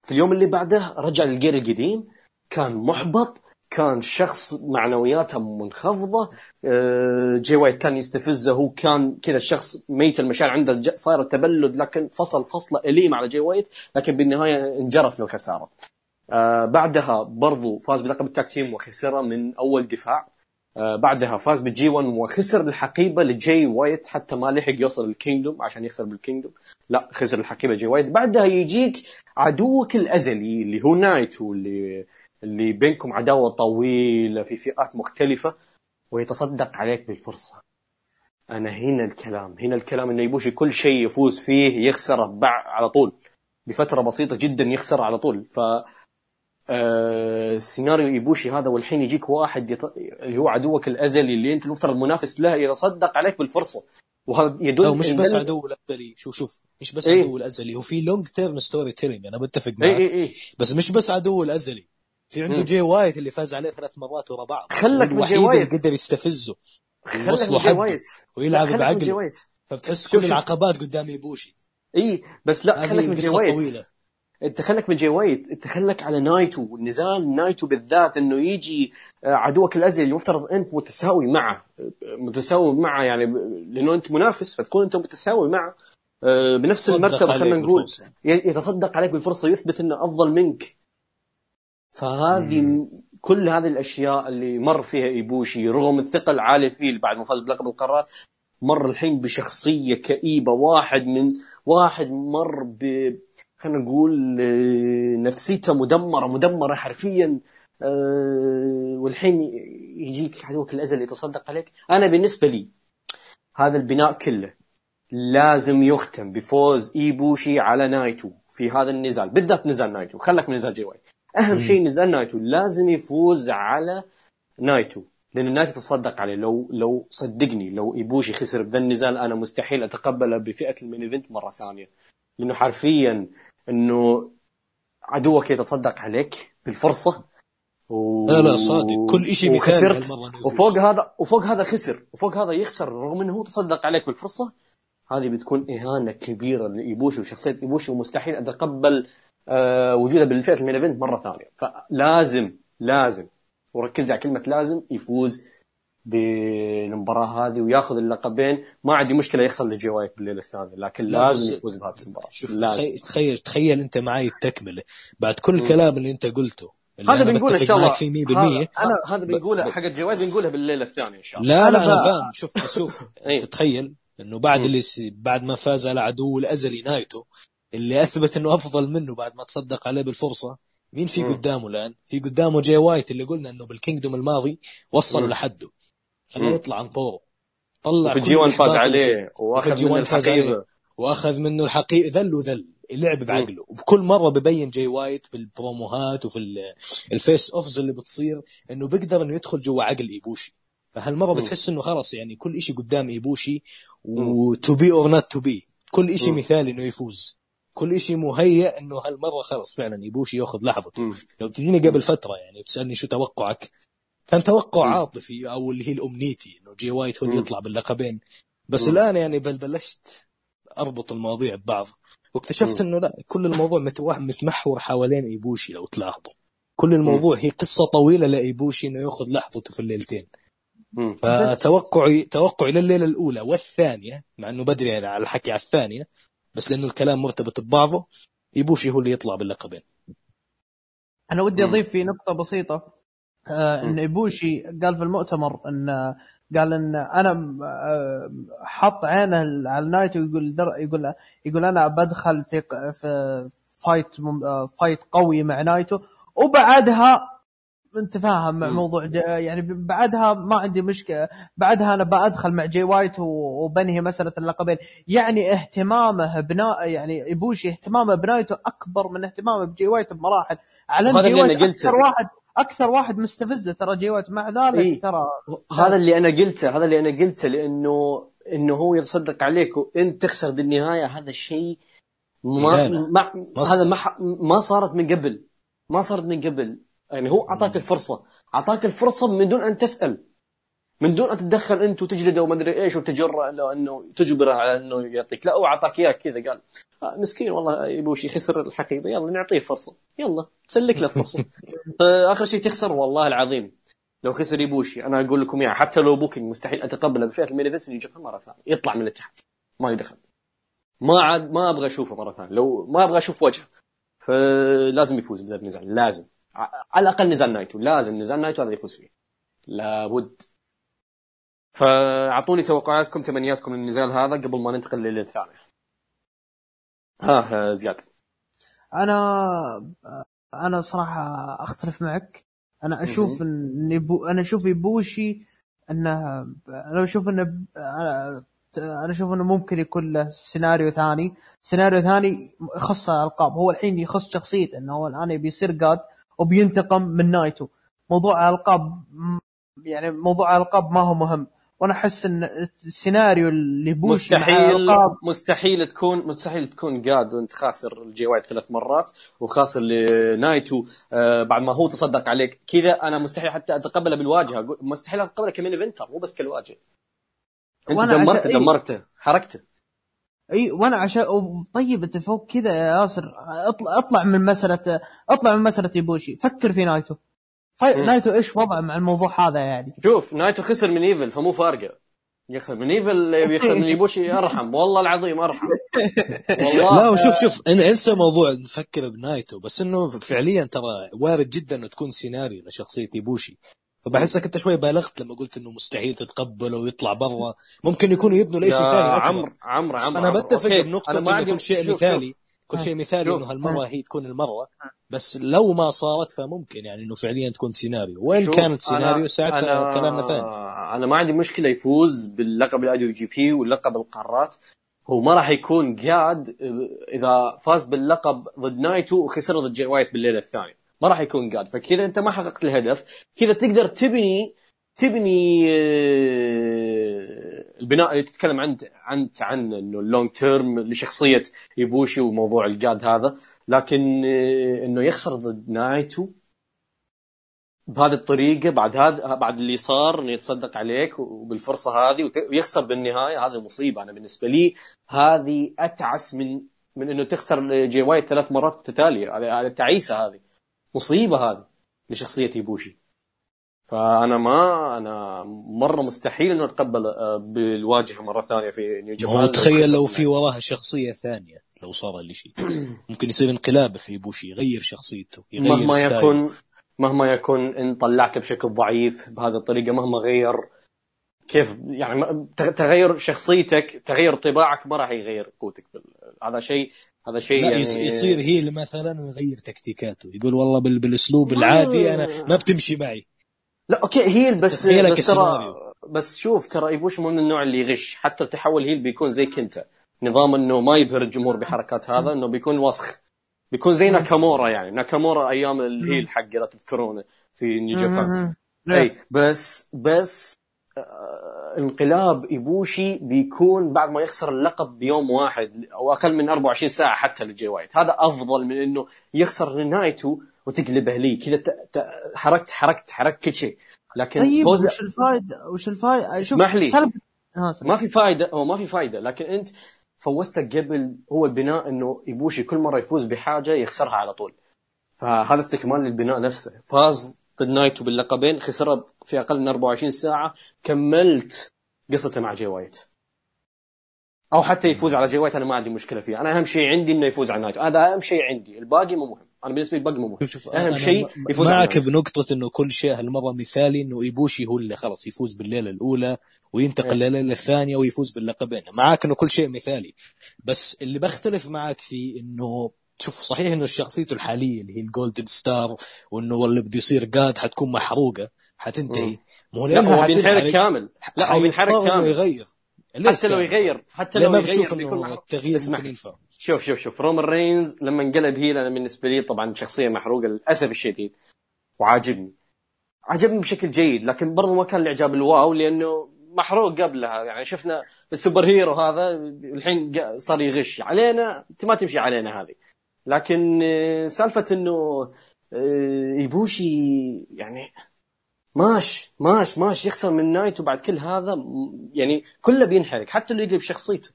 في اليوم اللي بعده رجع لل gear القديم. كان محبط كان شخص معنوياته منخفضة. آه، جاي وايت كان يستفزه هو كان كذا الشخص ميت المشاعر عنده صار تبلد لكن فصل فصلة اليم على جاي وايت لكن بالنهاية انجرف للخساره. آه بعدها برضو فاز بلقب ال tag team وخسره من أول دفاع. آه بعدها فاز بال G 1 وخسر الحقيبه لجاي وايت حتى ما لحق يوصل ال Kingdom عشان يخسر بال Kingdom لا خسر الحقيبه جاي وايت بعدها يجيك عدوك الأزلي اللي هو نايتو اللي اللي بينكم عداوة طويلة في فئات مختلفة ويتصدق عليك بالفرصة. أنا هنا الكلام هنا الكلام إنه إيبوشي كل شيء يفوز فيه يخسره على طول. بفترة بسيطة جدا يخسر على طول. ف آه، سيناريو ايبوشي هذا والحين يجيك واحد يط... اللي هو عدوك الأزلي اللي أنت المفترض منافس له يتصدق عليك بالفرصة. وهذا يدل أو مش بس عدو الأزلي شوف شوف مش بس إيه. عدو الأزلي هو في long term storytelling أنا بتفق اي معك. اي اي بس مش بس عدو الأزلي. في عنده. جاي وايت اللي فاز عليه ثلاث مرات ورا بعض. خلك من الوحيد وايت. اللي قدر يستفزه. خلك من حقه. وايت ويلعب بعقله فبتحس كل. العقبات قدام إيبوشي. إي بس لا خلك من قصة وايت أنت خلك من جاي وايت أنت خلك على نايتو. نزال نايتو بالذات إنه يجي آه، عدوك الأزلي المفترض أنت متساوي معه. متساوي معه يعني لأنه أنت منافس فتكون أنت متساوي معه آه، بنفس المرتبة خلينا نقول. يتصدق عليك بالفرصة ويثبت إنه أفضل منك. فهذه م- كل هذه الأشياء اللي مر فيها إيبوشي رغم الثقه العاليه فيه بعد ما فاز بلقب القارات مر الحين بشخصية كئيبة واحد من واحد مر ب خلينا نقول آه، نفسيته مدمرة مدمرة حرفيا آه، والحين يجيك عدوك الأزلي يتصدق عليك. أنا بالنسبة لي هذا البناء كله لازم يختم بفوز إيبوشي على نايتو في هذا النزال بالذات نزال نايتو خلك من نزال جي وايت. أهم شيء نزال نايتو لازم يفوز على نايتو. لأن نايتو تصدق عليه. لو لو صدقني لو إيبوشي خسر بذا النزال أنا مستحيل أتقبله بفئة ال main event مرة ثانية. لأنه حرفيا إنه عدوك يتصدق عليك بالفرصة و... لا لا صادق. كل شيء مثالي وفوق هذا وفوق هذا خسر. وفوق هذا يخسر رغم إنه هو تصدق عليك بالفرصة. هذه بتكون إهانة كبيرة لإيبوشي وشخصية إيبوشي ومستحيل أتقبل وجوده بالفئه ال main event مرة ثانية. فلازم لازم وركز لي على كلمة لازم يفوز بالمباراة هذه وياخذ اللقبين. ما عندي مشكلة يخسر لجي وايت بالليله الثانية لكن لا، لازم يفوز بهذه المباراة. شوف لازم. تخيل تخيل أنت معي التكملة. بعد كل. الكلام اللي أنت قلته اللي هذا أنا بنقوله إن شاء الله. فيه 100% هذا, أنا- هذا بنقوله حق وايت بنقولها بالليله الثانية إن شاء الله. لا أنا لا أنا ب- فاهم. شوف شوف. إيه. تتخيل إنه بعد. اللي بعد ما فاز على عدو الأزلي نايتو اللي أثبت إنه أفضل منه بعد ما تصدق عليه بالفرصة مين في. قدامه الآن؟ في قدامه جاي وايت اللي قلنا إنه بال Kingdom الماضي وصلوا. لحده خلاه مم. يطلع عن طوره طلع كل جي 1 فاز. عليه وأخذ منه 1 فاز عليه. الحقيبة وأخذ منه الحقيبة ذل وذل اللعب بعقله وبكل مرة ببين جاي وايت بالبروموهات وفي ال- ال face-offs اللي بتصير إنه بيقدر إنه يدخل جوا عقل إيبوشي فهالمرة. بتحس إنه خلص يعني كل إشي قدام إيبوشي و to be or not to be كل مم. مثالي إنه يفوز كل إشي مهيأ إنه هالمرة خلص فعلا ايبوشي يأخذ لحظته. لو تجيني قبل فترة يعني وتسألني شو توقعك كان توقع مم. عاطفي أو اللي هي الأمنيتي إنه جي وايت هو اللي. يطلع باللقبين بس مم. الآن يعني بل بلشت أربط المواضيع ببعض واكتشفت. إنه لا كل الموضوع متمحور حوالين إيبوشي لو تلاحظوا كل الموضوع هي قصة طويلة لإيبوشي إنه يأخذ لحظته في الليلتين. فتوقعي توقعي لليلة الأولى والثانية مع إنه بدري يعني على الحكي على الثانية بس لأنه الكلام مرتبط ببعضه ايبوشي هو اللي يطلع باللقبين. أنا ودي. أضيف في نقطة بسيطة. آه إن إيبوشي قال في المؤتمر إن قال إن أنا آه، حط عينه على نايتو يقول در يقول يقول أنا بدخل في في fight آه، fight قوي مع نايتو وبعدها انت فاهم مع. موضوع ج- يعني بعدها ما عندي مشكلة بعدها أنا بأدخل مع جي وايت وبنهي مسألة اللقبين يعني اهتمامه بناء يعني ايبوشي اهتمامه بنايتو أكبر من اهتمامه بجي وايت بمراحل على جي وايت. أكثر واحد أكثر واحد مستفزه ترى جي وايت مع ذلك إيه. ترى هذا اللي أنا قلته هذا اللي أنا قلته لأنه إنه هو يتصدق عليك وأنت تخسر بالنهاية هذا الشيء ما. ما ما هذا ما ما صارت من قبل ما صارت من قبل يعني هو أعطاك الفرصة. أعطاك الفرصة من دون أن تسأل. من دون أن تتدخل انت وتجلده وما أدري إيش وتجر له أنه تجبره على أنه يعطيك. لا هو أعطاك اياه كذا قال. آه مسكين والله يبوشي خسر الحقيبة. يلا نعطيه فرصة. يلا سلك له فرصه فاخر شيء تخسر والله العظيم. لو خسر إيبوشي أنا أقول لكم إياها. حتى لو booking مستحيل أتقبله. بفئه ال main event يجيبها مرة ثانية. يطلع من الاتحاد ما لي دخل ما عاد ما أبغى أشوفه مرة ثانية. لو ما أبغى أشوف وجهه. فلازم يفوز النزال لازم. على الأقل نزال نايتو لازم نزال نايتو هذا يفوز فيه. لابد. فأعطوني توقعاتكم تمنياتكم للنزال هذا قبل ما ننتقل لليله الثانية ها زياد. أنا أنا صراحة أختلف معك. أنا أشوف إن يبو أنا أشوف يبوشي إنه أنا أشوف إنه أنا أشوف إنه ممكن يكون له سيناريو ثاني. سيناريو ثاني يخص الالقاب هو الحين يخص شخصيته إنه هو الآن يبي يصير god. وبينتقم من نايتو. موضوع الالقاب م- يعني موضوع الالقاب ما هو مهم. وأنا أحس إن السيناريو لإيبوشي مع مستحيل مستحيل تكون مستحيل تكون god وأنت خاسر الجي وايت ثلاث مرات وخاسر لنايتو. آه بعد ما هو تصدق عليك. كذا أنا مستحيل حتى أتقبله بالواجهة. مستحيل أتقبله ك main eventer مو بس كالواجهة. أنت دمرته. دمرته حركته. أي وأنا عشان طيب أنت فوق كذا يا ياسر أطلع أطلع من مسألة أطلع من مسألة يبوشي فكر في نايتو. في... مم. نايتو إيش وضعه مع الموضوع هذا يعني؟ شوف نايتو خسر من إيفل فمو فارقة. يخسر من إيفل يخسر من يبوشي أرحم. والله العظيم أرحم. والله. لا وشوف شوف إن- انسى موضوع نفكر بنايتو بس إنه فعليا ترى وارد جدا إنه تكون سيناريو لشخصية ايبوشي فبحسك انت شوي بالغت لما قلت إنه مستحيل تتقبله ويطلع برا. ممكن يكونوا يبنوا يا ثاني. عمرو عمرو عمرو أنا. بتفق ما إنه كل شيء شوف- مثالي. شوف. كل شيء مثالي شوف. إنه هالمرة هي تكون المرة. بس لو ما صارت فممكن يعني إنه فعليا تكون سيناريو. وين كانت سيناريو ساعتها؟ كلامنا ثاني أنا ما عندي مشكلة يفوز باللقب ال IWGP واللقب القارات. هو ما راح يكون god إذا فاز باللقب ضد نايتو وخسر ضد جاي وايت بالليلة الثانية. ما راح يكون god. فكذا انت ما حققت الهدف. كذا تقدر تبني تبني آه، البناء اللي تتكلم عن عن عن إنه ال long term لشخصية يبوشي وموضوع ال god هذا. لكن آه، إنه يخسر ضد نايتو بهذه الطريقة بعد هذا بعد اللي صار إنه يتصدق عليك وبالفرصة هذه ويخسر بالنهاية. هذه مصيبة أنا بالنسبة لي. هذه أتعس من من إنه تخسر Jay White ثلاث مرات متتاليه هذه تعيسة هذه. مصيبة هذه لشخصية إيبوشي فأنا ما أنا مرة مستحيل إنه أتقبل آه، بالواجهة مرة ثانية في نيو جابان هو تخيل لو في وراها شخصية ثانية لو صار لي شيء. ممكن يصير انقلاب إيبوشي يغير شخصيته يغير مهما style ه. يكون مهما يكون إن طلعته بشكل ضعيف بهذه الطريقة مهما غير كيف يعني تغير شخصيتك تغير طباعك ما راح يغير قوتك هذا شيء هذا شيء لا يعني يص- يصير heel مثلا ويغير تكتيكاته. يقول والله بال- بالأسلوب العادي أنا ما بتمشي معي. لا okay heel بس بس ترى. بس شوف ترى إيبوشي مو من النوع اللي يغش؟ حتى تحول heel بيكون زي كينتا نظام إنه ما يبهر الجمهور بحركات هذا إنه بيكون وسخ. بيكون زي ناكامورا يعني. ناكامورا أيام ال heel حق اذا تذكرونه في نيو جابان. أي بس بس آه، انقلاب إيبوشي بيكون بعد ما يخسر اللقب بيوم واحد أو أقل من 24 ساعة حتى ل Jay White. هذا أفضل من إنه يخسر لنايتو وتقلبه لي. كذا حركت حركت حركت كل شيء. لكن طيب فوز وش الفائده وش الفائده شوف اسمح لي. ها سلام. ما في فائده هو ما في فائده لكن أنت فوزتك قبل هو البناء إنه إيبوشي كل مرة يفوز بحاجة يخسرها على طول. فهذا استكمال للبناء نفسه. فاز نايتو باللقبين خسرها في أقل من 24 ساعة كملت قصته مع Jay White. أو حتى يفوز على Jay White أنا ما عندي مشكلة فيه أنا أهم شيء عندي إنه يفوز على نايتو هذا أهم شيء عندي. الباقي مو مهم. أنا بالنسبة لي الباقي مو مهم. شوف أهم شيء يفوز معك. بنقطة إنه كل شيء هالمرة مثالي إنه إيبوشي هو اللي خلص يفوز بالليلة الأولى وينتقل إيه. لليلة الثانية ويفوز باللقبين. معك إنه كل شيء مثالي. بس اللي بختلف معك فيه إنه شوف صحيح إنه شخصيته الحالية اللي هي ال Golden Star وإنه اللي بده يصير قاد حتكون محروقة حتنتهي. مو لا هو بينحرق كامل. لا هو بينحرق كامل. يغير. حتى لو؟ يغير حتى لو يغير بيكون إنه. التغيير لي. ينفع. شوف شوف شوف. رومان رينز لما انقلب heel أنا بالنسبة لي طبعا شخصية محروقة للأسف الشديد. وعاجبني. عجبني بشكل جيد لكن برضو ما كان الإعجاب ال wow لأنه محروق قبلها. يعني شفنا ال superhero هذا الحين صار يغش علينا. انت ما تمشي علينا هذه. لكن آه، سالفة إنه آه، إيبوشي يعني ماش ماش ماش يخسر من نايتو وبعد كل هذا يعني كله بينحرق حتى اللي يقلب شخصيته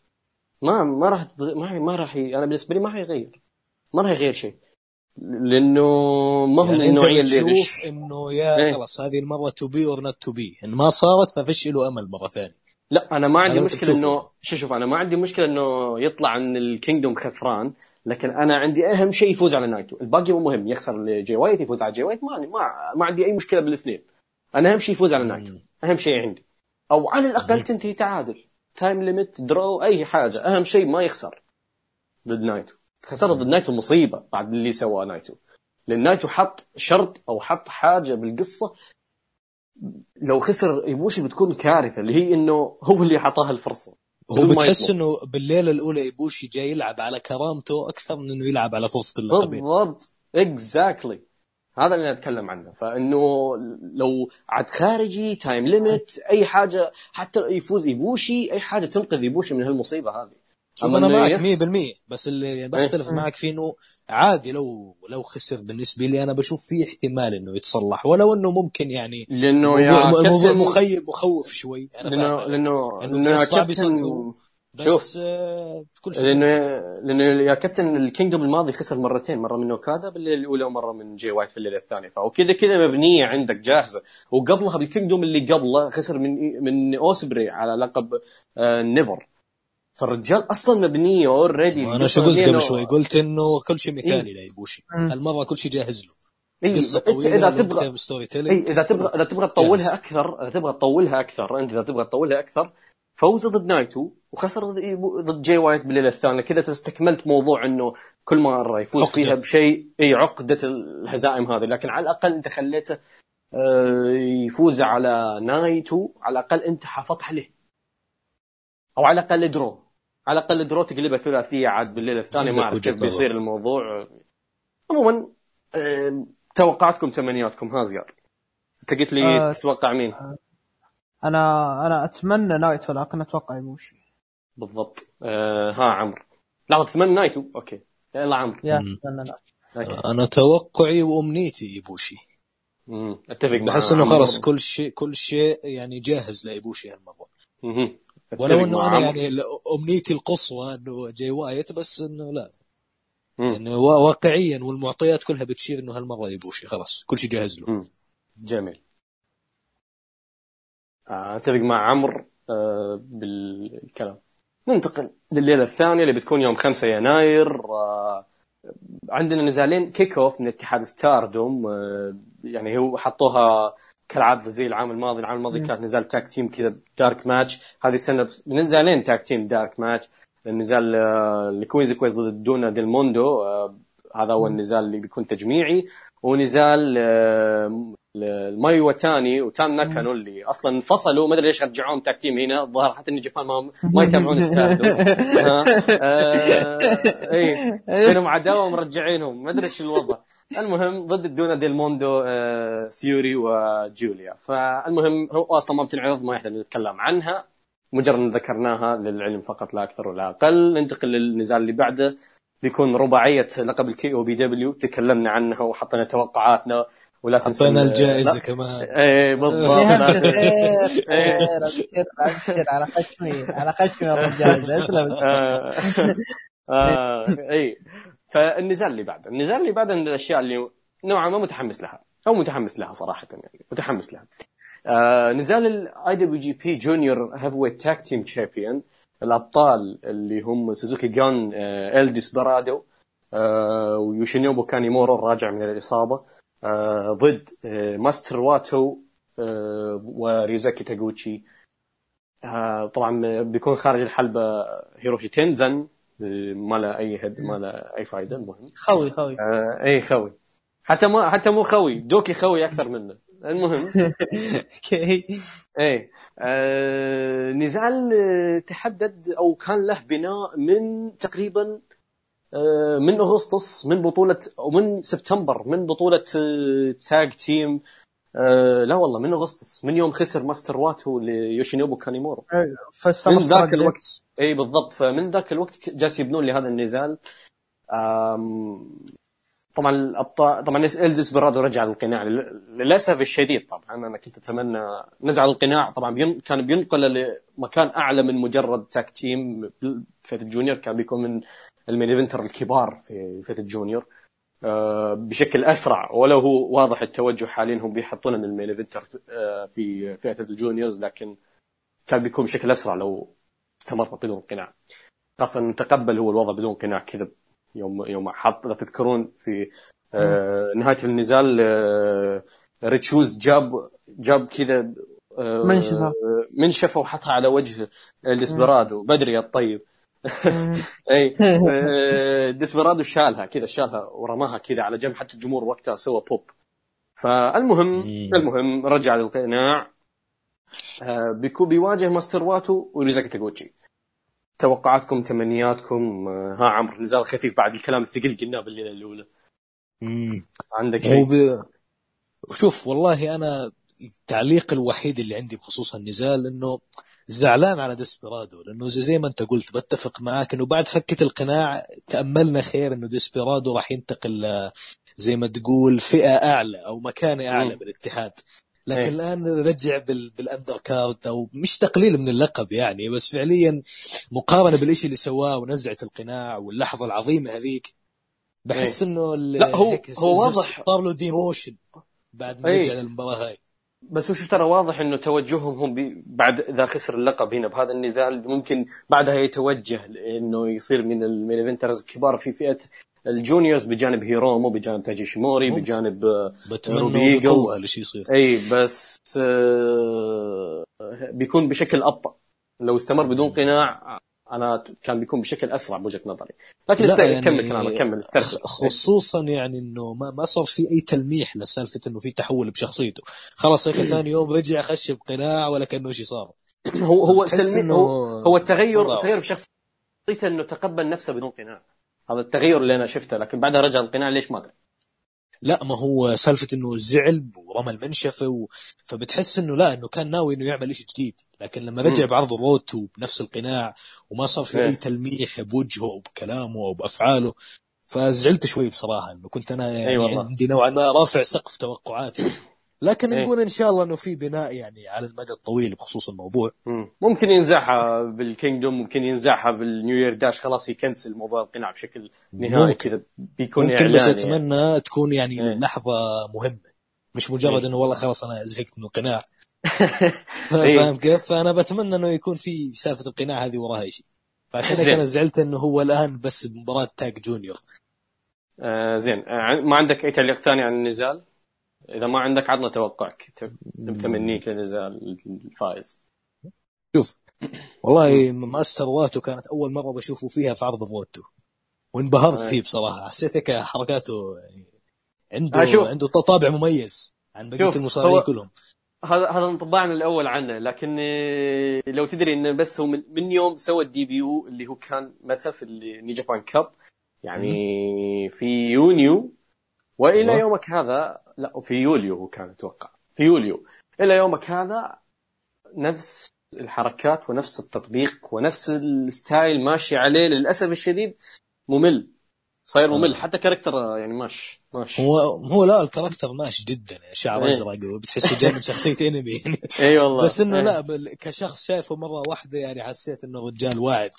ما ما راح ما ما راح. أنا بالنسبة لي ما راح يغير ما راح يغير شيء لأنه ما هو من يعني النوعية اللي بتشوف يغش إنه يا إيه. خلاص هذه المرة to be or not to be إن ما صارت ففشلوا أمل مرة ثانية لا أنا ما عندي مشكلة. إنه شوف شوف أنا ما عندي مشكلة إنه يطلع عن ال Kingdom خسران لكن أنا عندي أهم شيء يفوز على نايتو. الباقي مو مهم. يخسر ل Jay White يفوز على Jay White ما ما, ما عندي أي مشكلة بالاثنين. أنا أهم شيء يفوز على نايتو. أهم شيء عندي. أو على الأقل تنتهي تعادل. time limit draw أي حاجة. أهم شيء ما يخسر ضد نايتو. خسارة ضد نايتو مصيبة بعد اللي سواه نايتو. لأن نايتو حط شرط أو حط حاجة بالقصة. لو خسر إيبوشي بتكون كارثة اللي هي إنه هو اللي اعطاه الفرصة. هو بتحس. إنه بالليلة الأولى إيبوشي جاي يلعب على كرامته أكثر من إنه يلعب على فرصة اللقبين بالضبط. exactly هذا اللي أنا أتكلم عنه. فإنه لو عاد خارجي time limit أي حاجة حتى يفوز إيبوشي أي حاجة تنقذ إيبوشي من هالمصيبة هذه. شوف أنا معك يخ- 100% بس اللي بختلف معك فيه إنه عادي لو لو خسر بالنسبة لي أنا بشوف فيه احتمال إنه يتصلح ولو إنه ممكن يعني لأنه يا موضوع, موضوع كابتن مخيب مخوف شوي أنا لأنه. لأنه إنه لأنه صعب بس. آه كل شيء لأنه لأنه يا كابتن ال Kingdom الماضي خسر مرتين مرة من اوكادا بالليله الأولى ومرة من Jay White في الليلة الثانية. فكذا كذا مبنية عندك جاهزة. وقبلها بال Kingdom اللي قبله خسر من من أوسبري على لقب آه NEVER. فالرجال أصلا مبنيه already وأنا شو قلت قبل شوي؟ قلت إنه كل شيء مثالي لإيبوشي مم. المرة كل شيء جاهز له. إيه. قصة انت طويلة إذا تبغى اي إذا تبغى إذا تبغى تطولها أكثر إذا تبغى تطولها أكثر أنت إذا تبغى تطولها أكثر فوز ضد نايتو وخسر ضد ضد Jay White بالليلة الثانية. كذا استكملت موضوع إنه كل مرة يفوز عقدة. فيها بشيء اي عقدة الهزائم هذه. لكن على الأقل أنت خليته آه، يفوز على نايتو. على الأقل أنت حافظت عليه. أو على الأقل draw. على الأقل draw تقلبها ثلاثية عاد بالليله الثانية ما أعرف كيف بيصير. الموضوع. عموما توقعاتكم تمنياتكم ها زياد؟ أنت قلت لي آه، تتوقع مين؟ أنا أنا أتمنى نايتو لكن أتوقع إيبوشي. بالضبط. آه ها عمرو. لا تتمنى نايتو؟ okay. يلا عمرو. يا. أتمنى نايتو. okay. أنا توقعي وأمنيتي إيبوشي مم. أتفق معك. بحس انه خلص كل شيء كل شيء يعني جاهز لإيبوشي هالمره ولو إنه أنا يعني أمنيتي القصوى إنه Jay White بس إنه لا. يعني وا- واقعيا والمعطيات كلها بتشير إنه هالمرة إيبوشي خلاص كل شيء جاهز له. جميل. آه، أتفق مع عمرو آه، بالكلام. ننتقل لليلة الثانية اللي بتكون يوم 5 يناير. آه، عندنا نزالين kickoff من اتحاد ستاردوم آه، يعني هو حطوها كالعادة زي العام الماضي العام الماضي كانت نزال tag team كذا dark match هذه السنة نزالين tag team dark match النزال آه، ل Queen's Quest ضد Donna del Mondo آه، هذا هو النزال اللي بيكون تجميعي. ونزال آه، مايو ايواتاني وتام ناكانو اللي أصلا انفصلوا. ما أدري ليش رجعوهم tag team هنا. الظاهر حتى New Japan ما, ما يتابعون Stardom اي بينهم عداوة ومرجعينهم. ما أدري إيش الوضع. المهم ضد ال Donna del Mondo آه، سيوري وجوليا. فالمهم هو أصلا ما بتنعرض ما يحتاج نتكلم عنها. مجرد أن ذكرناها للعلم فقط لا أكثر ولا أقل. ننتقل للنزال اللي بعده. بيكون رباعية لقب ال KOPW تكلمنا عنها وحطينا توقعاتنا. ولا تنسى حطينا ال- الجائزة لا. كمان. إيه بالضبط. خير ابشر ابشر على خشمي على خشمي يا رجال اسلم آه، آه، اي فالنزال اللي بعده النزال اللي بعده من الأشياء اللي نوعا ما متحمس لها أو متحمس لها صراحة يعني متحمس لها. آه نزال ال IWGP junior heavyweight tag team champion الأبطال اللي هم سوزوكي جون آه الديسبرادو آه ويوشينوبو كانيمورو الراجع من الإصابة آه ضد آه ماستر واتو وريوسكي تاغوتشي طبعا بيكون خارج الحلبة هيرويوشي تنزان ما له أي هد ما له أي فائده المهم. خوي خوي. آه اي خوي. حتى ما حتى مو خوي. دوكي خوي أكثر منه. المهم. أوكي. إيه. آه نزال آه، تحدد أو كان له بناء من تقريبا آه من أغسطس من بطولة أو من سبتمبر من بطولة آه tag team لا والله من اغسطس من يوم خسر ماستر واتو ليوشينوبو كانيمورو من فالسمر ذاك الوقت. اي بالضبط. فمن ذاك الوقت جالس يبنون لهذا النزال. طبعا الأبطال طبعا الديسبرادو رجع للقناع. لل- للأسف الشديد طبعا. أنا كنت أتمنى نزع القناع. طبعا بين كان بينقل لمكان أعلى من مجرد tag team في ال junior كان بيكون من ال main eventer الكبار في فئه ال junior بشكل أسرع. ولو هو واضح التوجه حاليا هم بيحطون من ال main eventer آه، في فئة ال juniors لكن كان بيكون بشكل أسرع لو استمر بدون قناع. خاصة تقبل هو الوضع بدون قناع كذا يوم يوم حط اذا تذكرون في آه نهاية النزال آه ريتشوز جاب جاب كذا آه منشفة. منشفة وحطها على وجه ديسبرادو بدري الطيب اي آه، ديسبرادو شالها كذا شالها ورماها كذا على جنب حتى الجمهور وقتها سوى بوب فالمهم مم. المهم رجع للقناع آه، بيكون بيواجه ماستر واتو وريوسكي تاغوتشي توقعاتكم تمنياتكم آه، ها عمرو نزال خفيف بعد الكلام الثقيل قلناه بالليلة الأولى مم. عندك شيء. شوف والله أنا التعليق الوحيد اللي عندي بخصوص النزال إنه زعلان على ديسبيرادو لأنه زي, زي ما أنت قلت بتفق معاك إنه بعد فكة القناع تأملنا خير إنه ديسبيرادو راح ينتقل زي ما تقول فئة أعلى أو مكانة أعلى مم. بالاتحاد لكن إيه. الآن رجع بال... بال undercard أو مش تقليل من اللقب يعني بس فعليا مقارنة بالشيء اللي سواه ونزعة القناع واللحظة العظيمة هذيك بحس إنه ال- لا، هو- هو واضح. صار له demotion بعد ما إيه. رجع للمباراة هاي بس وش ترى واضح إنه توجههم هم بعد اذا خسر اللقب هنا بهذا النزال ممكن بعدها يتوجه إنه يصير من ال main eventers الكبار في فئة ال juniors بجانب هيرومو بجانب تايجي ايشيموري. بجانب آه، بتمنى روبي إنه إيجلز. يطول الشيء يصير إي بس آه، بيكون بشكل أبطأ لو استمر بدون قناع أنا كان بيكون بشكل أسرع بوجهة نظري. لكن لا، است... يعني كمل كلامك كمل استرسل خصوصا يعني إنه ما, ما صار في أي تلميح لسالفة إنه في تحول بشخصيته. خلاص هيك ثاني يوم رجع خش بقناع ولا كأنه شيء صار. هو هو إنه هو, هو التغير. التغير بشخصيته إنه تقبل نفسه بدون قناع. هذا التغير اللي أنا شفته لكن بعدها رجع القناع ليش ما أدري؟ لا ما هو سالفة إنه زعل ورمى المنشفة و... فبتحس إنه لا إنه كان ناوي إنه يعمل شيء جديد. لكن لما رجع مم. بعرض ال road to بنفس القناع وما صار في إيه. اي تلميح بوجهه وبكلامه وبافعاله فزعلت شوي بصراحة إنه كنت أنا يعني أي والله. عندي نوعا ما رافع سقف توقعاتي لكن إيه. نقول إن شاء الله إنه في بناء يعني على المدى الطويل بخصوص الموضوع مم. ممكن ينزعها بال Kingdom ممكن ينزعها بال New Year Dash خلاص يكنسل موضوع القناع بشكل نهائي. كذا بيكون ممكن إعلان بس يعني. أتمنى تكون يعني إيه. لحظة مهمة مش مجرد إيه. إنه والله خلاص أنا زهقت من القناع إيه. فاهم كيف؟ فأنا بتمنى إنه يكون في سالفة القناع هذه وراها شيء فعشان هيك. أنا زعلت إنه هو الآن بس مباراه tag junior آه زين آه ما عندك أي تعليق ثاني عن النزال؟ إذا ما عندك عطنا توقعك تمنيك لنزال الفائز شوف والله ماستر واتو كانت أول مرة بشوفه فيها في عرض ال road to وانبهرت. فيه بصراحة حسيت هيك حركاته يعني عنده آه،. عنده طابع مميز عن بقية المصارعين كلهم هذا هذا انطباعنا الأول عنه لكن لو تدري إنه بس هو من, من يوم سوى ال debut اللي هو كان متى في ال New Japan Cup يعني في يونيو. وإلى أيوة. يومك هذا لا في يوليو هو كان أتوقع. في يوليو. إلى يومك هذا نفس الحركات ونفس التطبيق ونفس ال style ماشي عليه للأسف الشديد ممل. صاير ممل آه. حتى character يعني ماش ماش هو هو لا ال character ماشي جدا يعني شعر إيه. أزرق وبتحسه جاي من شخصية انمي يعني إي والله بس إنه إيه. لا كشخص شايفه مرة واحدة يعني حسيت إنه رجال واعد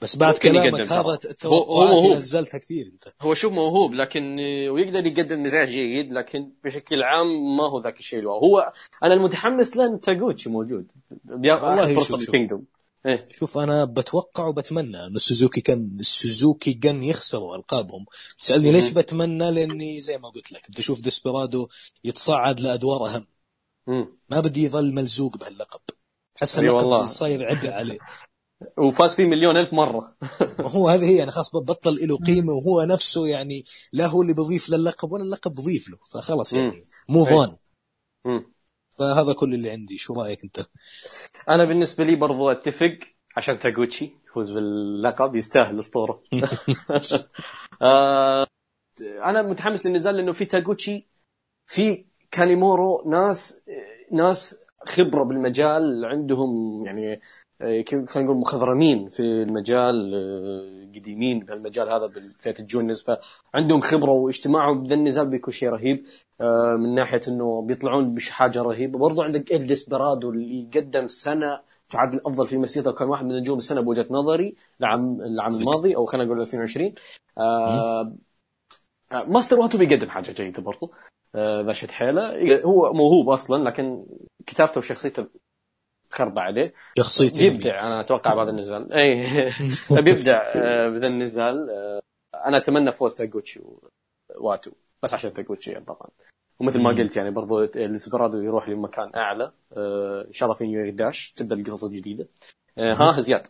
بس بعد كلامك يقدم هذا ترى. ت- هو- هو توقعاتي موهوب. نزلتها كثير أنت هو شوف موهوب لكن ويقدر يقدم نزال جيد لكن بشكل عام ما هو ذاك الشيء هو أنا المتحمس له إن تاغوتشي موجود والله فرصه شوف- شوف. إيه شوف أنا بتوقع وبتمنى انه السوزوكي كان السوزوكي جن يخسروا ألقابهم تسالني ليش. بتمنى لأني زي ما قلت لك بدي أشوف ديسبرادو يتصاعد لأدوار أهم مم. ما بدي يظل ملزوق بهاللقب حس أي والله. اللقب صاير عبء عليه وفاز فيه مليون ألف مرة وهو هذه هي يعني خلاص بطل له قيمة وهو نفسه يعني لا هو اللي بضيف للقب ولا اللقب بضيف له فخلاص يعني move on مم. فهذا كل اللي عندي شو رأيك أنت؟ أنا بالنسبة لي برضو أتفق عشان تاغوتشي يفوز باللقب يستاهل أسطورة آه، أنا متحمس للنزال لأنه في تاغوتشي في كانيمورو ناس ناس خبرة بالمجال عندهم يعني خلينا نقول مخضرمين في المجال آه، قديمين بهالمجال هذا بفئه الجونز. فعندهم خبرة واجتماعهم بذا النزال بيكون شيء رهيب آه، من ناحية إنه بيطلعون بحاجه رهيبة. برضو عندك الديسبرادو اللي قدم سنة تعد الافضل في مسيرته وكان واحد من نجوم السنة بوجهة نظري العام العام. الماضي أو خلينا نقول 2020 آه آه، ماستر واتو بيقدم حاجة جيدة برضو آه، ذا شد حيلة. هو موهوب أصلا لكن كتابته وشخصيته خربة عليه. شخصيتي بيبدع أنا أتوقع بهذا النزال. اي بيبدع آه، بهذا النزال. آه، أنا أتمنى فوز تاغوتشي واتو بس عشان تاغوتشي يعني طبعا. ومثل ما. قلت يعني برضو الدسبرادو يروح لمكان أعلى. آه، ان شاء الله في نيو 11 تبدأ القصص الجديدة. آه، ها زياد.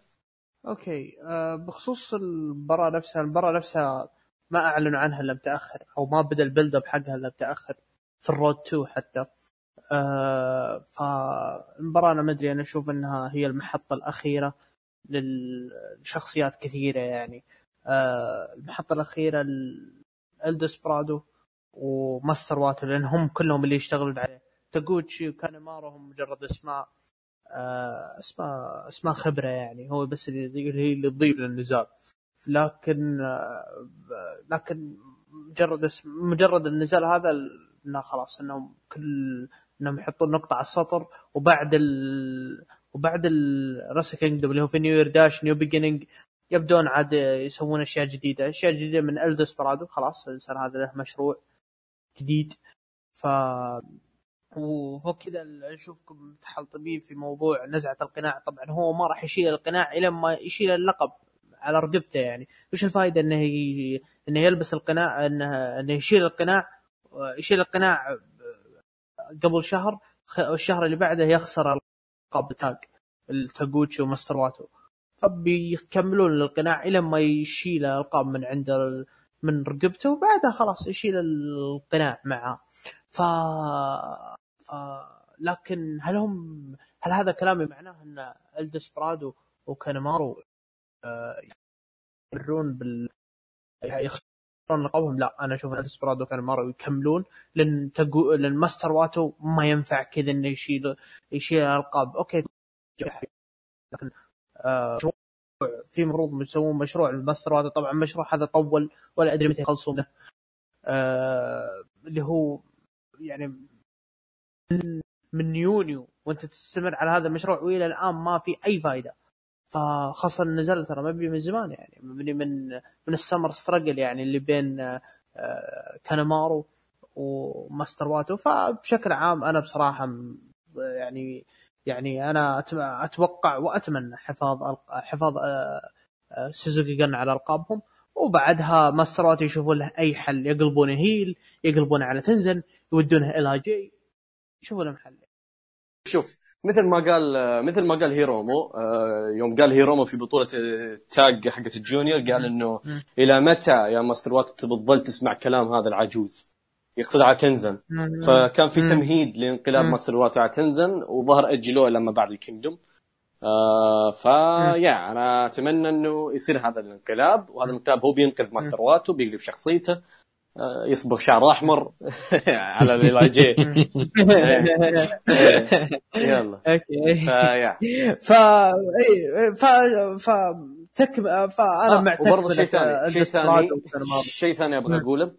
okay. آه بخصوص المباراة نفسها المباراة نفسها ما أعلنوا عنها إلا متأخر أو ما بدأ ال build up حقها إلا متأخر في ال Road to حتى. آه فالمباراة أنا ما أدري أنا أشوف إنها هي المحطة الأخيرة للشخصيات كثيرة يعني. آه المحطة الأخيرة الدسبرادو وماستر واتو لأن هم كلهم اللي يشتغلون عليه. تاغوتشي وكانيمارو هم مجرد أسماء آه، أسماء أسماء خبرة يعني. هو بس اللي هي اللي تضيف للنزال. لكن لكن مجرد اسم مجرد النزال هذا انه خلاص إنهم كل إنهم يحطون نقطة على السطر وبعد ال وبعد ال Wrestle Kingdom اللي هو في New Year Dash New Beginning يبدون عاد يسوون أشياء جديدة. أشياء جديدة من الدسبرادو خلاص صار هذا له مشروع جديد. ف وفوق كذا أشوفكم متحلطمين في موضوع نزعة القناع. طبعا هو ما راح يشيل القناع إلى ما يشيل اللقب على رقبته يعني. وش الفائده إنه ي... إنه يلبس القناع إنه إنه يشيل القناع يشيل القناع قبل شهر والشهر اللي بعده يخسر ألقاب tag لتاغوتشي وماستر واتو فبيكملون القناع إلى ما يشيل ألقاب من عند. من رقبته وبعدها خلاص يشيل القناع معاه ف... ف لكن هل هم هل هذا كلامي معناه إن الدسبرادو وكانمارو يمرون بال لقبهم لا أنا أشوف الدسبرادو وكانمارو يكملون لأن تقو... لأن ماستر واتو ما ينفع كذا إنه يشيل يشيل الألقاب. okay. لكن آه في مفروض يسوون مشروع الماستر واتو. طبعا مشروع هذا طول ولا أدري متى يخلصونه آه اللي هو يعني من, من يونيو. وأنت تستمر على هذا المشروع وإلى الآن ما في أي فائده فخاصة النزال ترى مبني من زمان يعني مبني من من ال Summer Struggle يعني اللي بين آه كانامارو وماستر واتو. فبشكل عام أنا بصراحة يعني يعني أنا أتوقع وأتمنى حفاظ حفاظ آه، آه، سوزوكي جن على ألقابهم. وبعدها ماستر واتو يشوفون له أي حل يقلبونه heel يقلبونه على تنزن يودونه LIJ يشوفون له محل. شوف مثل ما قال مثل ما قال هيرومو آه، يوم قال هيرومو في بطولة ال tag حقت ال junior قال إنه. إلى متى يا ماستر واتو بتظل تسمع كلام هذا العجوز؟ يقصد على تنزن فكان في. تمهيد لانقلاب. ماستر واتو على تنزن وظهر اجلوه لما بعد ال Kingdom. آه فيا أنا أتمنى إنه يصير هذا الانقلاب وهذا الانقلاب هو بينقذ ماستر واتو بيقلب شخصيته. يصبغ شعر أحمر. على LIJ. يلا. okay. فيا. ف إيه، ف ف تك فأنا آه معتقد وبرضه شيء ثاني شيء ثاني شيء ثاني أبغى أقوله.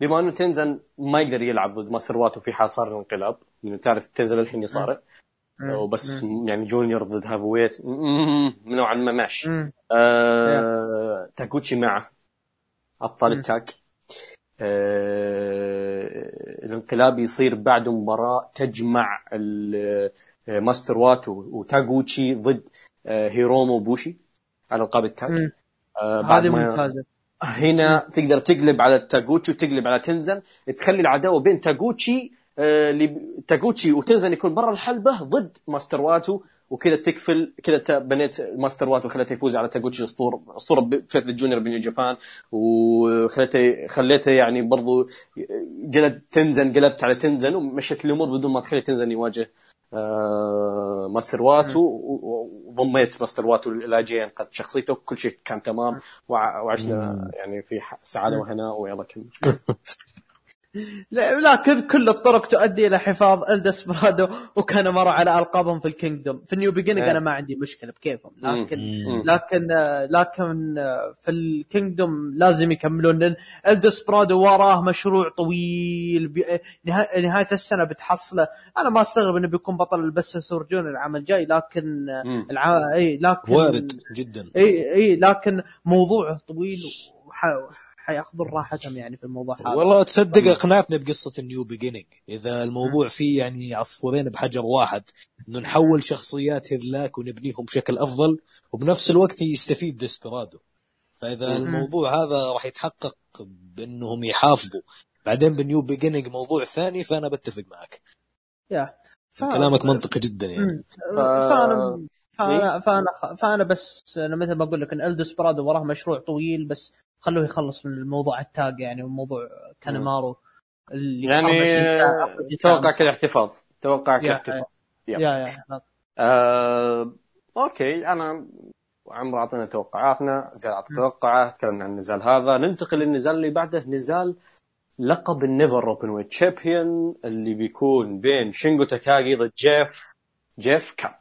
بما أنه تنزن ما يقدر يلعب ضد ماستر واتو في حال صار الانقلاب لأنه تعرف تنزن الحين يصارع. وبس يعني junior ضد heavyweight نوعا ما ماشي. آه... تاغوتشي معه. أبطال. ال tag. آه... الانقلاب يصير بعد مباراة تجمع آه، ماستر واتو وتاغوتشي ضد آه، هيرومو وبوشي على القاب. آه، بعد هذه ما ممتازة. هنا تقدر تقلب على تاغوتشي وتقلب على تنزن تخلي العداوة بين تاغوتشي آه، اللي تاغوتشي وتنزن يكون برا الحلبة ضد ماستر واتو وكذا تكفل كذا بنيت ماستر واتو خليته يفوز على تاغوتشي اسطورة اسطوره بفتره ال junior ب New Japan وخليته خليته يعني برضو جلد تنزن قلبت على تنزن ومشيت الأمور بدون ما تخلي تنزن يواجه آه، ماستر واتو وضميت ماستر واتو LIJ انقذ شخصيته كل شيء كان تمام وع- وعشنا يعني في سعادة وهناء ويلا كمل. لكن كل الطرق تؤدي إلى حفاظ الدسبرادو وكانمارو على ألقابهم في ال Kingdom في ال New Beginning إيه. أنا ما عندي مشكلة بكيفهم لكن. لكن لكن في ال Kingdom لازم يكملون لأن الدسبرادو وراه مشروع طويل بي- نهايه السنة بتحصله أنا ما أستغرب إنه بيكون بطل ال Best of Super Junior العام الجاي لكن. الع... اي لكن وارد جدا اي اي لكن موضوعه طويل وح... حياخذون راحتهم يعني في الموضوع هذا. والله تصدق اقنعتني بقصة ال New Beginning إذا الموضوع فيه يعني عصفورين بحجر واحد إنه نحول شخصيات هذلاك ونبنيهم بشكل أفضل وبنفس الوقت يستفيد ديسبرادو فإذا مم. الموضوع هذا راح يتحقق بأنهم يحافظوا. بعدين بال New Beginning موضوع ثاني فأنا بتفق معك. yeah. ف... كلامك منطقي جدا يعني. ف- فانا فانا فانا فأنا بس أنا مثل ما أقول لك إن الدسبرادو وراه مشروع طويل بس خلوه يخلص من الموضوع ال tag يعني وموضوع كانمارو اللي يعني توقع كذا احتفاظ. توقع كذا yeah- احتفاظ. yeah. يا. لا. آه، okay. أنا وعمرو أعطينا توقعاتنا زياد اعطى توقعه تكلمنا عن النزال هذا. ننتقل للنزال اللي بعده. نزال لقب ال NEVER Openweight Champion اللي بيكون بين شينجو تاكاغي ضد جيف جيف كاب.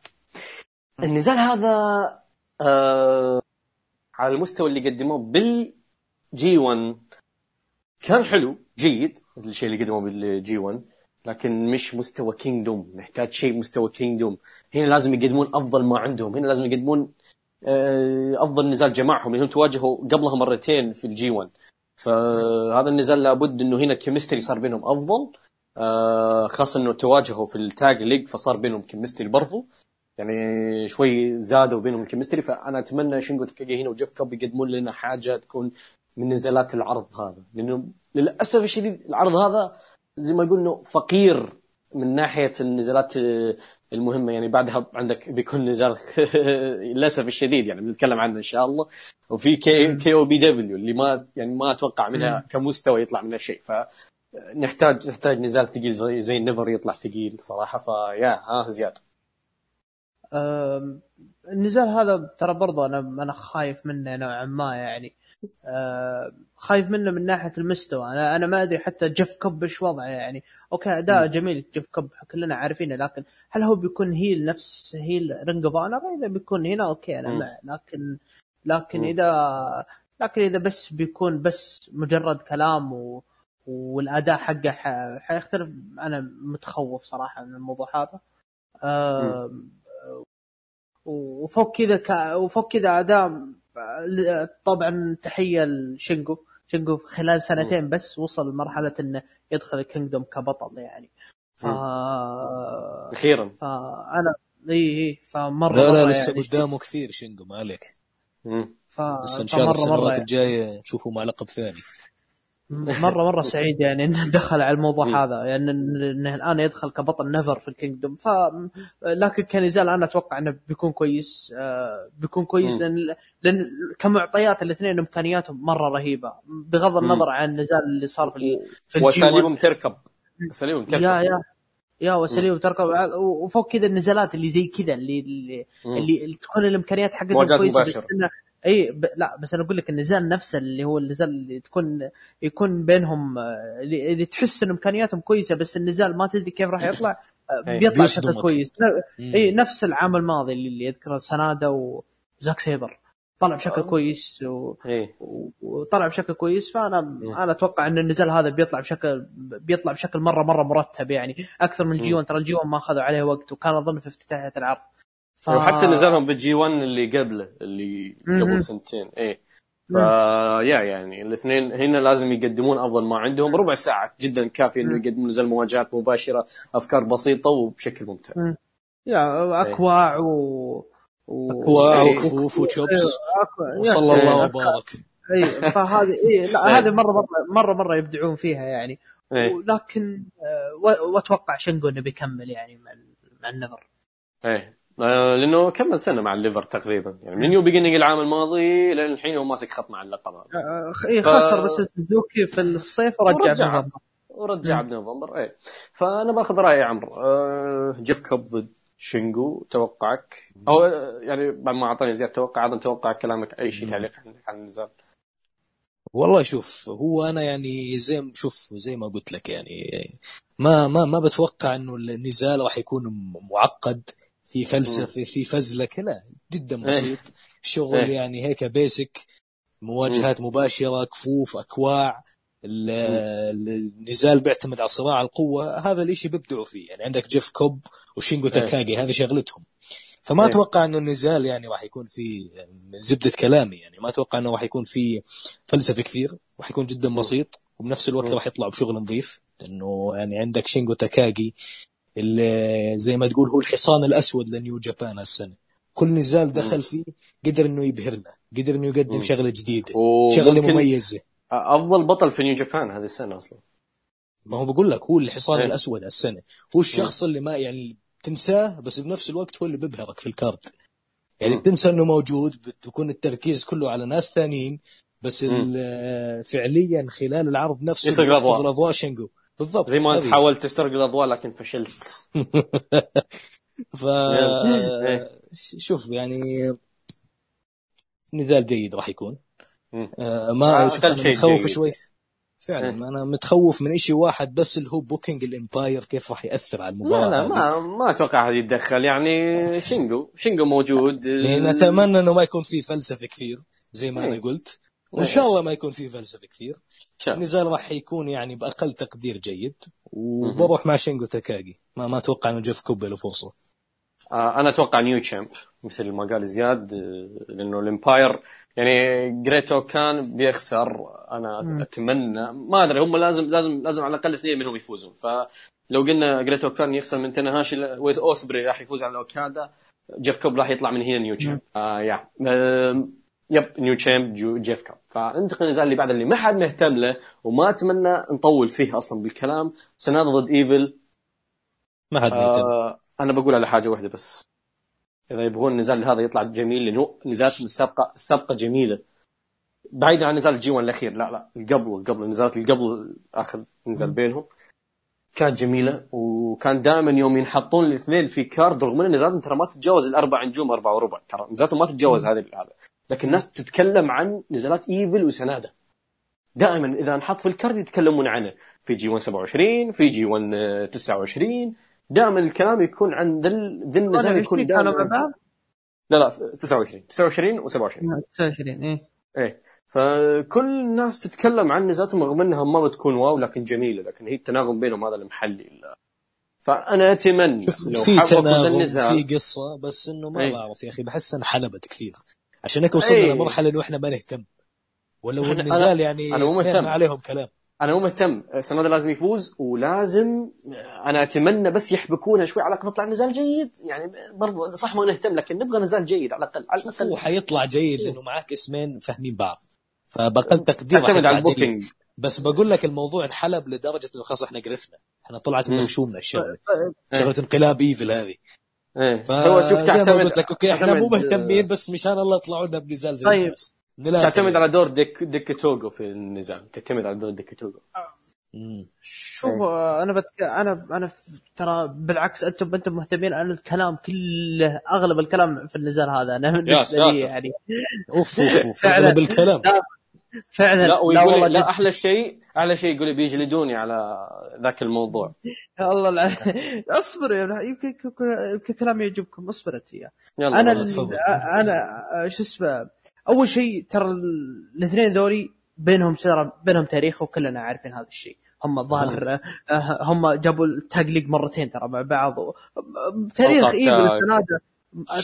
النزال هذا آه على المستوى اللي قدموه بال G 1 كان حلو جيد الشيء اللي قدموه بال G 1 لكن مش مستوى Kingdom نحتاج شيء مستوى Kingdom هنا لازم يقدمون أفضل ما عندهم. هنا لازم يقدمون آه، أفضل نزال جمعهم. لأنهم تواجهوا قبلها مرتين في ال G 1 فهذا النزال لابد إنه هنا chemistry صار بينهم أفضل. آه، خاصة إنه تواجهوا في ال Tag League فصار بينهم chemistry برضو. يعني شوي زادوا بينهم ال chemistry فأنا أتمنى شينجو تاكاجي هنا وجيف كاب يقدمون لنا حاجة تكون من نزالات العرض هذا. لأنه للأسف الشديد العرض هذا زي ما يقول إنه فقير من ناحية النزالات المهمة. يعني بعدها عندك بيكون نزال للأسف الشديد يعني بنتكلم عنه إن شاء الله. وفي K, KOPW اللي ما يعني ما أتوقع منها كمستوى يطلع منها شيء. فنحتاج نحتاج نزال ثقيل زي زي ال NEVER يطلع ثقيل صراحة. فيا ها زياد أم، النزال هذا ترى برضه أنا أنا خايف منه نوعا ما يعني. أم، خايف منه من ناحية المستوى. أنا أنا ما أدري حتى جيف كوب إيش وضعه يعني. okay أداء جميل جيف كوب كلنا عارفينه لكن هل هو بيكون heel نفس heel Ring of Honor إذا بيكون هنا okay أنا. معه لكن لكن. اذا لكن إذا بس بيكون بس مجرد كلام و والأداء حقه حيختلف. أنا متخوف صراحة من الموضوع هذا. أم، وفوق كذا ك... وفوق كذا أداء طبعا تحية لشينجو. شينجو خلال سنتين بس وصل لمرحلة إنه يدخل ال Kingdom كبطل يعني. ف أخيرا. فانا إي إي فمرة لا لا لسه يعني قدامه كثير شنقو ما عليك. ف... بس إن شاء الله السنوات يعني. الجاية نشوفه مع لقب ثاني. مره مرة سعيد يعني إنه دخل على الموضوع. هذا يعني إنه الآن يدخل كبطل NEVER في ال Kingdom ف لكن كنزال أنا أتوقع إنه بيكون كويس آه، بيكون كويس. لأن لأن كمعطيات الاثنين إمكانياتهم مرة رهيبة بغض. النظر عن النزال اللي صار في في وأساليبهم تركب أساليبهم تركب يا يا يا وسليم تركب وفوق كذا النزالات اللي زي كذا اللي اللي. اللي تكون الإمكانيات حقتهم كويسة مباشرة. أي ب... لا بس أنا أقول لك النزال نفسه اللي هو النزال اللي تكون يكون بينهم اللي, تحس ان امكانياتهم كويسة بس النزال ما تدري كيف راح يطلع. بيطلع بشكل. كويس. أي نفس العام الماضي اللي, اللي يذكره سنادا وزاك سيبر طلع بشكل. كويس و... إيه وطلع بشكل كويس فأنا أنا أتوقع إن النزال هذا بيطلع بشكل بيطلع بشكل مرة مرة مرتب يعني أكثر من الجي 1 ترى الجي 1 ما أخذوا عليه وقت وكان أظن في افتتاحية العرض ف... وحتى نزلهم بال G 1 اللي قبله اللي. قبل سنتين إيه مم. ف yeah يعني الاثنين هنا لازم يقدمون أفضل ما عندهم ربع ساعة جدا كافي إنه. يقدمون نزل مواجهات مباشرة أفكار بسيطة وبشكل ممتاز مم. يا أكواع و و أكواع إيه. وكفوف و chops أكواع. وصلى. الله وبارك اي فهذه اي إيه. لا هذه مرة مرة مرة مرة يبدعون فيها يعني ولكن آه، وأتوقع شنجو إنه بيكمل يعني مع ال- مع ال NEVER إيه لأنه كمل سنة مع ال NEVER تقريبا. يعني من New Beginning العام الماضي لين الحين هو ماسك خط مع اللقب. هذا آه، اي ف- خسر بس سوزوكي في الصيف ورجع ورجع. بنوفمبر. ورجع بنوفمبر إيه. فأنا بأخذ رأي عمرو. آه جيف كوب ضد شينجو توقعك؟ أو آه، يعني بعد ما أعطاني زياد توقعه أيضا توقع كلامك أي شيء تعليق عندك عن النزال والله شوف هو أنا يعني زي شوف زي ما قلت لك يعني ما ما ما بتوقع إنه النزال راح يكون معقد. في فلسفه في فزلكه لا جدا بسيط. شغل إيه. يعني هيك basic مواجهات مباشرة كفوف أكواع ال- النزال بيعتمد على صراع القوة. هذا الإشي بيبدعوا فيه. يعني عندك جيف كوب وشينجو إيه. تاكاجي هذه شغلتهم. فما إيه. أتوقع إنه النزال يعني راح يكون في زبدة كلامي. يعني ما أتوقع إنه راح يكون في فلسفة كثير. راح يكون جدا بسيط وبنفس الوقت. راح يطلع بشغل نظيف. لأنه يعني عندك شينجو تاكاجي اللي زي ما تقول هو الحصان الأسود ل New Japan هالسنة. كل نزال دخل فيه قدر إنه يبهرنا قدر إنه يقدم. شغلة جديدة شغلة مميزة. أفضل بطل في نيو جابان هذه السنة أصلا. ما هو بقول لك هو الحصان إيه. الأسود هالسنة. هو الشخص اللي ما يعني تنساه بس بنفس الوقت هو اللي بيبهرك في الكارد. يعني. بتنسى إنه موجود بتكون التركيز كله على ناس ثانيين بس فعليا خلال العرض نفسه يسرق الأضواء. بالضبط زي ما انت. حاولت تسرق الأضواء لكن فشلت ف إيه. شوف يعني نزال جيد راح يكون. آه، ما آه، متخوف. شوي فعلا إيه. أنا متخوف من شيء واحد بس اللي هو booking ال Empire كيف راح يأثر على المباراة لا لا. ما ما أتوقع هذا يتدخل يعني شينجو شينجو موجود يعني نتمنى إنه ما يكون في فلسفة كثير زي ما أنا إيه. قلت وإن. شاء الله ما يكون في فلسفة كثير. شاء. النزال راح يكون يعني بأقل تقدير جيد. وبروح مع شينجو تاكاجي ما ما أتوقع إنه جيف كوب له فرصة. آه، أنا أتوقع نيو تشامب مثل ما قال زياد آه، لأنه الإمباير يعني جريتو كان بيخسر. أنا مم. أتمنى ما أدري هم لازم لازم لازم على الأقل اثنين منهم يفوزون. فلو قلنا جريتو كان يخسر من تنهاشي ويز اوسبري راح يفوز على أوكادا جيف كوب راح يطلع من هنا نيو تشامب. آه يا. آه يب نيو تشامب جيف كوب فانتقل النزال اللي بعد اللي ما حد مهتم له وما أتمنى نطول فيه أصلا بالكلام. سنادا ضد إيفل. ما حد مهتم. آه أنا بقول على حاجة واحدة بس. إذا يبغون النزال هذا يطلع جميل لأنه نزالات السابقه السابقه جميلة. بعيدا عن نزال الجي 1 الأخير لا لا اللي قبله قبل النزالات اللي قبل آخر نزال بينهم. كانت جميلة وكان دائما يوم ينحطون الاثنين في card رغم إن نزالاتهم ترى ما تتجاوز الأربع نجوم اربعه وربع. ترى نزالاتهم ما تتجاوز هذا هذا. لكن الناس تتكلم عن نزالات إيفل وسنادا دائما إذا انحط في ال card يتكلمون عنه. في جي 1 27 في جي 1 آه، 29 دائما الكلام يكون عن ذا ذا النزال يكون دائما. لا لا 29 29 و27 29 إيه. إيه. فكل الناس تتكلم عن نزالاتهم رغم انها ما بتكون wow لكن جميلة. لكن هي التناغم بينهم هذا المحلي. فأنا أتمنى لو في تناغم في قصة بس إنه ما إيه. بعرف يا أخي بحس انها حلبت كثير. عشان هيك وصلنا إيه. لمرحلة إنه إحنا ما نهتم. ولو النزال يعني أنا مو مهتم. عليهم كلام. أنا مو مهتم. سنادا لازم يفوز ولازم أنا أتمنى بس يحبكونها شوي على الاقل تطلع نزال جيد. يعني برضو صح ما نهتم لكن نبغى نزال جيد على الأقل على شوف هو الاقل حيطلع جيد لأنه معاك اسمين فاهمين بعض. فبقل تقدير راح تعتمد على. ال booking. بس بقول لك الموضوع انحلب لدرجة إنه خلاص إحنا قرفنا. إحنا طلعت من مم. خشومنا الشغله إيه. شغله انقلاب إيفل هذه. إيه هو شوف تعتمد قلت لك okay إحنا مو مهتمين بس مشان الله يطلعوا لنا بنزال زي طيب. تعتمد. على دور ديك ديك توغو في النزال تعتمد على دور ديك توغو. شوف آه، أنا بتك... أنا أنا ترى بالعكس أنتم أنتم مهتمين أنا الكلام كله أغلب الكلام في النزال هذا أنا بالنسبة ساتر. لي يعني off off off فعلا. أغلب الكلام فعلا لا ويقول والله لا أحلى شيء أحلى شيء يقول بيجلدوني على ذاك الموضوع. الله الع... اصبر يا يمكن يمكن كلامي يعجبكم. اصبر أنت يا. يلا أنا. أنا شو اسمه أول شيء ترى ال- الاثنين ذولي بينهم ترى بينهم تاريخ وكلنا عارفين هذا الشيء. هم الظاهر آه، هم جابوا ال tag league مرتين ترى مع بعض. و- تاريخ إيفل تاج. سنادا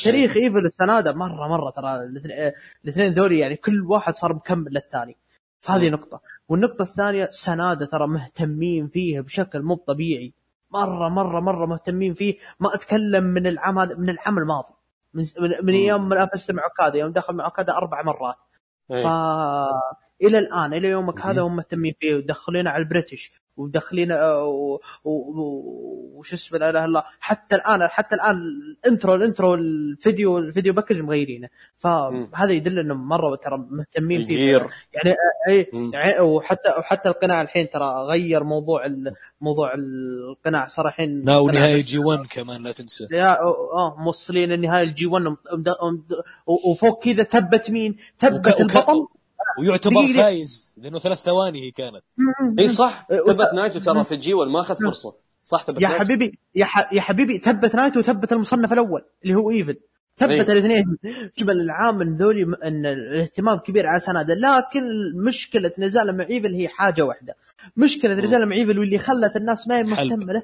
تاريخ إيفل سنادا مرة مرة ترى الاثنين- الاثنين ذولي يعني كل واحد صار مكمل للثاني. فهذه نقطة. والنقطة الثانية سنادة ترى مهتمين فيه بشكل مو طبيعي. مرة مرة مرة مهتمين فيه. ما أتكلم من العام هذا من العام الماضي. من, من, من أيام منافسته مع اوكادا يوم دخل مع اوكادا أربع مرات. ف إلى الآن إلى يومك هذا هم مهتمين فيه. ودخلينا على البريتش. ودخلينا و- و- و- وش اسمه لا إله إلا الله. حتى الآن حتى الآن ال intro ال intro الفيديو ال video package مغيرينه. فهذا يدل انهم مرة ترى مهتمين فيه. يعني اي مم. يعني وحتى وحتى القناع الحين ترى غير موضوع موضوع القناع صار الحين لا ونهايه جي 1 كمان لا تنسى. يا آه موصلين النهايه الجي 1 ومد- ومد- وفوق كذا ثبت مين؟ ثبت وك- وك- البطل. ويعتبر دقيقة. فايز لأنه ثلاث ثواني هي كانت. إي صح؟ إيه، ثبت. نايتو ترى في الجي ما أخذ فرصة. صح ثبت يا نايتو. حبيبي يا, ح... يا حبيبي ثبت نايت وثبت المصنف الأول اللي هو ايفل ثبت أي. الاثنين. جبل العام ذولي إن الاهتمام كبير على سناده لكن مشكلة نزاله مع إيفل هي حاجة واحدة. مشكلة نزاله مع إيفل واللي خلت الناس ما هي. مهتمه له.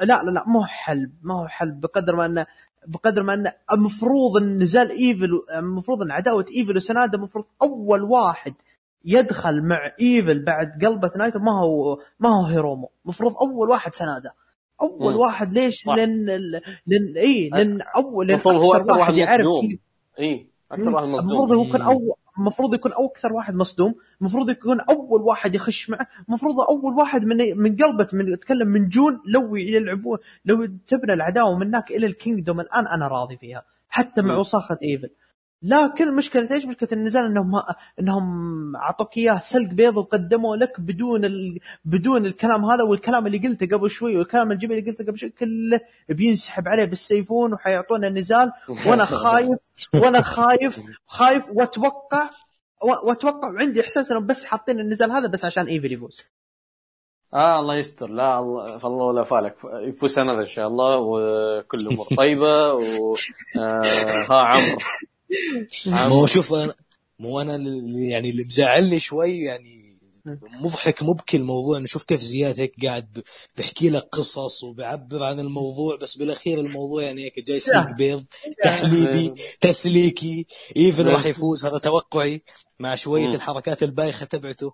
لا لا لا مو حلب ما هو حلب بقدر ما إنه بقدر ما انه المفروض أن نزال إيفل المفروض أن عداوة إيفل وسناده المفروض أول واحد يدخل مع إيفل بعد قلبة نايتو ما هو ما هو هيرومو المفروض أول واحد سناده أول مم. واحد ليش؟ صح. لأن لأن اي لأن أول لأن المفروض هو أكثر واحد يعرف مصدوم إيفل. اي أكثر واحد المفروض مصدوم هو يكون أول المفروض يكون أكثر واحد مصدوم المفروض يكون أول واحد يخش معه المفروض أول واحد من من قلبه من اتكلم من جون لو يلعبون لو تبنى العداوة من هناك إلى الكينجدوم الآن أنا راضي فيها حتى مع. وساخة إيفل لكن مشكلة إيش؟ مشكلة النزال إنهم ما إنهم أعطوك إياه سلق بيض وقدموا لك بدون ال... بدون الكلام هذا والكلام اللي قلته قبل شوي والكلام الجميل اللي قلته قبل شوي كله بينسحب عليه بالسيفون وحيعطونا النزال. وأنا خايف وأنا خايف خايف واتوقع و- وأتوقع وعندي إحساس إنهم بس حاطين النزال هذا بس عشان إيفل يفوز. آه الله يستر. لا الله فالله ولا فالك. يفوز سنة إن شاء الله وكل الأمور طيبة و آه عمرو مو شوف أنا مو أنا اللي يعني اللي مزعلني شوي يعني مضحك مبكي الموضوع. انه شوف كيف زياد هيك قاعد ب- بيحكي لك قصص وبيعبر عن الموضوع بس بالأخير الموضوع يعني هيك جاي سلق بيض تحليبي تسليكي ايفن راح يفوز. هذا توقعي مع شوية. الحركات البايخة تبعته.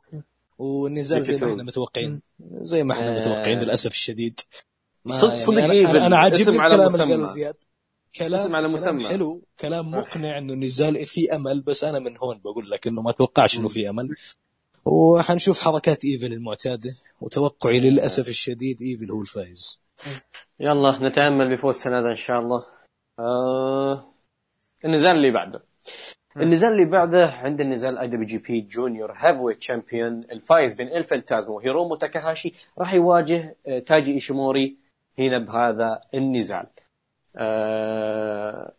والنزال زي ما إحنا متوقعين. زي ما إحنا آه. متوقعين للأسف الشديد. ما صدق- صدق أنا, إيفن. أنا, أنا عاجبني الكلام اللي. قاله زياد. كلام اسم على مسمى. حلو كلام مقنع إنه النزال في أمل بس أنا من هون بقول لك إنه ما اتوقعش إنه في أمل. وحنشوف حركات إيفل المعتادة وتوقعي للأسف الشديد إيفل هو الفائز يلا نتأمل بفوز سنادا إن شاء الله. آه النزال اللي بعده. النزال اللي بعده عند النزال IWGP Junior Heavyweight Champion الفايز بين الفانتازمو وهيرومو تاكاهاشي راح يواجه آه، تايجي إيشيموري هنا بهذا النزال. آه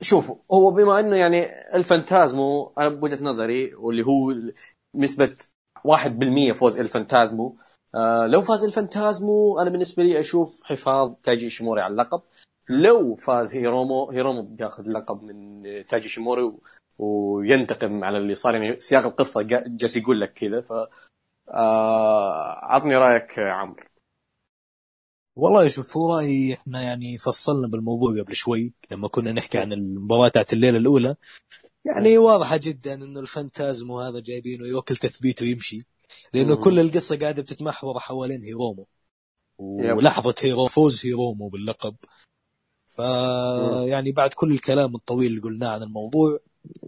شوفوا هو بما إنه يعني الفانتازمو أنا بوجهه نظري واللي هو نسبة 1% فوز الفانتازمو آه لو فاز الفانتازمو أنا بالنسبة لي أشوف حفاظ تايجي إيشيموري على اللقب. لو فاز هيرومو هيرومو بياخذ اللقب من تايجي إيشيموري و- وينتقم على اللي صار يعني سياق القصة جا- جالس يقول لك كذا ف آه، عطني رأيك عمرو. والله شوف هو رأيي إحنا يعني فصلنا بالموضوع قبل شوي لما كنا نحكي عن المباراة تاعت الليلة الأولى يعني واضحة جدا إنه الفانتازمو هذا جايبينه يوكل تثبيته ويمشي لأنه مم. كل القصة قاعدة بتتمحور حوالين هيرومو. ولحظه هيرو فوز هيرومو باللقب ف. يعني بعد كل الكلام الطويل اللي قلناه عن الموضوع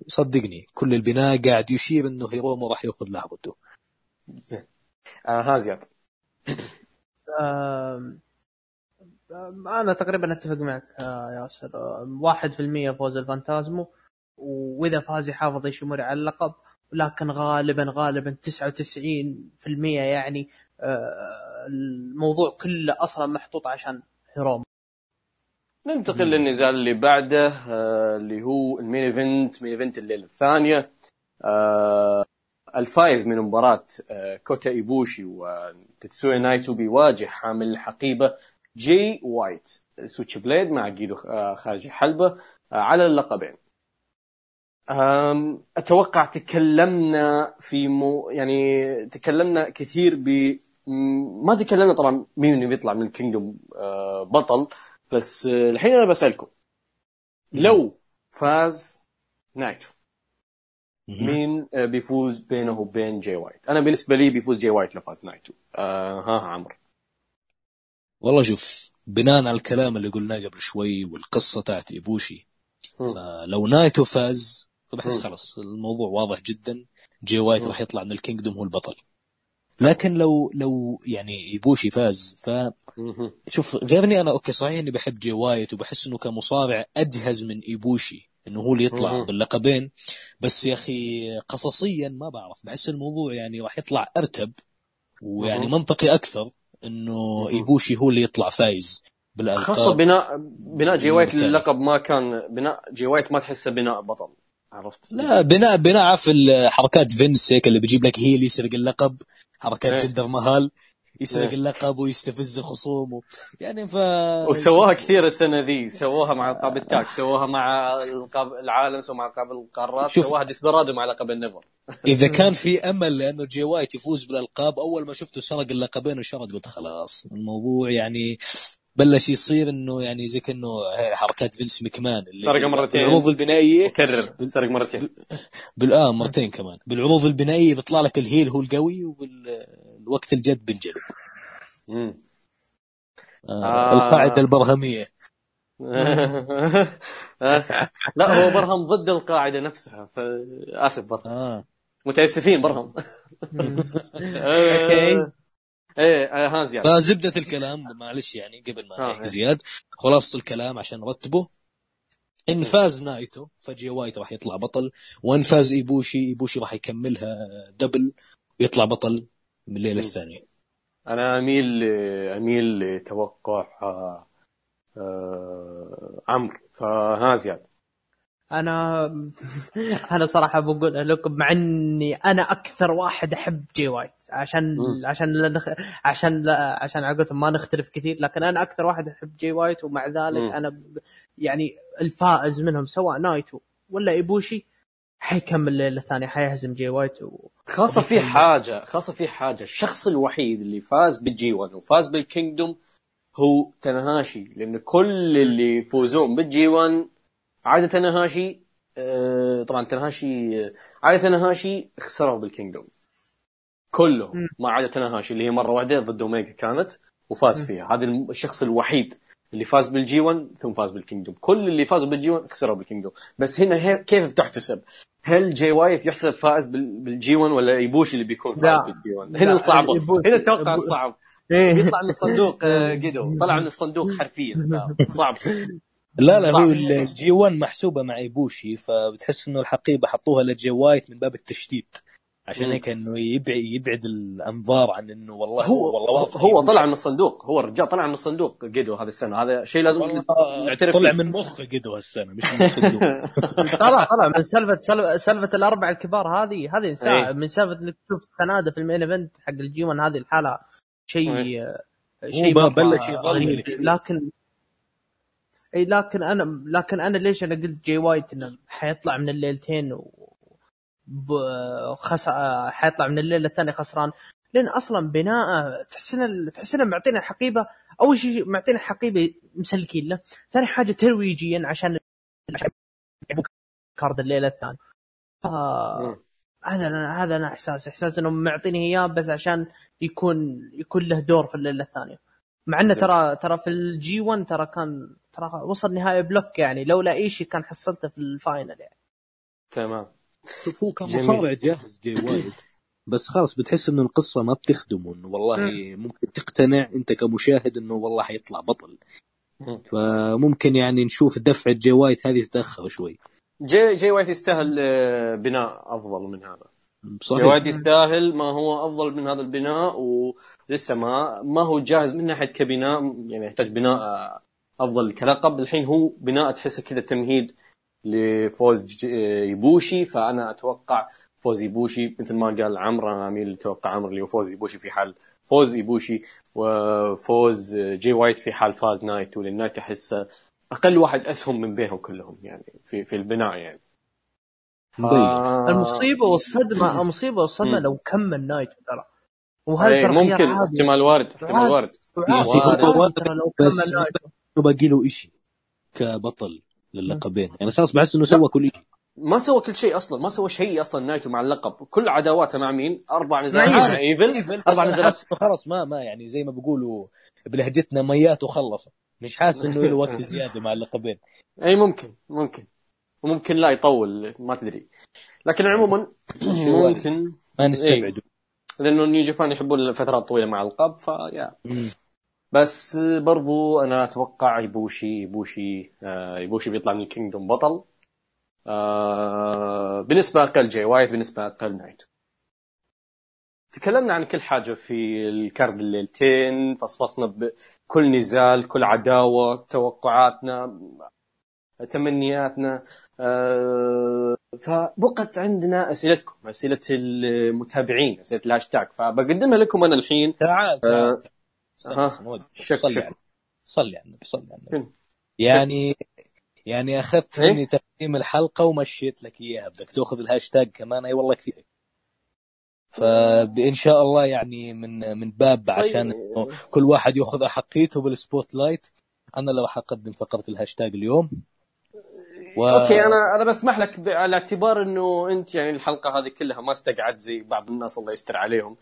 صدقني كل البناء قاعد يشير إنه هيرومو راح يأخذ لحظته آه ها زياد أنا تقريبا أتفق معك آه، ياسر واحد في المية فوز الفانتازمو وإذا فاز يحافظ ايشيموري على اللقب ولكن غالبا غالبا 99% يعني آه، الموضوع كله أصلا محطوط عشان هيرومو. ننتقل للنزال اللي بعده آه اللي هو ال main event main event الليلة الثانية. الفائز من مباراة كوتا إيبوشي وتيتسويا نايتو بيواجه حامل الحقيبة جي وايت Switchblade مع جيدو آه خارج الحلبة آه على اللقبين. أتوقع تكلمنا في مو يعني تكلمنا كثير ب ما تكلمنا طبعا مين اللي بيطلع من ال Kingdom آه بطل بس الحين أنا بسألكم. لو فاز نايتو مين بيفوز بينه وبين جاي وايت أنا بالنسبة لي بيفوز جاي وايت لو فاز نايتو. آه ها عمرو. والله شوف بناء على الكلام اللي قلناه قبل شوي والقصة تاعت إيبوشي. فلو نايتو فاز فبحس مم. خلاص الموضوع واضح جدا جي وايت. راح يطلع من ال Kingdom هو البطل لكن لو لو يعني إيبوشي فاز مهم. فشوف غيرني أنا okay صحيح إني بحب جي وايت وبحس إنه كمصارع أجهز من إيبوشي إنه هو اللي يطلع. باللقبين بس يا أخي قصصيا ما بعرف بحس الموضوع يعني راح يطلع أرتب ويعني. منطقي أكثر إنه. ايبوشي هو اللي يطلع فايز بالألقاب خاصة بناء بناء جي وايت. للقب ما كان بناء جي وايت ما تحسه بناء بطل عرفت؟ لا بناء بناء عارف حركات فينس هيك اللي بيجيب لك هي اللي يسرق اللقب حركات إيه. جندر مهال يسرق إيه. اللقب ويستفز الخصوم و... يعني ف وسووها كثير السنة ذي. سووها مع ألقاب ال tag سووها مع ألقاب العالم سووها مع ألقاب القارات شوف. سووها ديسبرادو مع لقب ال NEVER. إذا كان في أمل لأنه جي وايت يفوز بالألقاب أول ما شفته سرق اللقبين وشرد قلت خلاص الموضوع يعني بلش يصير إنه يعني زي كأنه حركات فينس ماكمان اللي سرق مرتين. بالعروض البنائية. كرر سرق مرتين. بالآن مرتين كمان. بالعروض البنائية بيطلع لك ال heel هو القوي وبالوقت الجد بنجلب. آه. آه. القاعدة البرهمية. لا هو برهم ضد القاعدة نفسها فآسف برهم. آه. متأسفين برهم. okay. إيه آه، ها زياد. فزبدة الكلام معلش يعني قبل ما آه. نحكي زياد خلاصة الكلام عشان نرتبه. إن فاز نايتو فجي وايت راح يطلع بطل. وإن فاز إيبوشي إيبوشي راح يكملها double ويطلع بطل. من الليلة مم. الثانية أنا أميل أميل لتوقع آه، آه، عمرو فها زياد أنا أنا صراحة بقول لكم مع إني أنا أكثر واحد أحب جي وايت عشان مم. عشان لا نخ... عشان لا... عشان عقولتهم ما نختلف كثير لكن أنا أكثر واحد أحب جي وايت ومع ذلك مم. أنا ب... يعني الفائز منهم سواء نايتو ولا إيبوشي حيكمل الليلة الثانية حيهزم جي وايت و... خاصة في حاجة خاصة في حاجة. الشخص الوحيد اللي فاز بال G 1 وفاز بال Kingdom هو تنهاشي لأن كل اللي يفوزون بال G 1 عادة تنهاشي آه، طبعا تنهاشي آه، عادة تنهاشي خسروا بال Kingdom. كلهم. ما عدا تنهاشي اللي هي مرة واحدة ضد أوميجا كانت وفاز فيها. هذا الشخص الوحيد اللي فاز بال G 1 ثم فاز بال Kingdom كل اللي فازوا بال G 1 خسروا بال Kingdom بس هنا كيف بتحتسب؟ هل جاي وايت يحسب فائز بال- بال G 1 ولا ايبوشي اللي بيكون فائز. بال G 1 لا، هنا إيبوشي. هنا التوقع الصعب إيه. يطلع من الصندوق آه، جدو طلع من الصندوق حرفيا. صعب. لا لا هو. الجي 1 محسوبة مع ايبوشي فبتحس إنه الحقيبة حطوها لجي وايت من باب التشتيت. عشان. هيك انه يبعد يبعد الأنظار عن إنه والله هو والله واضح هو. طلع من الصندوق هو الرجال طلع من الصندوق جدو هذه السنة هذا شيء لازم نعترف طلع فيه. من مخه قدو هالسنة مش من الصندوق طلع طلع من سالفه سالفه, سالفة الاربع الكبار هذه هذه إيه. ساعة من سالفة إنك تشوف سناده في المين إيفنت حق الجي 1 هذه الحالة شيء شيء هو مرة بلش. كثير. لكن اي لكن أنا لكن أنا ليش أنا قلت جي وايت إنه حيطلع من الليلتين و. خس... حيطلع من الليلة الثانية خسران. لأن أصلا بناء تحس انه تحس انه معطينا حقيبة. أول شيء معطينا حقيبة مسلكين له. ثاني حاجة ترويجيا عشان card الليلة الثانية. هذا أنا هذا أنا إحساس. إحساس إنهم معطيني إياه بس عشان يكون يكون له دور في الليلة الثانية مع إنه ترى ترى في ال G 1 ترى كان ترى وصل نهائي block يعني. لولا إيشي كان حصلته في ال final يعني. تمام. هو كان. مصارع جاهز جاي وايت. بس خلاص بتحس إنه القصة ما بتخدمه انه والله ممكن تقتنع أنت كمشاهد إنه والله حيطلع بطل. مم. فممكن يعني نشوف دفعة جاي وايت هذه تتأخر شوي. جاي جاي وايت يستاهل آه، بناء أفضل من هذا. صحيح. جواد يستاهل ما هو أفضل من هذا البناء ولسه ما ما هو جاهز من ناحية كبناء يعني يحتاج بناء آه، أفضل كلقب. الحين هو بناء تحسه كذا تمهيد لفوز إيبوشي فأنا أتوقع فوز إيبوشي مثل ما قال عمرو أنا أميل أتوقع عمرو اللي هو فوز إيبوشي في حال فوز إيبوشي وفوز جاي وايت في حال فاز نايتو لأن نايتو احسه أقل واحد أسهم من بينهم كلهم يعني في في البناء يعني مضيق آه، المصيبة والصدمة المصيبة والصدمة. لو كمل نايت ترى وهذا إيه، ترى ممكن. احتمال وارد احتمال وارد. وارد. عادي ترى لو كمل نايت باقي له شيء كبطل للقبين. يعني خلاص بحس إنه سوى كل شيء. ما سوى كل شيء أصلا ما سوى شيء أصلا نايتو مع اللقب. كل عداواته مع مين؟ أربع نزالات مع إيفل. أربع أربع نزالات خلاص ما ما يعني زي ما بيقولوا بلهجتنا ميات وخلص مش حاسس إنه له وقت زيادة مع اللقبين. أي ممكن ممكن. وممكن لا يطول ما تدري. لكن عموما ممكن ما نستبعد لأنه نيو جابان يحبون الفترات طويلة مع القب فيا. بس برضو أنا أتوقع إيبوشي إيبوشي آه إيبوشي بيطلع من ال Kingdom بطل آه بنسبه أقل جاي وايت بنسبه أقل نايتو تكلمنا عن كل حاجة في ال card الليلتين فصفصنا بكل نزال كل عداوة توقعاتنا تمنياتنا آه فبقت عندنا أسئلتكم أسئلة المتابعين أسئلة الهاشتاج فبقدمها لكم أنا الحين. تعال آه، تعال ها، تعال. نودي. شك- صلي شك. على صلي على النبي صلي على النبي؟ يعني يعني أخذت إيه؟ مني تقديم الحلقة ومشيت لك إياها. بدك تأخذ الهاشتاج كمان؟ أي والله كثير. فان شاء الله يعني من من باب عشان إنه كل واحد يأخذ احقيته بال spotlight. أنا اللي راح اقدم فقره الهاشتاج اليوم. و... okay أنا أنا بسمح لك على اعتبار إنه أنت يعني الحلقة هذه كلها ما استقعدت زي بعض الناس الله يستر عليهم.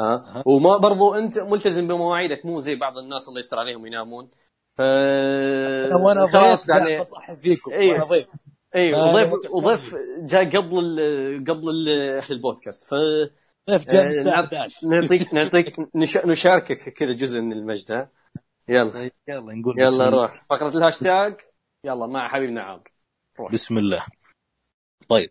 ها. وما برضو أنت ملتزم بمواعيدك مو زي بعض الناس الله يستر عليهم ينامون ف وأنا خلاص ضيف يعني بصحي فيكم. اي آه، وضيف وضيف جاء قبل ال قبل ال- البودكاست. ف ضيف جاء من آه، الساعة نعط- 11 نعطيك نعطيك نش- نشاركك كذا جزء من المجد ها؟ يلا. طيب، يلا نقول يلا. روح. فقرة الهاشتاج. يلا مع حبيبنا عمرو روح. بسم الله. طيب.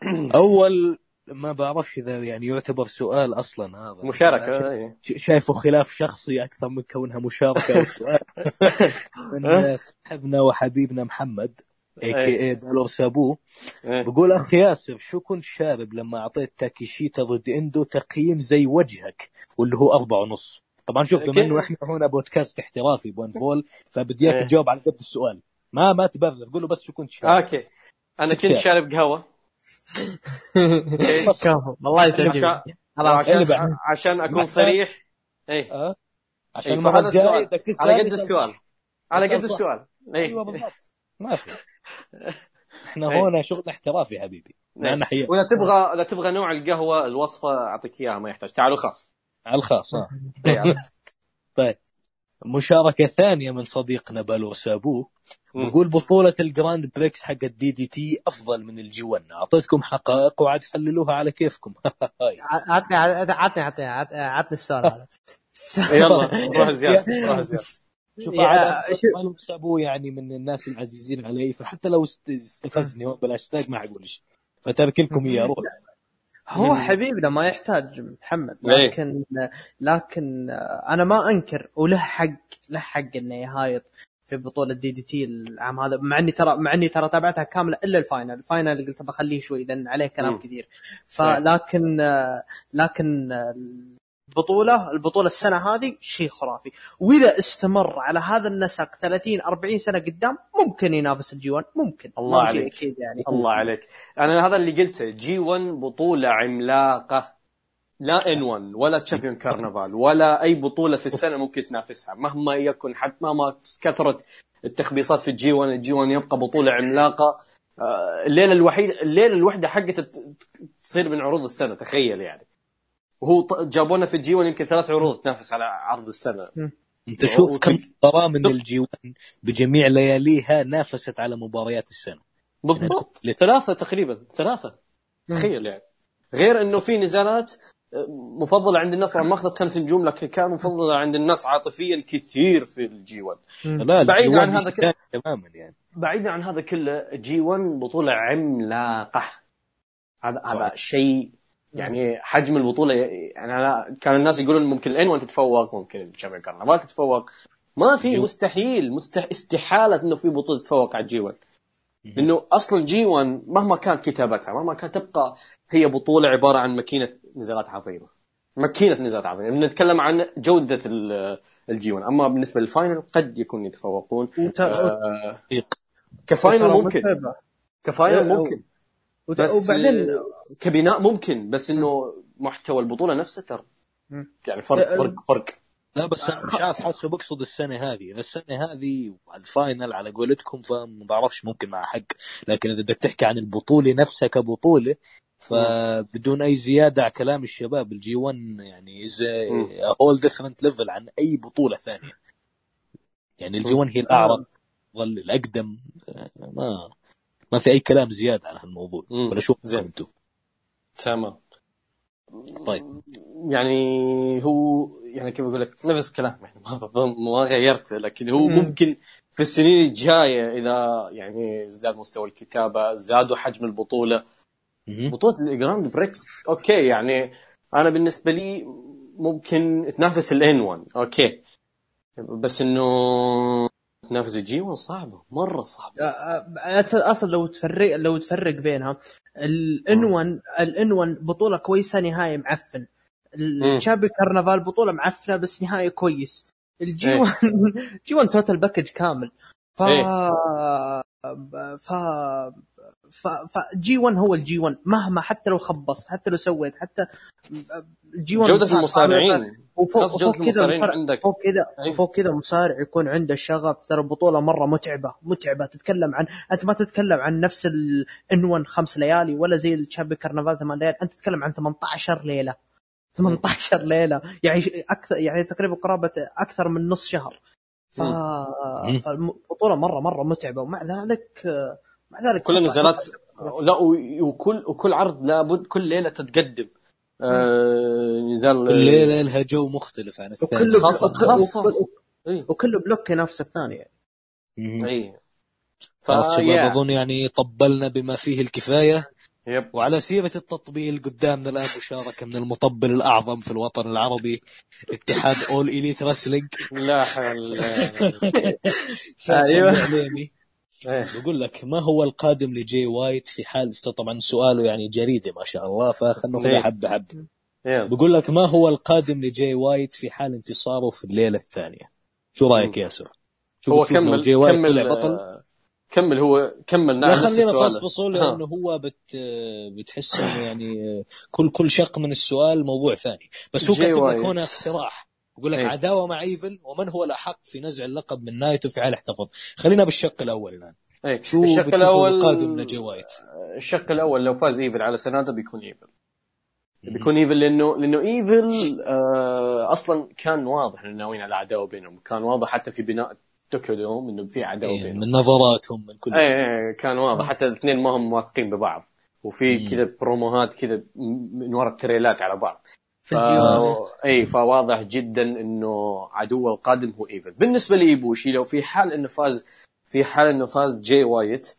أول ما بعرفش إذا يعني يعتبر سؤال أصلا هذا مشاركة إيه. ش- شايفه خلاف شخصي أكثر من كونها مشاركة أو سؤال من صاحبنا وحبيبنا محمد اي كي اي بالور سابو إيه. بقول اخ ياسر شو كنت شارب لما أعطيت تاكيشيتا ضد إندو تقييم زي وجهك واللي هو أربعة ونص طبعا شوف بما. إنه إحنا هنا بودكاست احترافي بون فول فبدي إياك إيه. تجاوب على قد السؤال ما ما تبرر قول له بس شو كنت شارب okay أنا كنت. شارب قهوة كفو. والله تعجبني. خلاص عشان, أكون صريح. اي أه؟ عشان إيه، فهذا الجاية السؤال. على قد السؤال. على قد. السؤال. أيوه اي بالضبط. ما في. إحنا إيه. هنا شغل احترافي يا حبيبي. معنا حياة وإذا تبغى إذا تبغى نوع القهوة الوصفة أعطيك إياها ما يحتاج. تعالوا خاص. على الخاص إيه، عرفت. طيب. مشاركة ثانية من صديقنا بالور سابو. مم. بقول بطولة الجراند بريكس حق ال DDT أفضل من ال G1 أعطيتكم حقائق وعاد حللوها على كيفكم. عطني عطني عطني عطني السؤال هذا. يلا روح زياد روح زياد. شوف بالور سابو يعني من الناس العزيزين علي فحتى لو است- استفزني بالهاشتاج ما حقول شيء. فترك لكم إياه روح. هو حبيبنا ما يحتاج محمد إيه. لكن لكن أنا ما أنكر وله حق له حق إنه يهايط في بطولة DDT العام هذا مع إني ترى مع إني ترى تابعتها كاملة إلا ال final، ال final قلت بخليه شوي لأن عليه كلام. كثير فلكن لكن البطولة البطولة السنة هذه شيء خرافي وإذا استمر على هذا النسق 30 40 سنة قدام ممكن ينافس ال G1 ممكن. الله عليك. أكيد يعني. الله عليك. أنا هذا اللي قلته. G1 بطولة عملاقة. لا N1 ولا Champion Carnival ولا أي بطولة في السنة ممكن تنافسها. مهما يكن حتى مهما كثرت التخبيصات في الجي 1 الجي 1 يبقى بطولة عملاقة. آه، الليلة الوحيدة الليلة الوحدة حقته ت- تصير من عروض السنة تخيل يعني. وهو ط- جابونا في ال G1 يمكن ثلاث عروض تنافس على عرض السنة. أنت شوف كم مباراة من ال G1 بجميع لياليها نافست على مباريات السنة. بالضبط. يعني ثلاثة تقريبا ثلاثة. تخيل يعني. غير إنه في نزالات مفضلة عند الناس ما اخذت خمس نجوم لكن كان مفضلة عند الناس عاطفيا كثير في ال G1 لا بعيد ال G1 عن هذا كله. تماما يعني. بعيدا عن هذا كله G1 بطولة عملاقة. هذا هذا. شيء يعني حجم البطولة يعني أنا كان الناس يقولون ممكن ال N1 تتفوق ممكن ال Champion Carnival تتفوق. ما في جي- مستحيل مستح... استحالة إنه في بطولة تتفوق على الجي 1 لأنه أصلا جي 1 مهما كان كتابتها مهما كان تبقى هي بطولة عبارة عن ماكينة نزالات عظيمه ماكينة نزالات عظيمه نتكلم عن جودة ال- ال G1 أما بالنسبة لل final قد يكون يتفوقون. آه. كفاينل ممكن. كفاينل ممكن. وت- بس وبعدين آه، كبناء ممكن بس إنه محتوى البطولة نفسه ترى. يعني فرق آه، فرق فرق. لا بس أنا مش عارف حاسه بقصد السنة هذه. إذا السنة هذه ال final على قولتكم فما بعرفش ممكن مع حق. لكن إذا بدك تحكي عن البطولة نفسها كبطولة فبدون أي زيادة على كلام الشباب ال G1 يعني از. whole different level عن أي بطولة ثانية. يعني ال G1 هي الأعرق ظل الأقدم. آه، ما ما في أي كلام زيادة عن هالموضوع. ولا شو. أنتم تمام طيب يعني هو يعني كيف أقول لك نفس كلام يعني ما, ما غيرته لكن هو مم. ممكن في السنين الجاية إذا يعني ازداد مستوى الكتابة زادوا حجم البطولة. بطولة ال Grand Prix أوكي يعني أنا بالنسبة لي ممكن تنافس الان 1 أوكي بس إنه تنافس الجي 1 صعبة مرة صعبة. أصلا لو تفرق لو تفرق بينها الان 1 الان 1 بطولة كويسة نهايه معفن. الشابي كرنفال بطولة معفنة بس نهايه كويس. الجي إيه. 1 جي 1 توتال باكج كامل. ف إيه. ف ف فجي 1 هو الجي 1 مهما حتى لو خبصت حتى لو سويت حتى ال G1 جودة المصارعين. وفوق خاصة جودة فوق كذا عندك. فوق كذا أي. فوق كذا مصارع يكون عنده شغف. ترى البطولة مرة متعبة متعبة. تتكلم عن أنت ما تتكلم عن نفس ال N1 خمس ليالي ولا زي ال Champion Carnival ثمان ليالي أنت تتكلم عن 18 ليلة. 18 ليلة. يعني أكثر يعني تقريبا قرابة أكثر من نص شهر. ف... فالبطوله مره مرة متعبة. ومع ذلك مع ذلك كل النزالات لا وكل وكل عرض لابد كل ليلة تتقدم. آه نزال كل ليلة لها جو مختلف عن الثاني. وكله خاصة- خاصة. وكل- block ينافس الثاني يعني. إي. خلاص شباب فيا. أظن يعني طبلنا بما فيه الكفاية. yep. وعلى سيرة التطبيل قدامنا الآن مشاركة من المطبل الأعظم في الوطن العربي اتحاد اول اليت رسلينج لا حول فيصل. العليمي إيه. بقول لك ما هو القادم لجي وايت في حال طبعا سؤاله يعني جريدة ما شاء الله فخلنا إيه. ناخذ حبة حبة يب. بقول لك ما هو القادم لجي وايت في حال انتصاره في الليلة الثانية شو رأيك يا ياسر؟ هو كمل جي وايت كمل بطل آه، كمل هو كمل لا نعم نفس خلينا. نفصفصه. لأنه هو بت بتحس إنه يعني كل كل شق من السؤال موضوع ثاني بس هو كاتب لك. هنا اقتراح يقول لك إيه. عداوة مع إيفل ومن هو الأحق في نزع اللقب من نايتو في حال احتفظ خلينا بالشق الأول الآن. إيه. شو الشق الأول القادم لجي وايت الشق الأول لو فاز إيفل على سنادا بيكون إيفل. بيكون إيفل لأنه لأنه إيفل آه أصلا كان واضح إنه ناويين على عداوة بينهم. كان واضح حتى في بناء طوكيو دوم إنه في عداوة إيه، بينهم. من نظراتهم من كل إيه شيء. إيه كان واضح. حتى الاثنين ما هم موافقين ببعض. وفي. كذا بروموهات كذا من ورا ال trailers على بعض. ف... إي فواضح جدا إنه عدوه القادم هو إيفل. بالنسبة لإيبوشي لو في حال إنه فاز في حال إنه فاز جاي وايت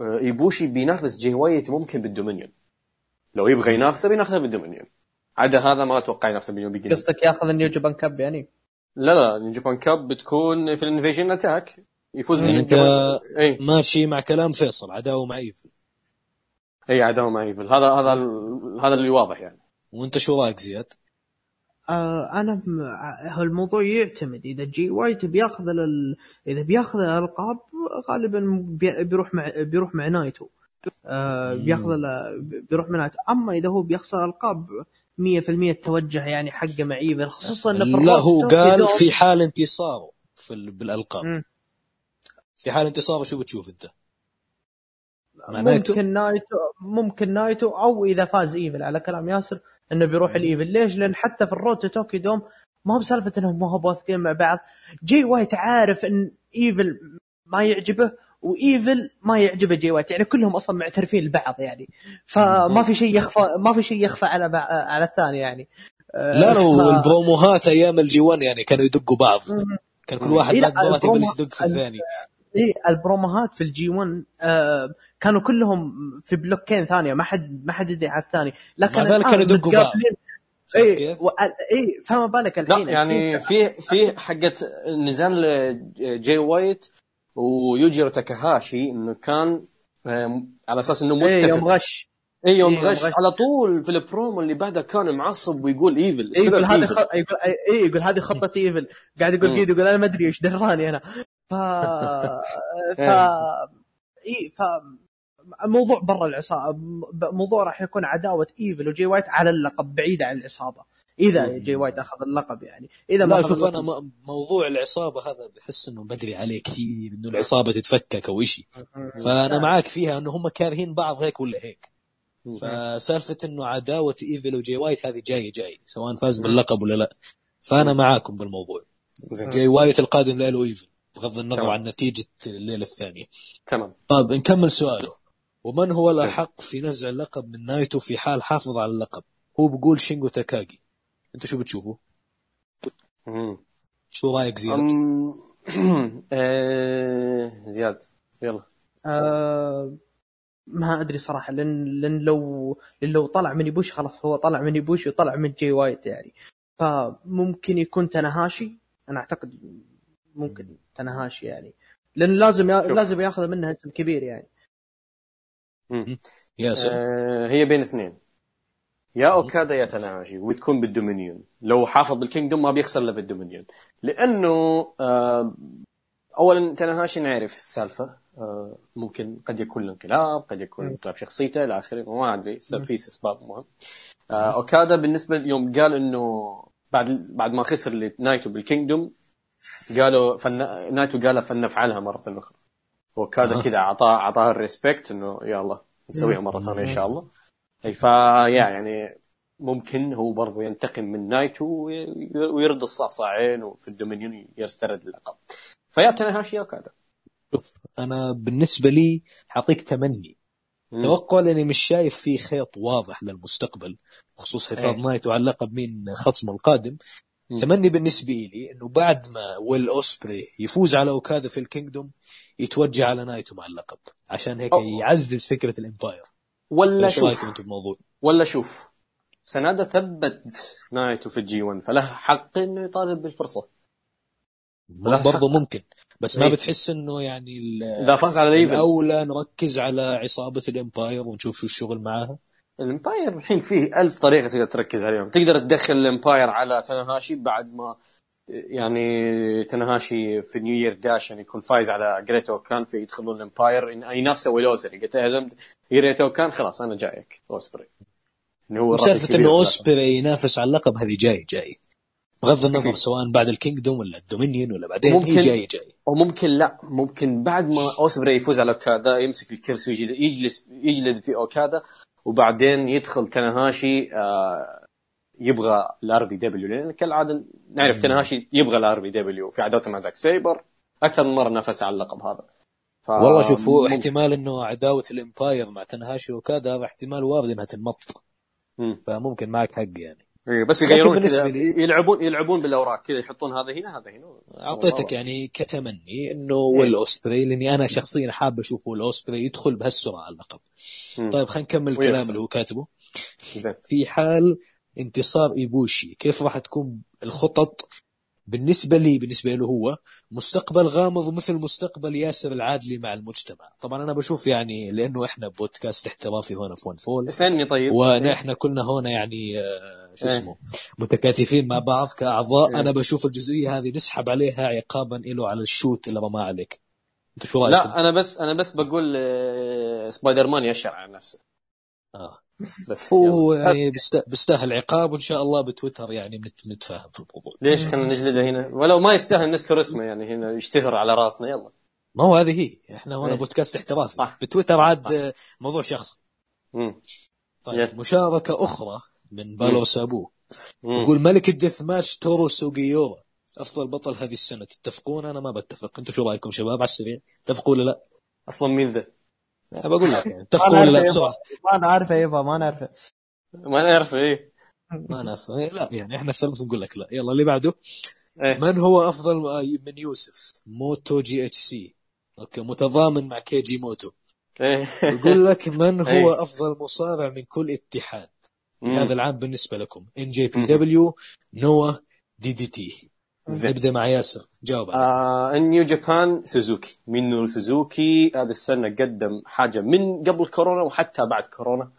آه، إيبوشي بينافس جاي وايت ممكن بال Dominion. لو يبغى ينافسه بينافسه بال Dominion. عدا هذا ما أتوقع ينافسه بينه وبين قصدك ياخذ ال New Japan Cup يعني؟ لا لا ال Japan Cup بتكون في ال Invasion Attack. يفوز يعني بالجابان أنت إي. ماشي مع كلام فيصل عداوة مع إيفل. إي عداوة مع إيفل. هذا هذا هذا اللي واضح يعني. وانت شو رايك زياد؟ آه أنا. هو الموضوع يعتمد إذا جي وايت بياخذ ال... إذا بياخذ الألقاب غالبا بي... بيروح مع بيروح مع نايتو آه. بياخذ ال... بيروح مع نايتو أما إذا هو بيخسر ألقاب 100% التوجه يعني حقه مع ايفل خصوصا انه في لا هو قال في حال انتصاره في ال- بالألقاب مم. في حال انتصاره شو بتشوف أنت؟ نايتو؟ ممكن نايتو ممكن نايتو أو إذا فاز إيفل على كلام ياسر إنه بيروح الإيفل. ليش؟ لأن حتى في ال Road to Tokyo Dome ما هو بسالفة إنهم ما هو واثقين مع بعض. جي وايت عارف إن إيفل ما يعجبه وإيفل ما يعجبه جي وايت. يعني كلهم أصلا معترفين لبعض يعني. فما في شيء يخفى ما في شيء يخفى على بع... على الثاني يعني. لا لو ف- البروموهات أيام ال G1 يعني كانوا يدقوا بعض. كان كل واحد إيه، لا، بعد يبلش يدق في الثاني. إيه البروموهات في ال G1 آه كانوا كلهم في block ين ثانية ما حد ما حد يدري على الثاني. لكن الآن كانوا يدقوا بعض. كيف؟ و- إيه فما بالك لا الحين. يعني في في حقة نزال جاي وايت ويوجيرو تاكاهاشي إنه كان على أساس إنه إيه متفق. يوم غش. اي يوم إيه، يوم غش. غش. على طول في البرومو اللي بعده كان معصب ويقول ايفل إيه يقول هذه. خ... يقول إيه يقول هذه خطة ايفل قاعد يقول. قيد يقول أنا ما أدري إيش دراني أنا. ف ف اي ف الموضوع برا العصابه موضوع راح يكون عداوة ايفل وجي وايت على اللقب بعيدة عن العصابة. إذا مم. جي وايت أخذ اللقب يعني. إذا ما شوف أنا موضوع العصابة هذا بحس إنه بدري عليه كثير إنه العصابة تتفكك أو شيء فأنا معاك فيها إنه هم كارهين بعض هيك ولا هيك. فسالفة إنه عداوة ايفل وجي وايت هذه جاية جاي سواء فاز باللقب ولا لا. فأنا معاكم بالموضوع. جاي وايت القادم له ايفل بغض النظر تمام. عن نتيجة الليلة الثانية. تمام. طيب نكمل سؤاله. ومن هو الاحق في نزع اللقب من نايتو في حال حافظ على اللقب؟ هو بيقول شينجو تاكاجي. انت شو بتشوفوا؟ مم. شو رأيك زياد؟ أم... آه، زياد يلا. آه ما أدري صراحة لأن لأن لو لأن لو طلع من ايبوشي خلاص هو طلع من ايبوشي وطلع من جي وايت يعني. فممكن يكون تنهاشي أنا أعتقد ممكن تنهاشي يعني. لأن لازم يا... لازم ياخذ منها اسم كبير يعني. ياسر؟ آه، هي بين اثنين. يا اوكادا يا تناهاشي وتكون بال Dominion. لو حافظ بال Kingdom ما بيخسر إلا بال Dominion. لأنه آه، اولا تناهاشي نعرف السالفة. آه، ممكن قد يكون له انقلاب قد يكون انقلاب شخصيته إلى آخره ما أدري. في إسباب مهم. آه، أوكادا بالنسبة يوم قال إنه بعد بعد ما خسر لنايتو بال Kingdom قالوا فن... نايتو قال فلنفعلها مرة أخرى. اوكادا آه. كذا اعطاه أعطاه ال respect إنه يلا نسويها مرة ثانية إن شاء الله إي فيا يعني ممكن هو برضو ينتقم من نايتو وي- ويرد الصاع صاعين وفي ال Dominion يسترد اللقب فيا تناهاشي يا أوكادا شوف أنا بالنسبة لي حاعطيك تمني. توقع لأني مش شايف في خيط واضح للمستقبل بخصوص حفاظ إيه. نايتو على اللقب مين خصمه القادم مم. تمني بالنسبة لي إنه بعد ما ويل اوسبري يفوز على أوكادا في ال Kingdom يتوجه على نايتو مع اللقب. عشان هيك أو- يعزز فكرة ال Empire. ولا شوف. أنتم بالموضوع؟ ولا شوف. سنادا ثبت نايتو في ال G1 فله حق إنه يطالب بالفرصة. برضه ممكن. بس ما إيه. بتحس إنه يعني إذا فاز على الايفل الأولى نركز على عصابة ال Empire ونشوف شو الشغل معاها. ال Empire الحين فيه ألف طريقة تقدر تركز عليهم. تقدر تدخل ال Empire على تناهاشي بعد ما يعني تناهاشي في New Year Dash يعني يكون فايز على جريت اوكان في يدخلون ال Empire إن- ينافسه ويل اوسبري قلت هزمت جريت اوكان خلاص أنا جايك. اوسبري انه هو سالفه إنه اوسبري ينافس على اللقب هذه جاي جاي. بغض النظر سواء بعد ال Kingdom ولا ال Dominion ولا بعدين ممكن- هي جاي. جاي وممكن لا. ممكن بعد ما اوسبري يفوز على أوكادا يمسك الكرسي ويجلس يجلس يجلد في أوكادا وبعدين يدخل تناهاشي آه يبغى ال RPW لأن كالعادة نعرف تناهاشي يبغى ال RPW في عداوته مع زاك سيبر أكثر من مرة نافس على اللقب هذا. ف... والله شوف هو ممكن- احتمال إنه عداوة ال Empire مع تنهاشي وكذا هذا احتمال وارد إنها تنمط. مم. فممكن معك حق يعني. إيه، بس يغيرون كذا. يلعبون يلعبون بالأوراق. كذا يحطون هذا هنا هذا هنا. أعطيتك يعني كتمني إنه ويل اوسبري لأني أنا شخصيا حاب أشوف ويل اوسبري يدخل بهالسرعة على اللقب. مم. طيب خلينا نكمل. الكلام اللي هو كاتبه. زين. في حال انتصار إيبوشي كيف راح تكون الخطط بالنسبة لي بالنسبة له هو مستقبل غامض مثل مستقبل ياسر العادلي مع المجتمع طبعا أنا بشوف يعني لأنه إحنا بودكاست احترافي هنا في One Fall اسألني طيب ونحن كلنا هنا يعني آه، شو إيه. اسمه متكاتفين مع بعض كأعضاء إيه. أنا بشوف الجزئية هذه نسحب عليها عقابا له على ال shoot اللي رماه عليك أنت شو رأيك؟ لا أنا بس أنا بس بقول آه، سبايدر مان يشر على نفسه آه. بس. هو يعني بيست- بيستاهل عقاب وإن شاء الله بتويتر يعني نتفاهم في الموضوع ليش كان نجلده هنا ولو ما يستاهل نذكر اسمه يعني هنا يشتهر على راسنا يلا ما هو هذه هي إحنا هنا إيه. بودكاست احترافي صح. بتويتر عاد موضوع شخصي مم. طيب. مشاركة أخرى من بالور سابو. يقول ملك ال death match تورو سوغيورا أفضل بطل هذه السنة تتفقون أنا ما بتفق أنتم شو رأيكم شباب على السريع تتفقوا ولا لا؟ أصلا مين ذا؟ أنا بقول لك يعني ما تتفقوا ولا بسرعة. ما نعرفه يبا ما نعرفه ما نعرف إيه. ما نعرف. إيه، لا يعني إحنا الثلاث نقول لك لا يلا اللي بعده. إيه. من هو أفضل من يوسف؟ موتو GHC. okay متضامن مع كيجي موتو. إيه. يقول لك من هو إيه. أفضل مصارع من كل اتحاد؟ مم. هذا العام بالنسبة لكم. ان جي بي. دبليو نوا دي دي تي زين. نبدا مع ياسر. جاوب. آه New Japan سوزوكي مينو سوزوكي هذه السنة قدم حاجة من قبل كورونا وحتى بعد كورونا.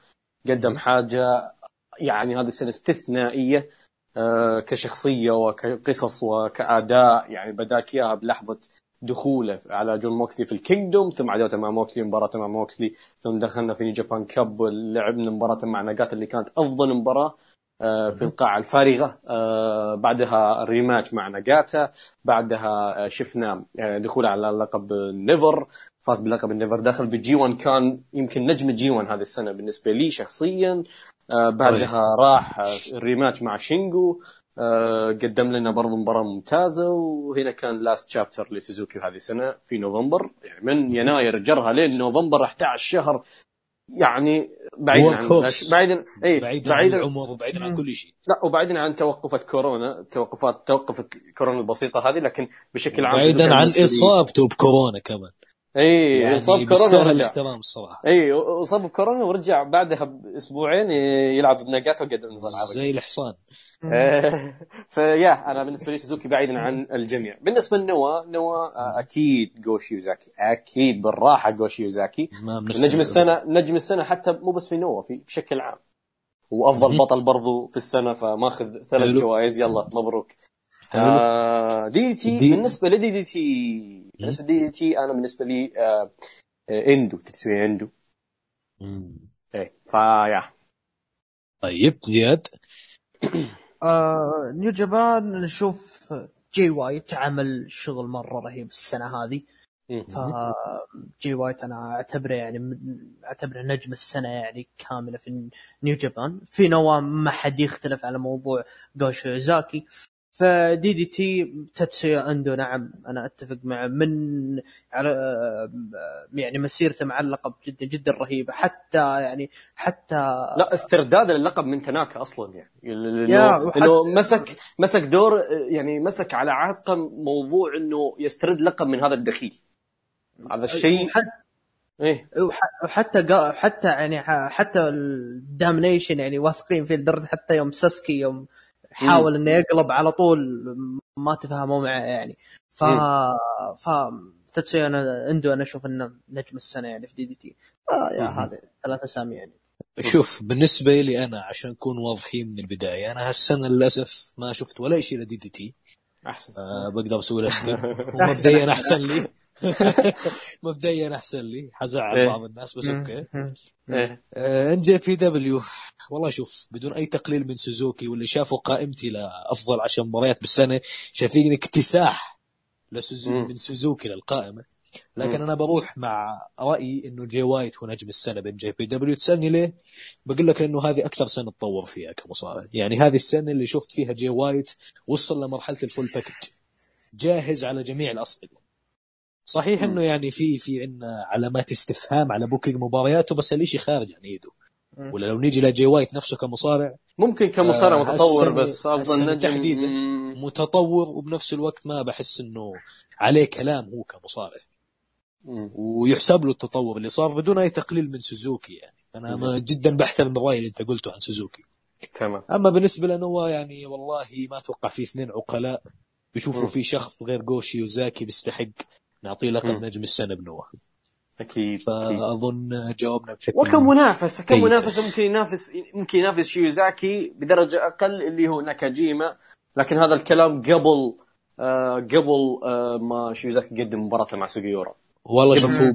قدم حاجة يعني هذه السنة استثنائية آه كشخصية وكقصص وكأداء. يعني بداك إياها بلحظة دخوله على جون موكسلي في ال Kingdom ثم عداوته مع موكسلي مباراته مع موكسلي ثم دخلنا في New Japan Cup ولعبنا مباراة مع ناجاتا اللي كانت أفضل مباراة. آه، في القاعة الفارغة آه، بعدها ال rematch مع ناجاتا بعدها آه، شفنا آه، دخوله على لقب NEVER فاز بلقب ال NEVER دخل بال G1 كان يمكن نجم ال G1 هذه السنة بالنسبة لي شخصيا. آه، بعدها راح آه، ال rematch مع شينجو آه، قدم لنا برضو مباراة ممتازة وهنا كان last chapter لسوزوكي هذه السنة في نوفمبر يعني من يناير جرها لين نوفمبر 11 شهر يعني بعيدا عن. بعيدا اي بعيدا عن العمر وبعيدا عن كل شيء. لا وبعيدا عن توقفات كورونا توقفات توقفت كورونا البسيطة هذه لكن بشكل عام بعيدا عن إصابته بكورونا كمان. إي يعني إصاب كورونا الاحترام الصراحه إي إصاب بكورونا ورجع بعدها بأسبوعين يلعب وقدم نظام عربي زي الحصان. إيه، ف yeah أنا بالنسبة لي سوزوكي بعيدا عن الجميع. بالنسبة ل NOAH NOAH آه، أكيد جو شيوزاكي أكيد بالراحة جو شي بنختلف. نجم السنة نجم السنة حتى مو بس في NOAH في بشكل عام. وافضل. بطل برضو في السنة فماخذ ثلاث. جوائز. يلا مبروك. آه DDT D- بالنسبة ل DDT بالنسبة ل DDT أنا بالنسبة لي آه آه، إندو تتسويا إندو. إيه ف yeah طيب زياد؟ آه New Japan نشوف جي وايت عمل شغل مرة رهيب السنة هذه. ف جي وايت أنا أعتبره يعني أعتبره نجم السنة يعني كاملة في New Japan. في NOAH ما حد يختلف على موضوع جو شيوزاكي ف DDT تاتسويا اندو نعم أنا أتفق معه. من على يعني مسيرته مع اللقب جدا جدا رهيبة. حتى يعني حتى لا استرداد اللقب من تناكا أصلا يعني. انه إنه مسك مسك دور يعني مسك على عاتقه موضوع إنه يسترد لقب من هذا الدخيل. هذا الشيء وحتى إيه. وح- وحتى قا- حتى يعني حتى ال Damnation يعني واثقين فيه لدرجة حتى يوم ساساكي يوم حاول إنه يقلب على طول ما تفاهموا معه يعني. ف ف تتسويا أنا عنده أنا أشوف إنه نجم السنة يعني في DDT. آه yeah. هذا ثلاث أسامي يعني. شوف بالنسبة لي أنا عشان نكون واضحين من البداية أنا هالسنة للأسف ما شفت ولا شيء ل DDT. أحسن. فبقدر أسوي له skip ومبدئيا. أحسن لي. مبدئيا أحسن لي. حزعل إيه. بعض الناس بس إيه. NJPW والله شوف بدون أي تقليل من سوزوكي واللي شافوا قائمتي لأفضل عشر مباريات بالسنة شايفين اكتساح لسوزو. من سوزوكي للقائمة. لكن. أنا بروح مع رأيي إنه جي وايت هو نجم السنة ب NJPW تسألني ليه؟ بقول لك انه هذه أكثر سنة تطور فيها كمصارع. يعني هذه السنة اللي شفت فيها جي وايت وصل لمرحلة ال full package جاهز على جميع الأصعدة. صحيح. إنه يعني في في عندنا علامات استفهام على booking مبارياته بس الإشي خارج عن إيده. ولا لو نيجي لجي وايت نفسه كمصارع ممكن كمصارع آه، متطور بس أفضل نجم تحديداً. متطور وبنفس الوقت ما بحس إنه عليه كلام هو كمصارع. ويحسب له التطور اللي صار بدون أي تقليل من سوزوكي يعني أنا ما جدا بحترم الرأي اللي أنت قلته عن سوزوكي تمام أما بالنسبة ل NOAH يعني والله ما أتوقع في اثنين عقلاء بيشوفوا. في شخص غير جو شيوزاكي بيستحق نعطيه لقب. نجم السنة ب NOAH أكيد أكيد. فأظن جاوبنا بشكل وكمنافسه جيد. كمنافسه ممكن ينافس ممكن ينافس شيوزاكي بدرجة أقل اللي هو ناكاجيما. لكن هذا الكلام قبل آه قبل آه ما شيوزاكي قدم مباراته مع سوغيورا. والله شوفوا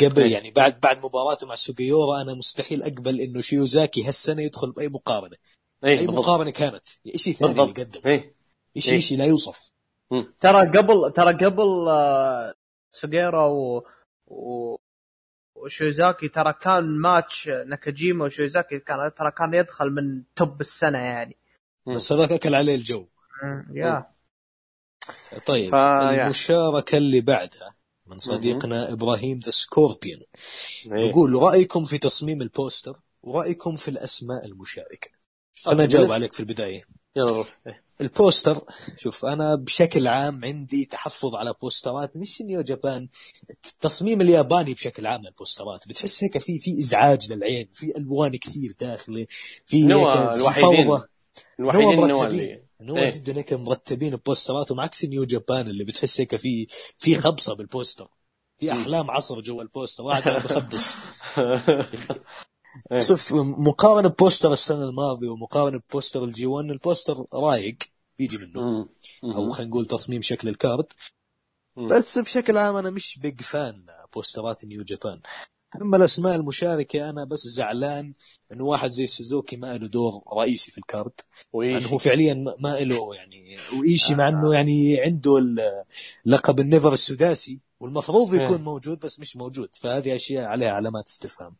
قبل إيه. يعني بعد بعد مباراته مع سوغيورا أنا مستحيل أقبل إنه شيوزاكي هالسنة يدخل بأي مقارنه اي أي بالضبط. مقارنه كانت. شيء ثاني اللي بالضبط قدم اي شيء إيه. شيء لا يوصف. ترى قبل ترى قبل آه، سوجيورا و... و... وشيوزاكي ترى كان ماتش ناكاجيما وشيوزاكي كان ترى كان يدخل من top السنة يعني. بس هذاك أكل عليه الجو. yeah. طيب ف-. المشاركة اللي بعدها من صديقنا إبراهيم The Scorpion إيه. يقول رأيكم في تصميم البوستر؟ ورأيكم في الأسماء المشاركة؟ خلنا نجاوب بالنسبة- عليك في البداية. يلا روح. البوستر شوف أنا بشكل عام عندي تحفظ على بوسترات مش New Japan التصميم الياباني بشكل عام للبوسترات بتحس هيك في في إزعاج للعين في ألوان كثير داخلة في هيك الوحيدين الوحيدين. اللي نوع إيه. جدا هيك مرتبين بوستراتهم عكس New Japan اللي بتحس هيك في في خبصة بالبوستر في أحلام عصر جوا البوستر واحد بخبص إيه. شوف مقارنة بوستر السنة الماضية ومقارنة بوستر ال G1 البوستر رايق بيجي منه. مم. أو خلينا نقول تصميم شكل ال card مم. بس بشكل عام أنا مش big fan بوسترات New Japan أما الأسماء المشاركة أنا بس زعلان انه واحد زي سوزوكي ما له دور رئيسي في ال card لأنه هو فعليا ما- له يعني وإيشي مع إنه يعني عنده لقب ال NEVER السداسي. والمفروض إيه. يكون موجود بس مش موجود. فهذه أشياء عليها علامات استفهام.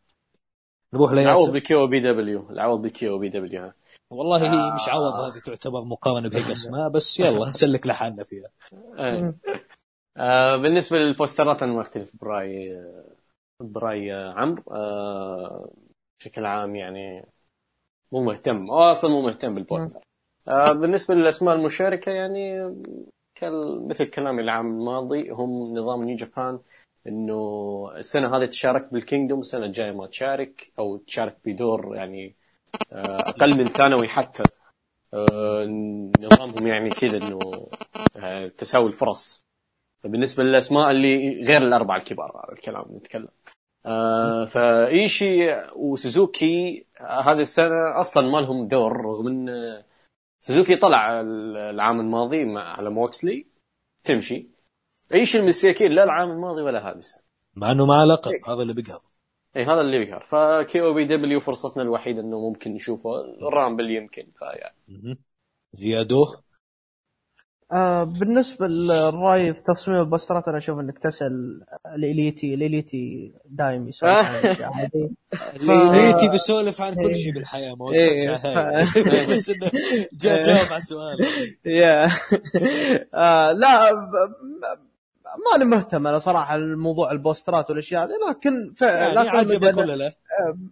نروح العوض لياسر ب KOPW. العوض ب KOPW. والله هي مش عوض هذه تعتبر مقارنة بهيك أسماء بس يلا نسلك لحالنا فيها. إيه. آه بالنسبة للبوسترات أنا ما أختلف برأي آه، برأي آه، عمرو. آه بشكل عام يعني مو مهتم هو أصلا مو مهتم بالبوستر. آه بالنسبة للأسماء المشاركة يعني كال مثل كلامي العام الماضي هم نظام نيو جابان إنه السنة هذه تشارك بالكينجدوم السنة الجاية ما تشارك أو تشارك بدور يعني آه، أقل من ثانوي حتى. آه، نظامهم يعني كذا إنه آه، تساوي الفرص. بالنسبة للأسماء اللي غير الأربعة الكبار هذا الكلام نتكلم. آه فإيشي وسوزوكي آه، هذه السنة أصلا ما لهم دور رغم إن آه، سوزوكي طلع ال- العام الماضي مع على موكسلي تمشي. إيشي المساكين لا العام الماضي ولا هذه السنة. مع إنه مع لقب هذا اللي بيقهر اي هذا اللي بيقهر ف KOPW فرصتنا الوحيدة إنه ممكن نشوفه. ال Rumble يمكن ف yeah مهم. زيادو؟ آه بالنسبة للرأي في تصميم البوسترات أنا أشوف إنك تسأل الاليتي الاليتي دايم يسولف عن الأشياء هذه. اليتي بيسولف عن كل إيه. شيء بالحياة ما إيه، بس إنه جاء جاوب على السؤال. يا آه لا ماني مهتم أنا صراحة لموضوع البوسترات والأشياء هذه لكن ف... يعني لكن عجبك ولا لا؟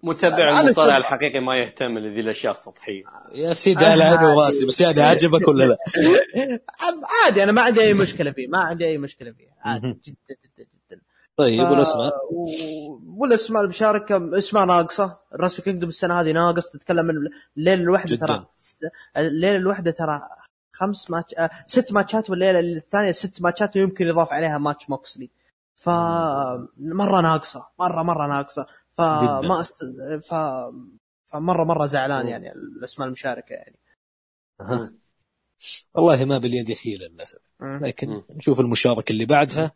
متابع أنا المصارع الحقيقي ما يهتم لذي الأشياء السطحية يا سيدي على عيني وراسي بس يعني عجبك ولا لا؟ عادي أنا ما عندي أي مشكلة فيه ما عندي أي مشكلة فيه عادي. جدا جدا جدا طيب ف- والأسماء والأسماء المشاركة أسماء ناقصة ال Wrestle Kingdom السنة هذه ناقص تتكلم من الليلة الواحده جداً. ترى الليلة الواحده ترى خمس ماتش آه ست ماتشات والليله الثانية ست ماتشات ويمكن يضاف عليها ماتش موكسلي. ف مرة ناقصة. مره مرة ناقصة. فما. است... ف فمره مرة زعلان. يعني الأسماء المشاركة يعني. أها. والله ما باليد حيلة للأسف. لكن. نشوف المشاركة اللي بعدها.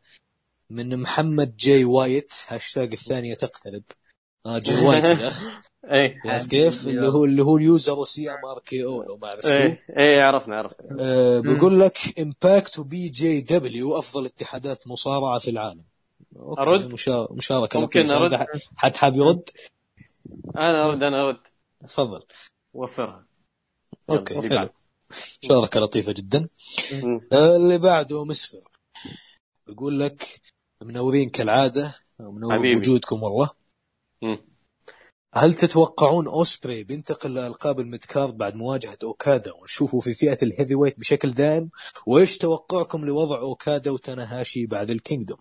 من محمد جي وايت هاشتاج الثانية تقترب. آه جي وايت يا إيه عرفت كيف؟ اللي هو اللي هو ال user و CMRK أو لو ما عرفتوا إيه إيه عرفنا عرفنا آه بيقول لك Impact و PGW أفضل اتحادات مصارعة في العالم أوكي،؟ مشا- مشاركة ممكن؟ هذا حد حاب يرد؟ أنا أرد أنا أرد تفضل وفرها أوكي اللي حلو بعد. مشاركة لطيفة جدا. آه، اللي بعده مسفر يقول لك منورين كالعادة منور حبيبي. بوجودكم والله مم. هل تتوقعون أوسبري بينتقل لألقاب ال midcard بعد مواجهة أوكادا ونشوفه في فئة ال heavyweight بشكل دائم؟ وإيش توقعكم لوضع أوكادا وتاناهاشي بعد ال Kingdom؟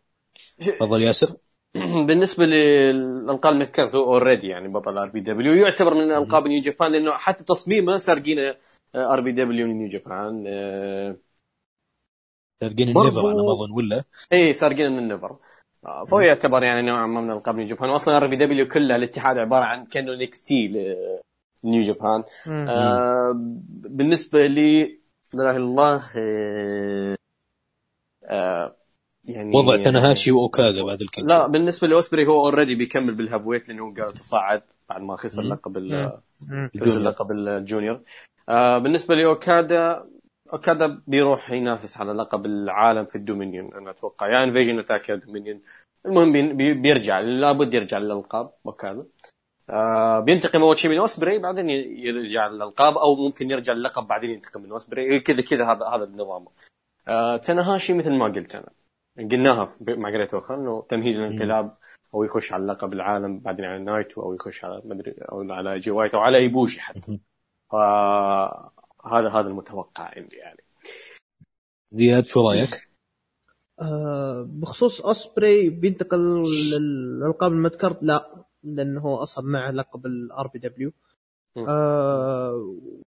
تفضل ياسر بالنسبة للألقاب هو already يعني بطل RPW يعتبر من القاب نيو جابان لأنه حتى تصميمه سارقين RPW نيو جابان برضو- ال NEVER على ما أظن ولا؟ اي سارقين من ال NEVER فهو يعتبر يعني نوعا ما من القاب نيو جابان واصلا RPW كلها الاتحاد عبارة عن كأنه NXT نيو جابان. آه بالنسبة لي لا إله إلا الله آه آه يعني وضع تاناهاشي واوكادا بعد ال Kingdom لا بالنسبة لأوسبري هو already بيكمل بال heavyweight لأنه قال تصاعد بعد ما خسر. لقب. خسر لقب ال junior آه بالنسبة لاوكادا اوكادا بيروح ينافس على لقب العالم في ال Dominion. أنا أتوقع يا Invasion Attack يا Dominion المهم بي- بي- بيرجع لابد يرجع للألقاب اوكادا آه بينتقم أول شيء من اوسبري بعدين يرجع للألقاب أو ممكن يرجع للقب بعدين ينتقم من اوسبري كذا كذا هذا هذا النظام. آه تنهاشي مثل ما قلت أنا. قلناها مع جريت اوخان إنه تمهيد للانقلاب أو يخش على لقب العالم بعدين على نايتو أو يخش على مدري أو على جي وايت أو على ايبوشي حتى. مهم. فهذا هذا المتوقع عندي يعني زياد شو رأيك؟ آه بخصوص اوسبري بينتقل للألقاب ال midcard لا لأنه هو أصلا معه لقب ال RPW مم.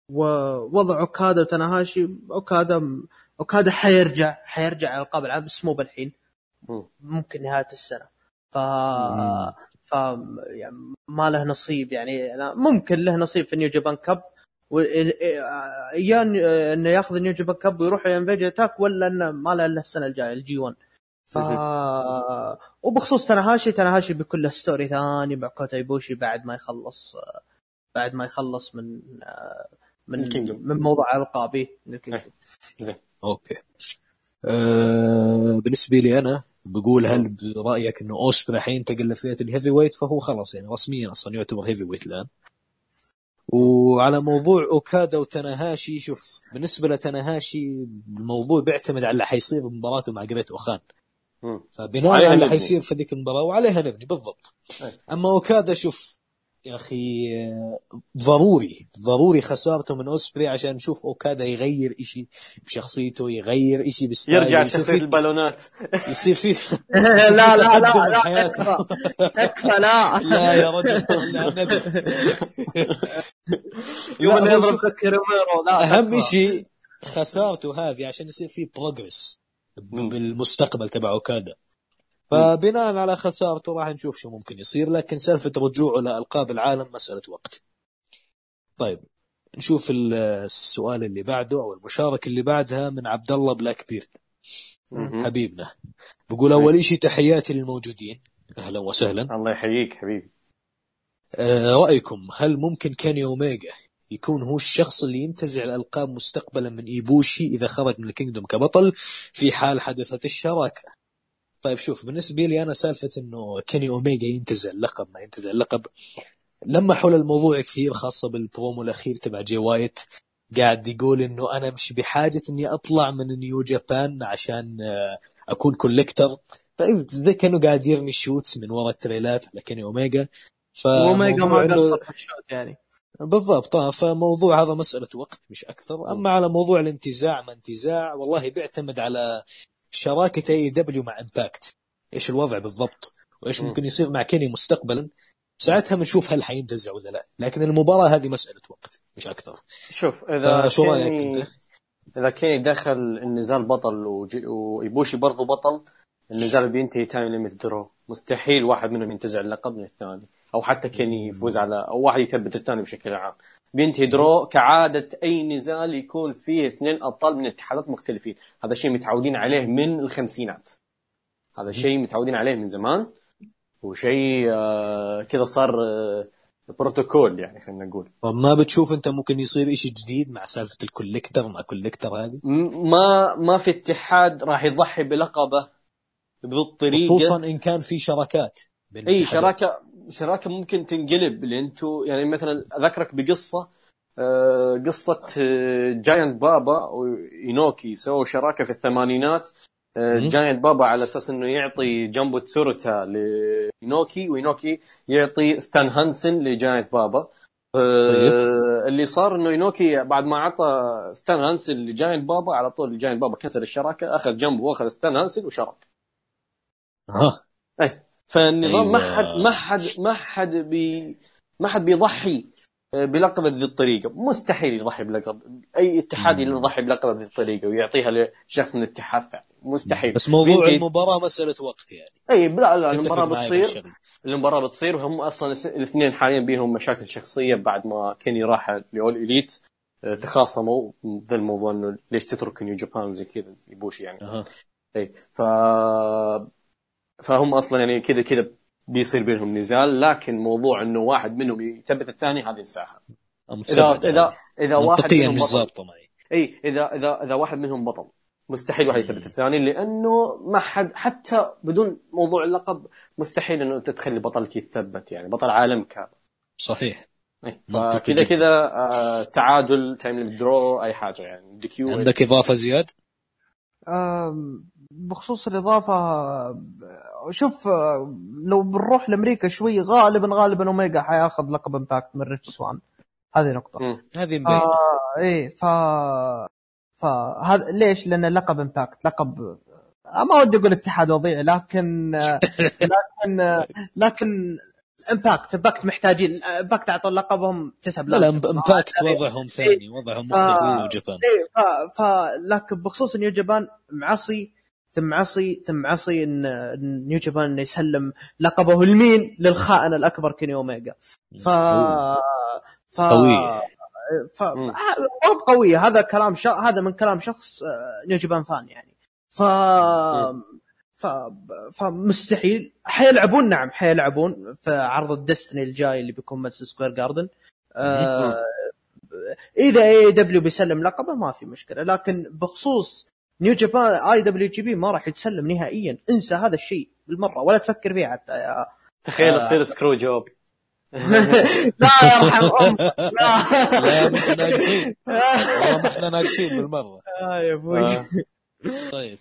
ووضع أوكادا وتناهاشي أوكادا أوكادا حيرجع حيرجع على القاب العالم بس مو بالحين مم. ممكن نهاية السنة ف مم. ف يعني ما له نصيب يعني أنا ممكن له نصيب في نيو جابان Cup يا إن- إنه ياخذ نيو جابان Cup ويروح ل Invasion Attack ولا إنه ما له إلا السنة الجاية ال G1 ف وبخصوص تناهاشي تناهاشي بيكون له story ثاني مع كوتا إيبوشي بعد ما يخلص بعد ما يخلص من من ال Kingdom. من موضوع ألقابي من ال Kingdom. زين. أوكي. أه بالنسبة لي أنا بقول هل برأيك إنه أوسبري حينتقل لفئة ال heavyweight فهو خلاص يعني رسميا أصلا يعتبر heavyweight الآن. وعلى موضوع أوكادا وتناهاشي شوف بالنسبة لتناهاشي الموضوع بيعتمد على اللي حيصير بمباراته مع جريت اوخان. فبناء على اللي. حيصير في ذيك المباراة وعليها نبني بالضبط أي. أما أوكادا شوف يا أخي ضروري ضروري خسارته من أوسبري عشان نشوف أوكادا يغير إشي بشخصيته يغير إشي بستايله يرجع يصير شخصية البالونات يصير في لا لا لا لا. تكفى تكفى لا لا يا رجل يوم هو يضرب لا أهم. شيء خسارته هذه عشان يصير في بروجرس. بالمستقبل تبع أوكادا فبناء على خسارته راح نشوف شو ممكن يصير لكن سالفة رجوعه لالقاب العالم مسألة وقت. طيب نشوف ال- السؤال اللي بعده أو المشاركة اللي بعدها من عبد الله بلاك بيرد. حبيبنا. بقول أول شيء تحياتي للموجودين. أهلا وسهلا. الله يحييك حبيبي. آه، رأيكم هل ممكن كيني أوميجا يكون هو الشخص اللي ينتزع الألقاب مستقبلا من إيبوشي إذا خرج من ال Kingdom كبطل في حال حدثت الشراكة؟ طيب شوف بالنسبة لي أنا سالفة إنه كيني أوميجا ينتزع اللقب ما ينتزع اللقب لما حول الموضوع كثير خاصة بالبرومو الأخير تبع جي وايت قاعد يقول إنه أنا مش بحاجة إني أطلع من نيو جابان عشان آه، أكون collector. طيب زي كأنه قاعد يرمي shoots من ورا ال trailer ات على كيني أوميجا. ما فموضوع إنه- قصر في ال shoot يعني. بالضبط آه، فموضوع هذا مسألة وقت مش أكثر. أما على موضوع الانتزاع ما انتزاع والله بيعتمد على شراكة AEW مع امباكت إيش الوضع بالضبط؟ وإيش مم. ممكن يصير مع كيني مستقبلا؟ ساعتها بنشوف هل حينتزع ولا لا. لكن المباراة هذه مسألة وقت مش أكثر. شوف إذا فشو رأيك كيني- أنت؟ إذا كيني دخل النزال بطل وجي- وايبوشي برضو بطل النزال بينتهي time limit draw مستحيل واحد منهم ينتزع اللقب من الثاني. أو حتى كيني يفوز على أو واحد يثبت الثاني بشكل عام. بينتهي draw كعادة أي نزال يكون فيه اثنين أبطال من اتحادات مختلفين. هذا شيء متعودين عليه من الخمسينات. هذا شيء متعودين عليه من زمان. وشيء آه، كذا صار آه، بروتوكول يعني خلينا نقول. طب ما بتشوف أنت ممكن يصير إشي جديد مع سالفة الكوليكتر مع كوليكتر هذه؟ ما ما في اتحاد راح يضحي بلقبه بذو الطريقة. خصوصا إن كان في شراكات إي. شراكة شراكة ممكن تنقلب اللي أنتم يعني مثلا أذكرك بقصة آه، قصة آه، جاينت بابا وإينوكي سووا شراكة في الثمانينات. آه،. جاينت بابا على أساس إنه يعطي جامبو تسوروتا لإينوكي وإينوكي يعطي ستان هانسن لجاينت بابا آه، اللي صار إنه إينوكي بعد ما عطى ستان هانسن لجاينت بابا على طول جاينت بابا كسر الشراكة أخذ جنبه وأخذ ستان هانسن وشرط ها فالنظام ما أيوة. حد ما حد ما حد بي ما حد بيضحي بلقب بهذه الطريقة مستحيل يضحي بلقب أي اتحاد. يضحي بلقب بهذه الطريقة ويعطيها لشخص من الاتحاد مستحيل بس موضوع بينتهي- المباراة مسألة وقت يعني أي لا لا المباراة بتصير. المباراة بتصير وهم أصلا الاثنين حاليا بينهم مشاكل شخصية بعد ما كيني راح لأول إليت آه، تخاصموا ذا الموضوع إنه ليش تترك نيو جابان زي كذا يبوشي يعني أها. أي ف فهم أصلا يعني كذا كذا بيصير بينهم نزال لكن موضوع إنه واحد منهم يثبت الثاني هذه انساها اذا اذا هذه. إذا واحد منهم مش معي إي اذا اذا إذا واحد منهم بطل مستحيل واحد يثبت الثاني لأنه ما حد حتى بدون موضوع اللقب مستحيل إنه انت تخلي بطلك يتثبت يعني بطل عالم كامل. صحيح. جداً. كذا آه، تعادل time draw أي حاجة يعني. عندك إضافة زياد؟ بخصوص الإضافة آه، شوف آه، لو بنروح لأمريكا شوي غالبا غالبا أوميجا حياخذ لقب امباكت من ريتش سوان هذه نقطة مم. هذه آه إيه ف فهذا ليش؟ لأن لقب امباكت لقب آه، ما ودي أقول اتحاد وضيع لكن آه، لكن آه، لكن امباكت امباكت محتاجين امباكت أعطوا لقبهم تسع لا لا امباكت وضعهم ثاني وضعهم مختلف آه. عن نيو جابان إيه ف... ف لكن بخصوص نيو جابان عصي ثم عصي ثم عصي إن نيو جابان إنه يسلم لقبه لمين؟ للخائن الأكبر كيني اوميجا ف ف قوي. ف قويه هذا كلام ش... هذا من كلام شخص آه، نيو جابان fan يعني. ف ف فمستحيل حيلعبون نعم حيلعبون في عرض ال Destiny الجاي اللي بيكون ماديسون سكوير جاردن آه إذا اي دبليو بيسلم لقبه ما في مشكلة. لكن بخصوص نيو جابان اي دبليو جي بي ما راح يتسلم نهائيا. انسى هذا الشيء بالمرة ولا تفكر فيه حتى. يا تخيل آه. يصير screwjob. لا يرحم أمك لا. لا إحنا ناقصين. والله ما إحنا ناقصين بالمرة. آه يا أبوي. آه. طيب.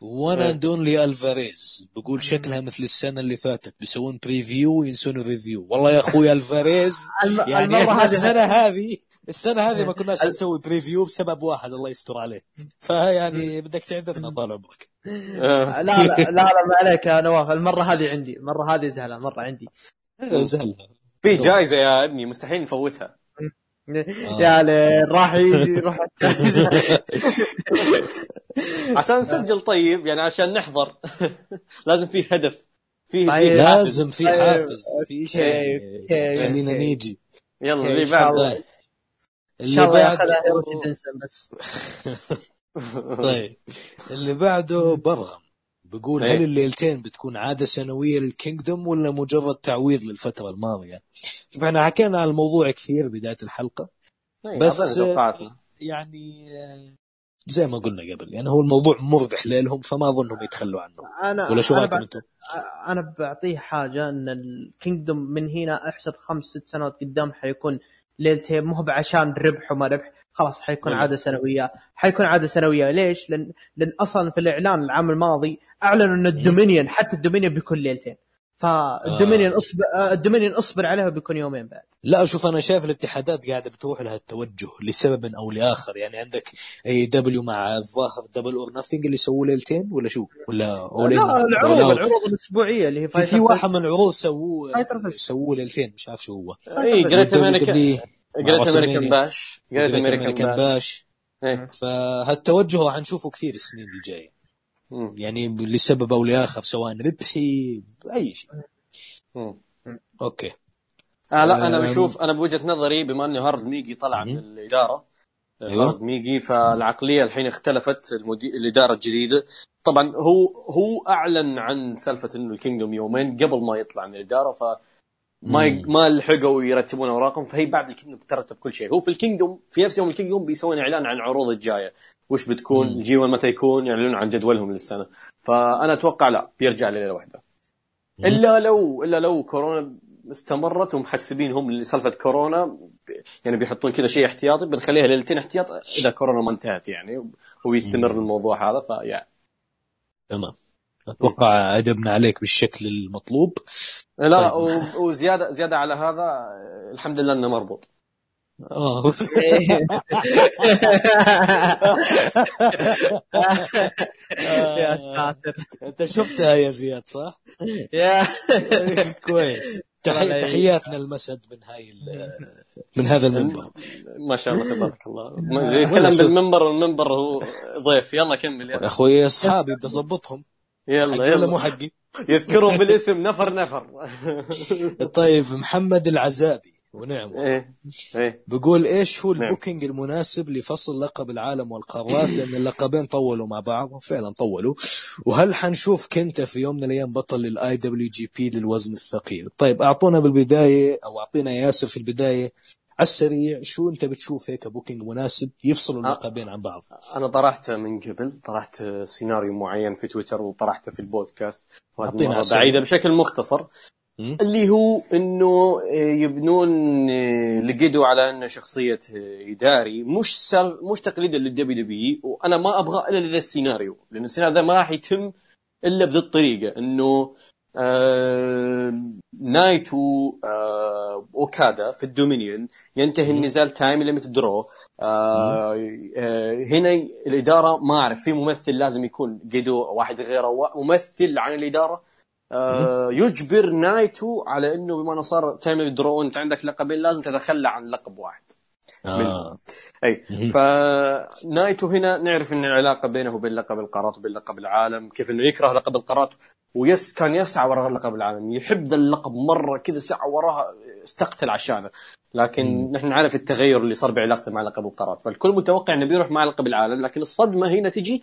one and only الفاريز بقول شكلها مثل السنة اللي فاتت. بيسوون preview وينسون review والله يا أخوي الفاريز يعني إحنا هذه- السنة هذه السنة هذه ما كناش نسوي بريفيو بسبب واحد الله يستر عليه. فيعني بدك تعذرنا طال عمرك. آه. لا لا لا لا ما عليك يا نواف. المرة هذه عندي المرة هذه زهلة مرة عندي. زهلها في جائزه يا ابني مستحيل نفوتها. يا ليل راح يجي روح عشان نسجل طيب يعني عشان نحضر. لازم في هدف في طيب. في- لازم في طيب. حافز في شيء. خلينا أوكي. نيجي. يلا اللي إن شاء بعد الله. طيب ان اللي شاء الله بعد ياخذها دانسن بس طيب اللي بعده برغم بقول إيه. هل الليلتين بتكون عادة سنوية للكينجدوم ولا مجرد تعويض للفترة الماضية؟ شوف إحنا حكينا عن الموضوع كثير بداية الحلقة بس- بس يعني زي ما قلنا قبل يعني هو الموضوع مربح لهم فما أظنهم يتخلوا عنه أنا ولا شو أنا رأيكم أنتم؟ أنا بعطيه حاجة إن الكينجدوم من هنا أحسب خمس ست سنوات قدام حيكون ليلتين مو بعشان ربح وما ربح. خلاص حيكون نعم. عادة سنوية. حيكون عادة سنوية. ليش؟ لأن لأن أصلا في الإعلان العام الماضي أعلنوا إن الدومينيون حتى الدومينيون بيكون ليلتين. فالدومينيون اصبر آه، الدومينيون أصبر عليها بيكون يومين بعد لا شوف أنا شايف الاتحادات قاعدة بتروح لها التوجه لسبب أو لآخر يعني عندك اي دبليو مع الظاهر دبل اور نثينج اللي سووا ليلتين ولا شو؟ ولا لا العروض؟ العروض الأسبوعية اللي هي في, في واحد من العروض سووه. سووه ليلتين مش عارف شو هو اي جريت امريكان مع أمريكان. باش جريت Great أمريكان باش إيه. فهالتوجه راح نشوفه كثير السنين الجاية. يعني لسبب أو لآخر سواء ربحي أي شيء مم. أوكي آه لا أنا أم. بشوف أنا بوجهة نظري بما أنه هارد ميجي طلع. من الإدارة أيوة. هارد ميجي فالعقلية الحين اختلفت المدي... الإدارة الجديدة طبعا هو هو أعلن عن سالفة إنه الكينجدوم يومين قبل ما يطلع من الإدارة ف ما ي... مم. ما لحقوا يرتبون أوراقهم فهي بعد الكينجدوم ترتب كل شيء هو في الكينجدوم في نفس يوم الكينجدوم بيسوون إعلان عن العروض الجاية وش بتكون. ال G 1 متى يكون يعلنون عن جدولهم للسنة فأنا أتوقع لا بيرجع ليله واحدة. إلا لو إلا لو كورونا استمرت ومحسبين هم لسالفة كورونا يعني بيحطون كذا شيء احتياطي بنخليها ليلتين احتياط إذا كورونا ما انتهت يعني ويستمر. الموضوع هذا فيا تمام أتوقع اجبنا عليك بالشكل المطلوب. لا طيب. وزياده زيادة على هذا الحمد لله إنه مربوط. آه. يا ساتر. أنت شفتها يا زياد صح؟ يا. كويس. تحياتنا المسد من هاي ال... من هذا المنبر. ما شاء الله تبارك الله. زي يتكلم. بالمنبر والمنبر هو ضيف. يلا كمل يا أخوي أصحابي بدي أظبطهم. يلا حقي ولا مو يلا حقي؟ يذكرهم بالاسم نفر نفر. طيب محمد العزابي ونعم إيه إيه. بيقول إيش هو نعم. البوكينج المناسب لفصل لقب العالم والقارات؟ لأن اللقبين طولوا مع بعض وفعلا طولوا. وهل حنشوف كينتا في يوم من الأيام بطل للاي دبليو جي بي للوزن الثقيل؟ طيب أعطونا بالبداية أو أعطينا ياسر في البداية. على السريع شو أنت بتشوف هيك booking مناسب يفصلوا اللقبين عن بعض أنا طرحته من قبل طرحت سيناريو معين في تويتر وطرحته في البودكاست. بعيدة بشكل مختصر. اللي هو إنه يبنون لقيدو على انه شخصية إداري مش سر مش تقليدا للدبليو دبليو وأنا ما أبغى إلا لذا السيناريو لأن السيناريو ذا ما راح يتم إلا بذي الطريقة إنه آه نايتو آه أوكادا في الدومينيون. ينتهي. النزال time limit draw. آه آه هنا الإدارة ما أعرف في ممثل لازم يكون قيدو واحد غيره ممثل عن الإدارة. آه يجبر نايتو على إنه بما إنه صار time draw وانت عندك لقبين لازم تتخلى عن لقب واحد. آه. أي. فنايتو هنا نعرف إن العلاقة بينه وبين لقب القارات وبين لقب العالم كيف إنه يكره لقب القارات ويس كان يسعى وراء لقب العالم يحب ذا اللقب مرة كذا سعى وراها استقتل عشانه لكن مم. نحن نعرف التغير اللي صار بعلاقته مع لقب القارات فالكل متوقع إنه بيروح مع لقب العالم لكن الصدمة هنا تجي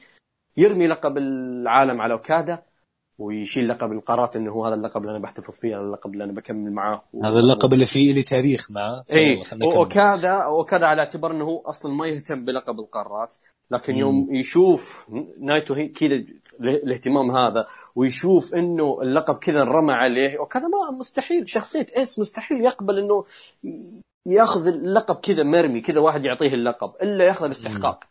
يرمي لقب العالم على أوكادا ويشيل لقب القارات إنه هو هذا اللقب اللي أنا بحتفظ فيه هذا اللقب اللي أنا بكمل معاه هذا اللقب اللي فيه لي تاريخ معه اي. اوكادا اوكادا على اعتبار إنه هو أصلا ما يهتم بلقب القارات لكن مم. يوم يشوف نايتو كذا الاهتمام هذا ويشوف إنه اللقب كذا انرمى عليه اوكادا ما مستحيل شخصية ace مستحيل يقبل إنه يأخذ اللقب كذا مرمي كذا واحد يعطيه اللقب إلا يأخذه باستحقاق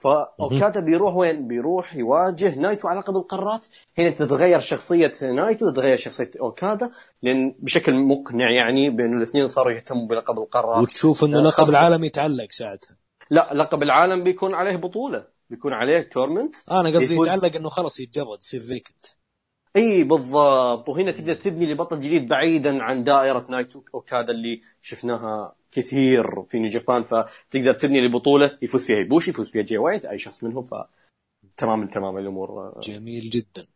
فاوكادا بيروح وين؟ بيروح يواجه نايتو على لقب القارات هنا تتغير شخصية نايتو تتغير شخصية أوكادا لأن بشكل مقنع يعني بين الاثنين صاروا يهتموا بلقب القارات وتشوف إنه آه، لقب العالم يتعلق ساعتها. لا لقب العالم بيكون عليه بطولة بيكون عليه tournament أنا قصدي يفوز- يتعلق إنه خلاص يتجرد يصير vacant إي بالضبط. وهنا تقدر تبني لبطل جديد بعيدا عن دائرة نايتو أوكادا اللي شفناها كثير في نيو جابان فتقدر تبني لبطوله يفوز فيها. إيبوشي يفوز فيها جي وايت أي شخص منهم ف تمام تمام الأمور. جميل جدا.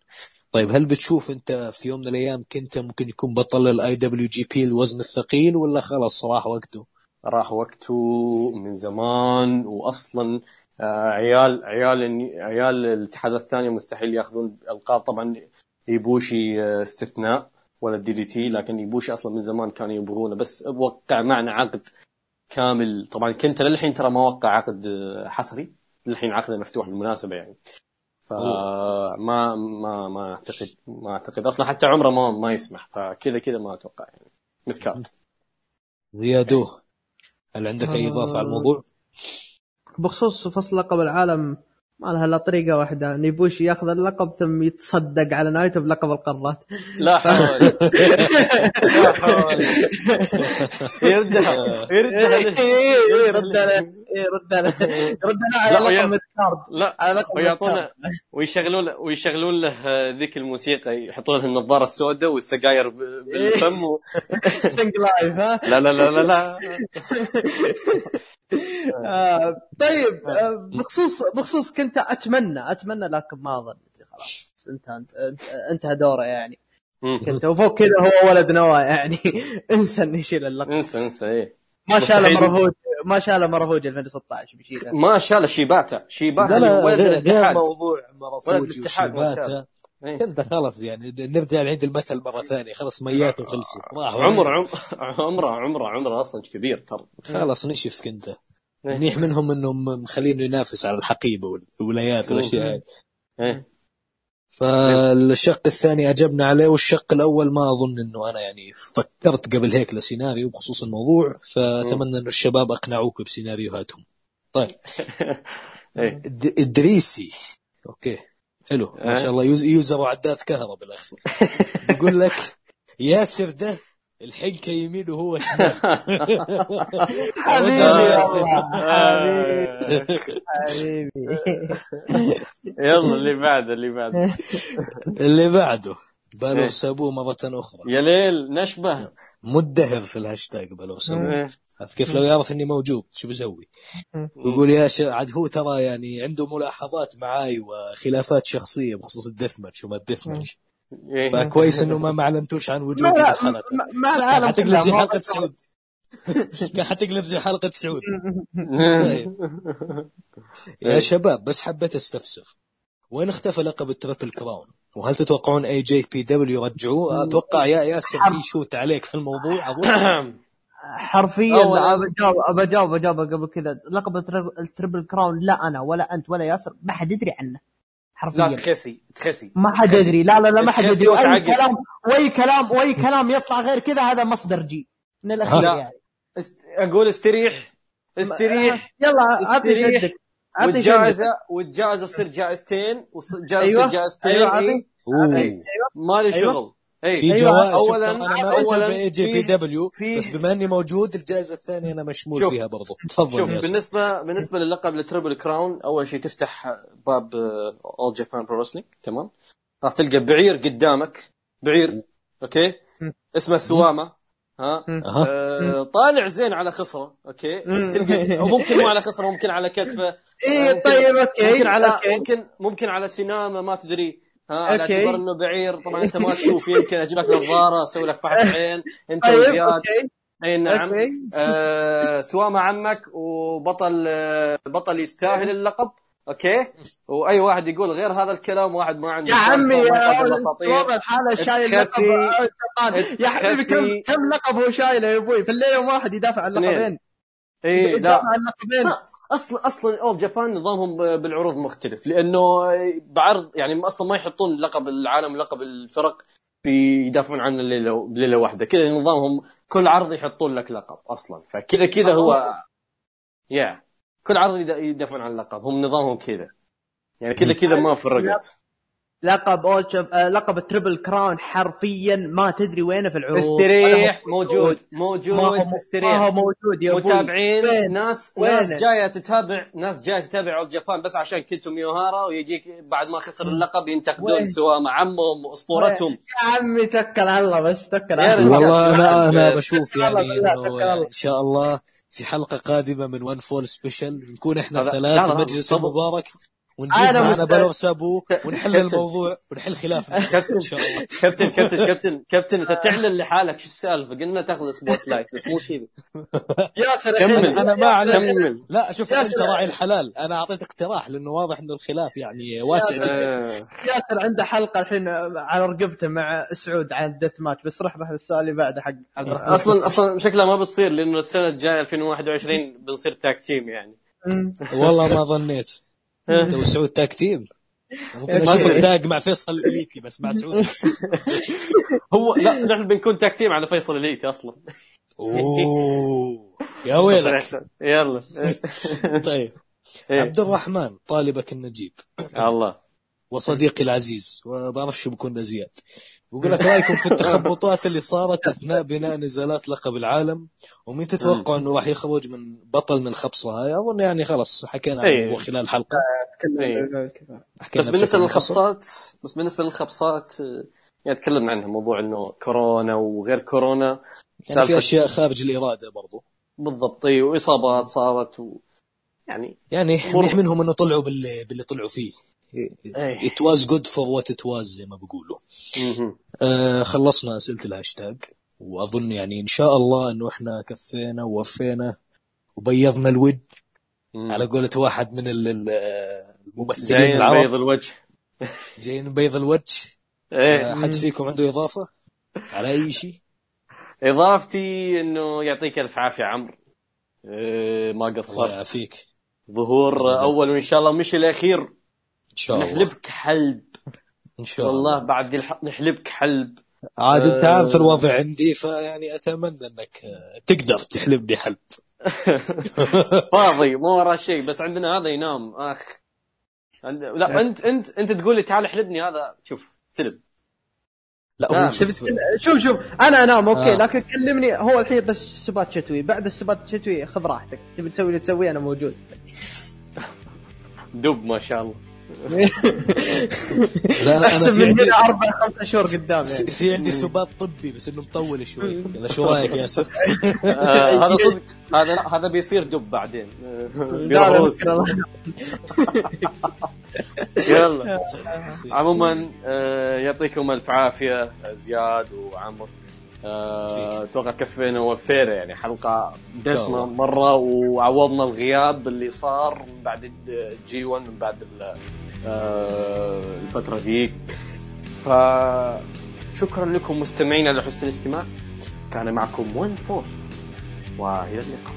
طيب هل بتشوف أنت في يوم من الأيام كينتا ممكن يكون بطل الاي دبليو جي بي الوزن الثقيل ولا خلاص راح وقته؟ راح وقته من زمان واصلا آه، عيال عيال عيال الاتحاد الثاني مستحيل ياخذون ألقاب. طبعا يبوشي آه، استثناء. ولا الدي دي تي لكن يبوشي أصلا من زمان كانوا يبغونه. بس وقع معنا عقد كامل. طبعا كنت للحين ترى ما وقع عقد حصري. للحين عقده مفتوح بالمناسبة يعني. فما ما ما أعتقد ما أعتقد. أصلا حتى عمره ما ما يسمح. فكذا كذا ما أتوقع يعني. مثكات زيادوه هل عندك أي إضافة على الموضوع؟ بخصوص فصل لقب العالم ما لها إلا طريقة واحدة. نيبوشي ياخذ اللقب ثم يتصدق على نايتو بلقب القارات لا حول. لا حول. يردها يردها له. إيه، رد عليه إيه، رد عليه رد عليه لا، على ويا- لقب الكارد. لا على لقب ويعطونا ويشغلون ويشغلون له ذيك الموسيقى يحطون له النظارة السوداء والسجاير بالفم و... سنج لايف ها؟ لا لا لا لا لا. آه، طيب آه، بخصوص بخصوص كنت أتمنى أتمنى لكن ما اظن خلاص. انتهى انتهى- دوره يعني. كنت وفوق كذا هو ولد نواه يعني. انسى إنه يشيل اللقب. انسى انسى إيه. ما مستحيل. مرفوج ما شاله مرفوج 2016 بيشيله. ما شال شيباتا شيباتا ولد الاتحاد. موضوع الاتحاد وشيباتا. انت خلاص يعني نرجع نعيد المثل مرة ثانية. خلاص ميات وخلصوا راح عمر عمر عمره عمره عمره أصلا كبير ترى. خلاص نشف كنت. إيه. منيح منهم إنهم مخلينه ينافس على الحقيبة والولايات والأشياء هاي. إيه. فالشق الثاني أجبنا عليه والشق الأول ما أظن إنه أنا يعني فكرت قبل هيك لسيناريو بخصوص الموضوع. فأتمنى انه الشباب أقنعوك بسيناريوهاتهم. طيب. الد- الدريسي أوكي. حلو. ما أه. شاء الله. يوز- يوزر وعداد كهرباء بالأخير. يقول لك ياسر ده الحنكه يمين وهو شمال حبيبي. آه. حبيبي حبيبي. يلا اللي بعده اللي بعده. اللي بعده. إيه. بالغ سابوه مرة أخرى. يا ليل نشبه. مدهر في الهاشتاج بالغ سابوه. إيه. عرفت كيف؟ لو يعرف إني موجود شو بسوي؟ يقول يا ش... عاد هو ترى يعني عنده ملاحظات معاي وخلافات شخصية بخصوص ال death match وما ال death match إيه. فكويس إنه ما ما اعلنتوش عن وجودي في لا الحلقة ما- ما العالم حتقلب زي حلقة سعود. كان حتقلب زي حلقة سعود. طيب. يا شباب بس حبيت أستفسر. وين اختفى لقب ال Triple Crown؟ وهل تتوقعون AJPW يرجعوه؟ أتوقع يا ياسر في shoot عليك في الموضوع اظن حرفيا أولاً- ابى اجاوب قبل كذا لقب الترب- التربل كراون لا أنا ولا أنت ولا ياسر ما حد يدري عنه لا حرفيا تخسي تخسي ما حد. يدري لا لا لا ما حد يدري واي. كلام وأي كلام وأي كلام يطلع غير كذا هذا مصدر جي من الأخير لا. يعني است... أقول استريح استريح يلا استريح. شدك والجائزه والجائزة تصير جائزتين والجائزه أيوة. تصير جائزتين إيه. عطني أوه. عطني. مالي أيوة. شغل اي في أيوة، جوائز شوف أنا ما أولاً بأي جي في- بي دبليو في- بس بما إني موجود الجائزة الثانية أنا مشمول شوف. فيها برضو تفضل شوف. بالنسبة بالنسبة للقب التربل كراون أول شيء تفتح باب اول جابان برو رسلينج تمام راح تلقى بعير قدامك بعير أوكي. اسمه سوامه ها. آه طالع زين على خصره أوكي. تلقى أو ممكن مو على خصره ممكن على كتفه إيه ممكن- طيب أوكي ممكن على. ممكن ممكن على سنامه ما تدري ها على أوكي. اعتبار إنه بعير. طبعا أنت ما تشوف يمكن أجيب لك نظارة أسوي لك فحص عين انت وزياد أوكي. أي نعم. أوكي. آه سوامة عمك وبطل آه بطل يستاهل اللقب. أوكي. وأي واحد يقول غير هذا الكلام واحد ما عنده يا عمي يا الصواب الحالة شايل لقب تخسي. جبان. يا حبيبي كم. كم لقب هو شايله يا أبوي؟ في الليل يوم واحد يدافع عن اثنين. لقبين اي يدافع لا عن لقبين أصلا أصلا All Japan نظامهم بالعروض مختلف لأنه بعرض يعني أصلا ما يحطون لقب العالم لقب الفرق في يدافعون عنه الليلة بليله واحدة كذا نظامهم كل عرض يحطون لك لقب أصلا فكذا كذا هو يا كل عرض يد- يدافعون عن اللقب هم نظامهم كذا يعني كذا كذا ما فرقت. لقب أول شب... آه، لقب التربل كراون حرفيا ما تدري وينه في العروض. استريح هو موجود ما هو موجود ما هو استريح موجود يا متابعين وين؟ ناس وين؟ ناس جاية تتابع ناس جاية تتابع All Japan بس عشان كيتو ميوهارا ويجيك بعد ما خسر اللقب ينتقدون وين؟ سواء مع عمهم وأسطورتهم. يا عمي توكل على الله بس توكل على الله. والله أنا أنا بشوف يعني. إن شاء الله في حلقة قادمة من One Fall special نكون إحنا في مجلس المبارك. ونجيب أنا معنا. بالور سابو ونحل كابتن. الموضوع ونحل خلافنا. كابتن. إن شاء الله. كابتن كابتن كابتن كابتن انت تعلن لحالك شو السالفة؟ قلنا تاخذ spotlight بس مو كذا ياسر كمل. أنا ما اعلن كمل. لا شوف يا انت. راعي الحلال. أنا أعطيت اقتراح لأنه واضح إنه الخلاف يعني واسع جدا. آه، ياسر عنده حلقة الحين على رقبته مع سعود عن الدث ماتش بس رح بحث السؤال اللي بعده حق حق أصلا أصلا شكلها ما بتصير لأنه السنة الجاية 2021 بنصير تاك تيم يعني. والله ما ظنيت. وسعود تاك تيم. ممكن ما اشوفك في. داق مع فيصل الإليتي بس مع سعود. هو لا نحن بنكون تاك تيم على فيصل اليتي أصلا. أوه يا ويلك. يلا. طيب. إيه. عبد الرحمن طالبك النجيب. الله. وصديقي العزيز. وبعرف شو بكون زياد بقول لك رأيكم في التخبطات اللي صارت أثناء بناء نزالات لقب العالم؟ ومين تتوقع إنه راح يخرج من بطل من الخبصه هاي أظن يعني خلاص حكينا عن إيه. خلال الحلقة إيه. حكينا بس بالنسبة. للخبصات بس بالنسبة للخبصات آه، يعني تكلمنا عنها موضوع إنه كورونا وغير كورونا. يعني في أشياء خارج الإرادة برضو. بالضبط إي، وإصابات صارت و... يعني يعني منهم إنه طلعوا باللي باللي طلعوا فيه. It was good for what it was زي ما بيقولوا. آه خلصنا أسئلة الهاشتاج. وأظن يعني إن شاء الله إنه إحنا كفينا ووفينا وبيضنا الود. على قولة واحد من ال- ال- الممثلين جايين العرب. بيض الوجه. جايين بيض الوجه. إيه. آه، حد فيكم عنده إضافة على أي شيء؟ إضافتي إنه يعطيك ألف عافية عمرو. إيه، ما الله قصرت يعافيك. ظهور أول وإن شاء الله مش الأخير. شاء الله. نحلبك حلب. إن شاء والله الله. بعد الح... نحلبك حلب. عاد أنت آه. عارف الوضع عندي فيعني أتمنى إنك آه، تقدر تحلبني حلب. فاضي ما وراه شيء بس عندنا هذا ينام. آخ. لا انت انت أنت تقول لي تعال احلبني هذا شوف استلم لا شوف شوف شوف أنا أنام أوكي آه. لكن كلمني هو الحين بس سبات شتوي. بعد السبات الشتوي خذ راحتك. تبي تسوي اللي تسويه أنا موجود. دب ما شاء الله. لا لا في من هنا أربع خمس شهور قدام في يعني في عندي سباط طبي بس انه مطول شوي. يلا شو رأيك يا ياسر؟ آه هذا صدق هذا لا هذا بيصير دب بعدين. يلا. عموما آه، يعطيكم ألف عافية زياد وعمر. أتوقع كفينا ووفينا يعني. حلقة دسمة. مرة وعوضنا الغياب اللي صار من بعد الجي 1 من بعد آه، الفترة ذيك. فشكرا لكم مستمعينا على حسن الاستماع. كان معكم 1 4 وإلى اللقاء.